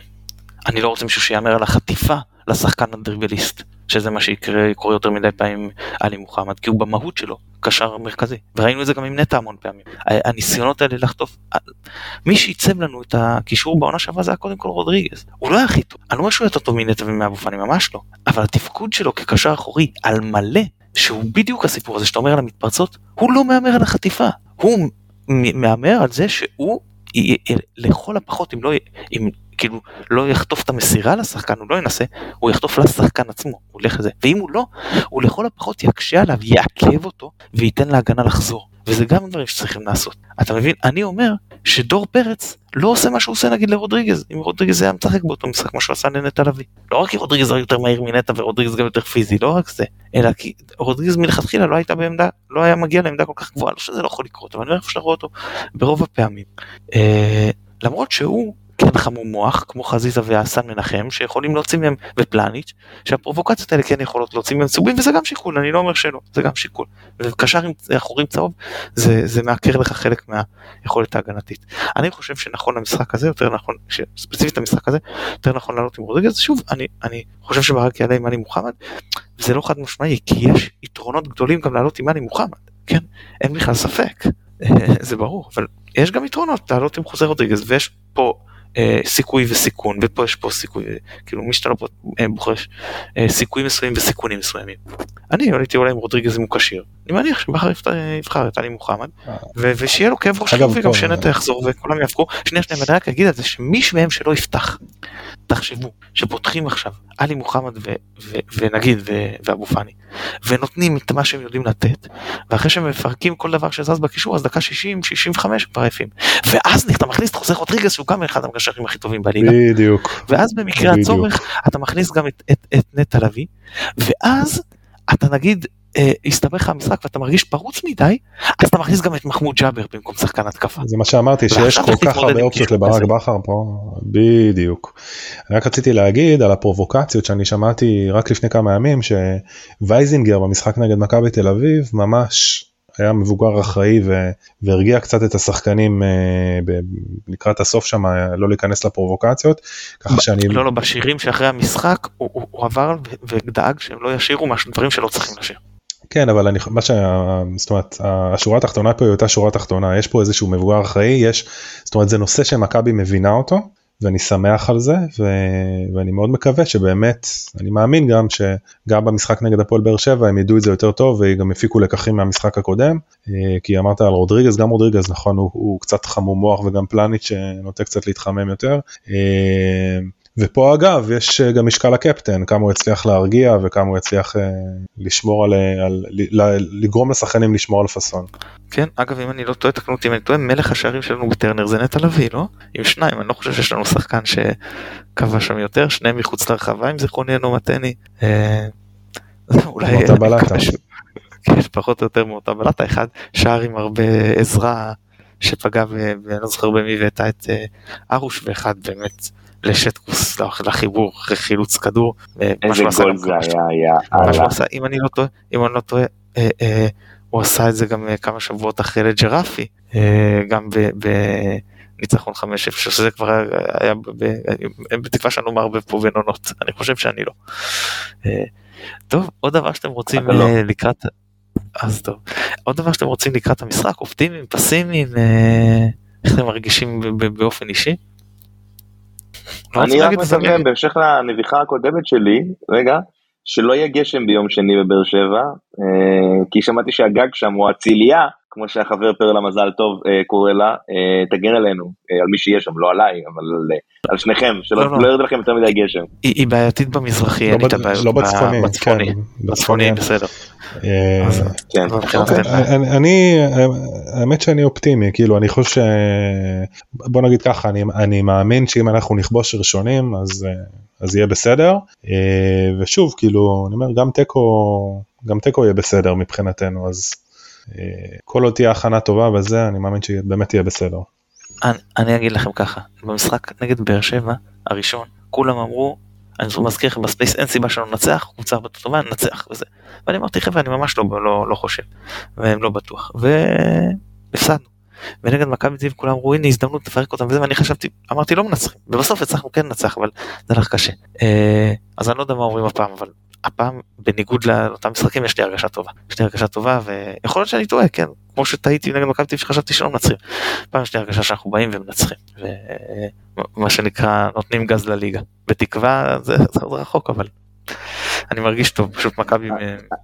אני לא רוצה מישהו שיאמר על החטיפה לשחקן הדריבליסט. שזה מה שיקרה, קורה יותר מדי פעמים עלי מוחמד, כי הוא במהות שלו קשר מרכזי, וראינו את זה גם עם נטע המון פעמים. הניסיונות האלה לחטוף, מי שעיצב לנו את הקישור בעונה שעברה זה היה קודם כל רודריגז. הוא לא היה הכי טוב, אני לא אומר שהוא יותר טוב מנטע ומאבו פאני, ממש לא, אבל התפקוד שלו כקשר אחורי על מלא, שהוא בדיוק הסיפור הזה שאתה אומר על המתפרצות, הוא לא מהמר על החטיפה, הוא מהמר על זה שהוא לכל הפחות אם לא, אם כאילו לא יחטוף את המסירה לשחקן, הוא לא ינסה, הוא יחטוף לשחקן עצמו, הוא הולך לזה. ואם הוא לא, הוא לכל הפחות יקשה עליו, יעכב אותו, וייתן להגנה לחזור. וזה גם דברים שצריכים לעשות. אתה מבין? אני אומר שדור פרץ לא עושה מה שהוא עושה נגיד לרודריגז, אם רודריגז היה משחק באותו משחק כמו שהוא עשה לנטע לביא. לא רק כי רודריגז היה יותר מהיר מנטע ורודריגז גם יותר פיזי, לא רק זה, אלא כי רודריגז מלכתחילה לא הייתה בעמדה, לא היה מגיע לעמדה כל כך גבוהה, לא שזה לא יכול לקרות, אבל אני חושב לראות אותו ברוב הפעמים. אה, למרות שהוא כן חמום מוח כמו חזיזה והסן מנחם שיכולים להוציא מהם ופלניץ' שהפרובוקציות האלה כן יכולות להוציא מהם צהובים וזה גם שיקול אני לא אומר שלא זה גם שיקול. וקשר עם אחורים צהוב זה, זה מעקר לך חלק מהיכולת ההגנתית. אני חושב שנכון למשחק הזה יותר נכון ספציפית המשחק הזה יותר נכון לעלות עם רודריגז. שוב אני אני חושב שברק יעלה עם מאני מוחמד זה לא חד משמעי כי יש יתרונות גדולים גם לעלות עם מאני מוחמד כן? אין בכלל ספק (laughs) זה ברור אבל יש גם יתרונות לעלות עם חוזר רודריגז ויש פה אה, סיכוי וסיכון ופה יש פה סיכוי כאילו מי שאתה לא אה, בוחר אה, סיכוי מסוים וסיכונים מסוימים. אני עליתי אולי עם רודריגז אם הוא כשיר. אני מניח שבכר יבחר את עלי מוחמד ושיהיה לו כאב ראש וגם שנטע יחזור וכולם יהפכו שנייה שנייה ואני רק אגיד את זה שמישהו מהם שלא יפתח תחשבו שפותחים עכשיו עלי מוחמד ו, ו, ונגיד ו, ואבו פאני ונותנים את מה שהם יודעים לתת ואחרי שהם מפרקים כל דבר שזז בקישור אז דקה 60-65 כבר עייפים. ואז אתה מכניס את חוסה רודריגז שהוא גם אחד הקשרים הכי טובים בליגה. בדיוק. ואז במקרה בדיוק. הצורך אתה מכניס גם את, את, את נטע לביא ואז אתה נגיד אה, הסתבך המשחק ואתה מרגיש פרוץ מדי אז אתה מכניס גם את מחמוד ג'אבר במקום שחקן התקפה. זה מה שאמרתי שיש כל כך הרבה אופציות לברק. בכר פה בדיוק. אני רק רציתי להגיד על הפרובוקציות שאני שמעתי רק לפני כמה ימים שווייזינגר במשחק נגד מכבי תל אביב ממש היה מבוגר אחראי ו... והרגיע קצת את השחקנים אה, ב... לקראת הסוף שם לא להיכנס לפרובוקציות ככה שאני לא לא בשירים שאחרי המשחק הוא, הוא, הוא עבר ודאג שהם לא ישירו משהו דברים שלא צריכים לשיר. כן אבל אני מה שה... זאת אומרת השורה התחתונה פה היא אותה שורה תחתונה יש פה איזשהו מבוגר אחראי יש זאת אומרת זה נושא שמכבי מבינה אותו ואני שמח על זה ו... ואני מאוד מקווה שבאמת אני מאמין גם שגם במשחק נגד הפועל באר שבע הם ידעו את זה יותר טוב וגם הפיקו לקחים מהמשחק הקודם אה, כי אמרת על רודריגז גם רודריגז נכון הוא, הוא קצת חמום מוח וגם פלניץ' שנוטה קצת להתחמם יותר. ופה אגב יש אה, גם משקל הקפטן כמה הוא הצליח להרגיע וכמה הוא הצליח אה, לשמור על, אה, על לגרום לשחקנים לשמור על פאסון. כן אגב אם אני לא טועה תקנו אותי אם אני טועה מלך השערים שלנו בטרנר זה נטע לביא לא? עם שניים אני לא חושב שיש לנו שחקן שכבש שם יותר שניהם מחוץ לרחבה אם זיכרוני אינו מטני. אה, אולי מאותה בלטה. כן, פחות או יותר מאותה בלטה אחד שער עם הרבה עזרה שפגע ואני לא זוכר במי והייתה את אה, ארוש ואחד באמת לשטקוס לחיבור חילוץ כדור. אה, איזה גול זה. היה, היה, אם אני לא טועה, אם אני לא טועה, אה, אה, הוא עשה את זה גם כמה שבועות אחרי לג'רפי, גם בניצחון 5-0, שזה כבר היה, בתקווה שאני לא מערבב פה בין עונות, (laughs) אני חושב שאני לא. טוב, עוד דבר שאתם רוצים לא. לקראת, אז טוב, עוד דבר שאתם רוצים לקראת המשחק, אופטימיים, פסימיים, איך אתם מרגישים באופן אישי? אני רק אגיד. בהמשך לנביחה הקודמת שלי, רגע, שלא יהיה גשם ביום שני בבאר שבע, אה, כי שמעתי שהגג שם הוא אציליה, כמו שהחבר פרלה מזל טוב אה, קורא לה, אה, תגן עלינו, אה, על מי שיהיה שם, לא עליי, אבל על, שניכם, שלא לא, לא. לא ירד לכם יותר מדי גשם. היא היא בעייתית במזרחי, לא אין לי את בצ- הבעיות. לא בצפוני, בצפוני, כן, בצפוני, בצפוני. בסדר. אז- כן. מבחינתנו- אני, האמת שאני אופטימי כאילו אני חושב ש... בוא נגיד ככה אני, אני מאמין שאם אנחנו נכבוש ראשונים אז, אז יהיה בסדר ושוב כאילו אני אומר גם תיקו גם תיקו יהיה בסדר מבחינתנו אז כל עוד תהיה הכנה טובה וזה אני מאמין שבאמת יהיה בסדר. אני, אני אגיד לכם ככה, במשחק נגד באר שבע, הראשון, כולם אמרו, אני מזכיר לכם ב space, אין סיבה שלא ננצח, קבוצה הרבה טובה, ננצח וזה. ואני אמרתי חבר'ה, אני ממש לא, לא, לא חושב, והם לא בטוח, והפסדנו. ונגד מכבי אביב כולם אמרו הנה הזדמנות לפרק אותם וזה ואני חשבתי אמרתי לא מנצחים ובסוף הצלחנו כן לנצח אבל זה הלך קשה אה, אז אני לא יודע מה אומרים הפעם אבל הפעם בניגוד לאותם משחקים יש לי הרגשה טובה יש לי הרגשה טובה ויכול להיות שאני טועה כן כמו שטעיתי נגד מכבי תל אביב שחשבתי שלא מנצחים. פעם יש לי הרגשה שאנחנו באים ומנצחים ומה שנקרא נותנים גז לליגה בתקווה זה, זה עוד רחוק אבל אני מרגיש טוב פשוט מכבי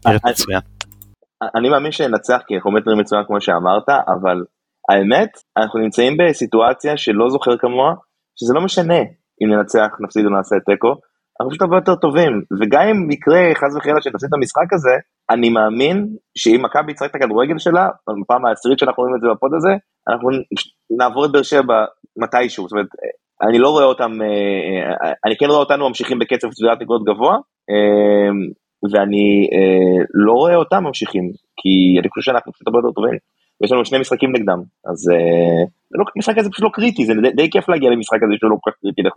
נראית מצוין. אני מאמין שננצח כי אנחנו באמת נראים מצוין כמו שאמרת, אבל האמת, אנחנו נמצאים בסיטואציה שלא זוכר כמוה, שזה לא משנה אם ננצח, נפסיד או נעשה תיקו, אנחנו פשוט הרבה יותר טובים, וגם אם יקרה חס וחלילה שנפסיד את המשחק הזה, אני מאמין שאם מכבי תשחק את הכדורגל שלה, בפעם העשירית שאנחנו רואים את זה בפוד הזה, אנחנו נעבור את באר שבע מתישהו, זאת אומרת, אני לא רואה אותם, אני כן רואה אותנו ממשיכים בקצב צבירת נקודות גבוה, ואני לא רואה אותם ממשיכים, כי אני חושב שאנחנו פשוט הרבה יותר טובים. ויש לנו שני משחקים נגדם, אז לא, המשחק הזה פשוט לא קריטי, זה די, די כיף להגיע למשחק הזה שהוא לא כל כך קריטי לך.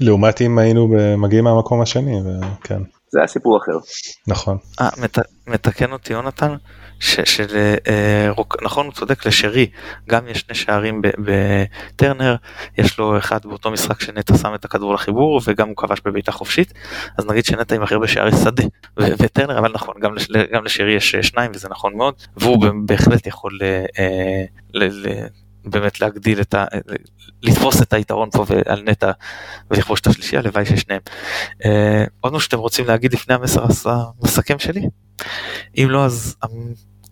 לעומת אם היינו מגיעים מהמקום השני, וכן. זה היה סיפור אחר. נכון. 아, מת, מתקן אותי יונתן, ש, של, אה, רוק, נכון הוא צודק לשרי, גם יש שני שערים בטרנר, יש לו אחד באותו משחק שנטע שם את הכדור לחיבור וגם הוא כבש בביתה חופשית, אז נגיד שנטע עם הכי הרבה שערי שדה, וטרנר אבל נכון, גם, לש, גם לשרי יש שניים וזה נכון מאוד, והוא בהחלט יכול אה, ל, ל, באמת להגדיל את ה... לתפוס את היתרון פה על נטע ולכבוש את השלישי, הלוואי ששניהם. אה, עוד משהו שאתם רוצים להגיד לפני המסר המסכם שלי? אם לא אז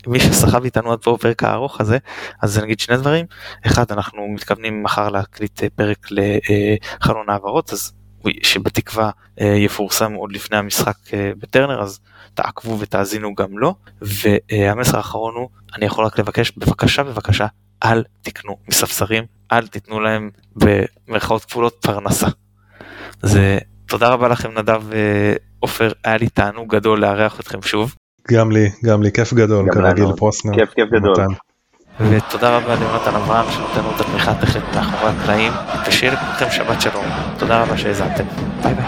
מי שסחב איתנו עד פה בפרק הארוך הזה, אז נגיד שני דברים. אחד, אנחנו מתכוונים מחר להקליט פרק לחלון העברות, אז שבתקווה יפורסם עוד לפני המשחק בטרנר, אז תעקבו ותאזינו גם לו. והמסר האחרון הוא, אני יכול רק לבקש, בבקשה, בבקשה, אל תקנו מספסרים, אל תיתנו להם במרכאות כפולות פרנסה. זה תודה רבה לכם נדב ועופר, היה לי תענוג גדול לארח אתכם שוב. גם לי, גם לי, כיף גדול, כרגיל פרוסנר. כיף, כיף גדול. ותודה רבה ליונתן אברהם שנותן לנו את התמיכה הטכנית מאחורי הקלעים, ושיהיה לכולכם שבת שלום. תודה רבה שהאזנתם. ביי ביי.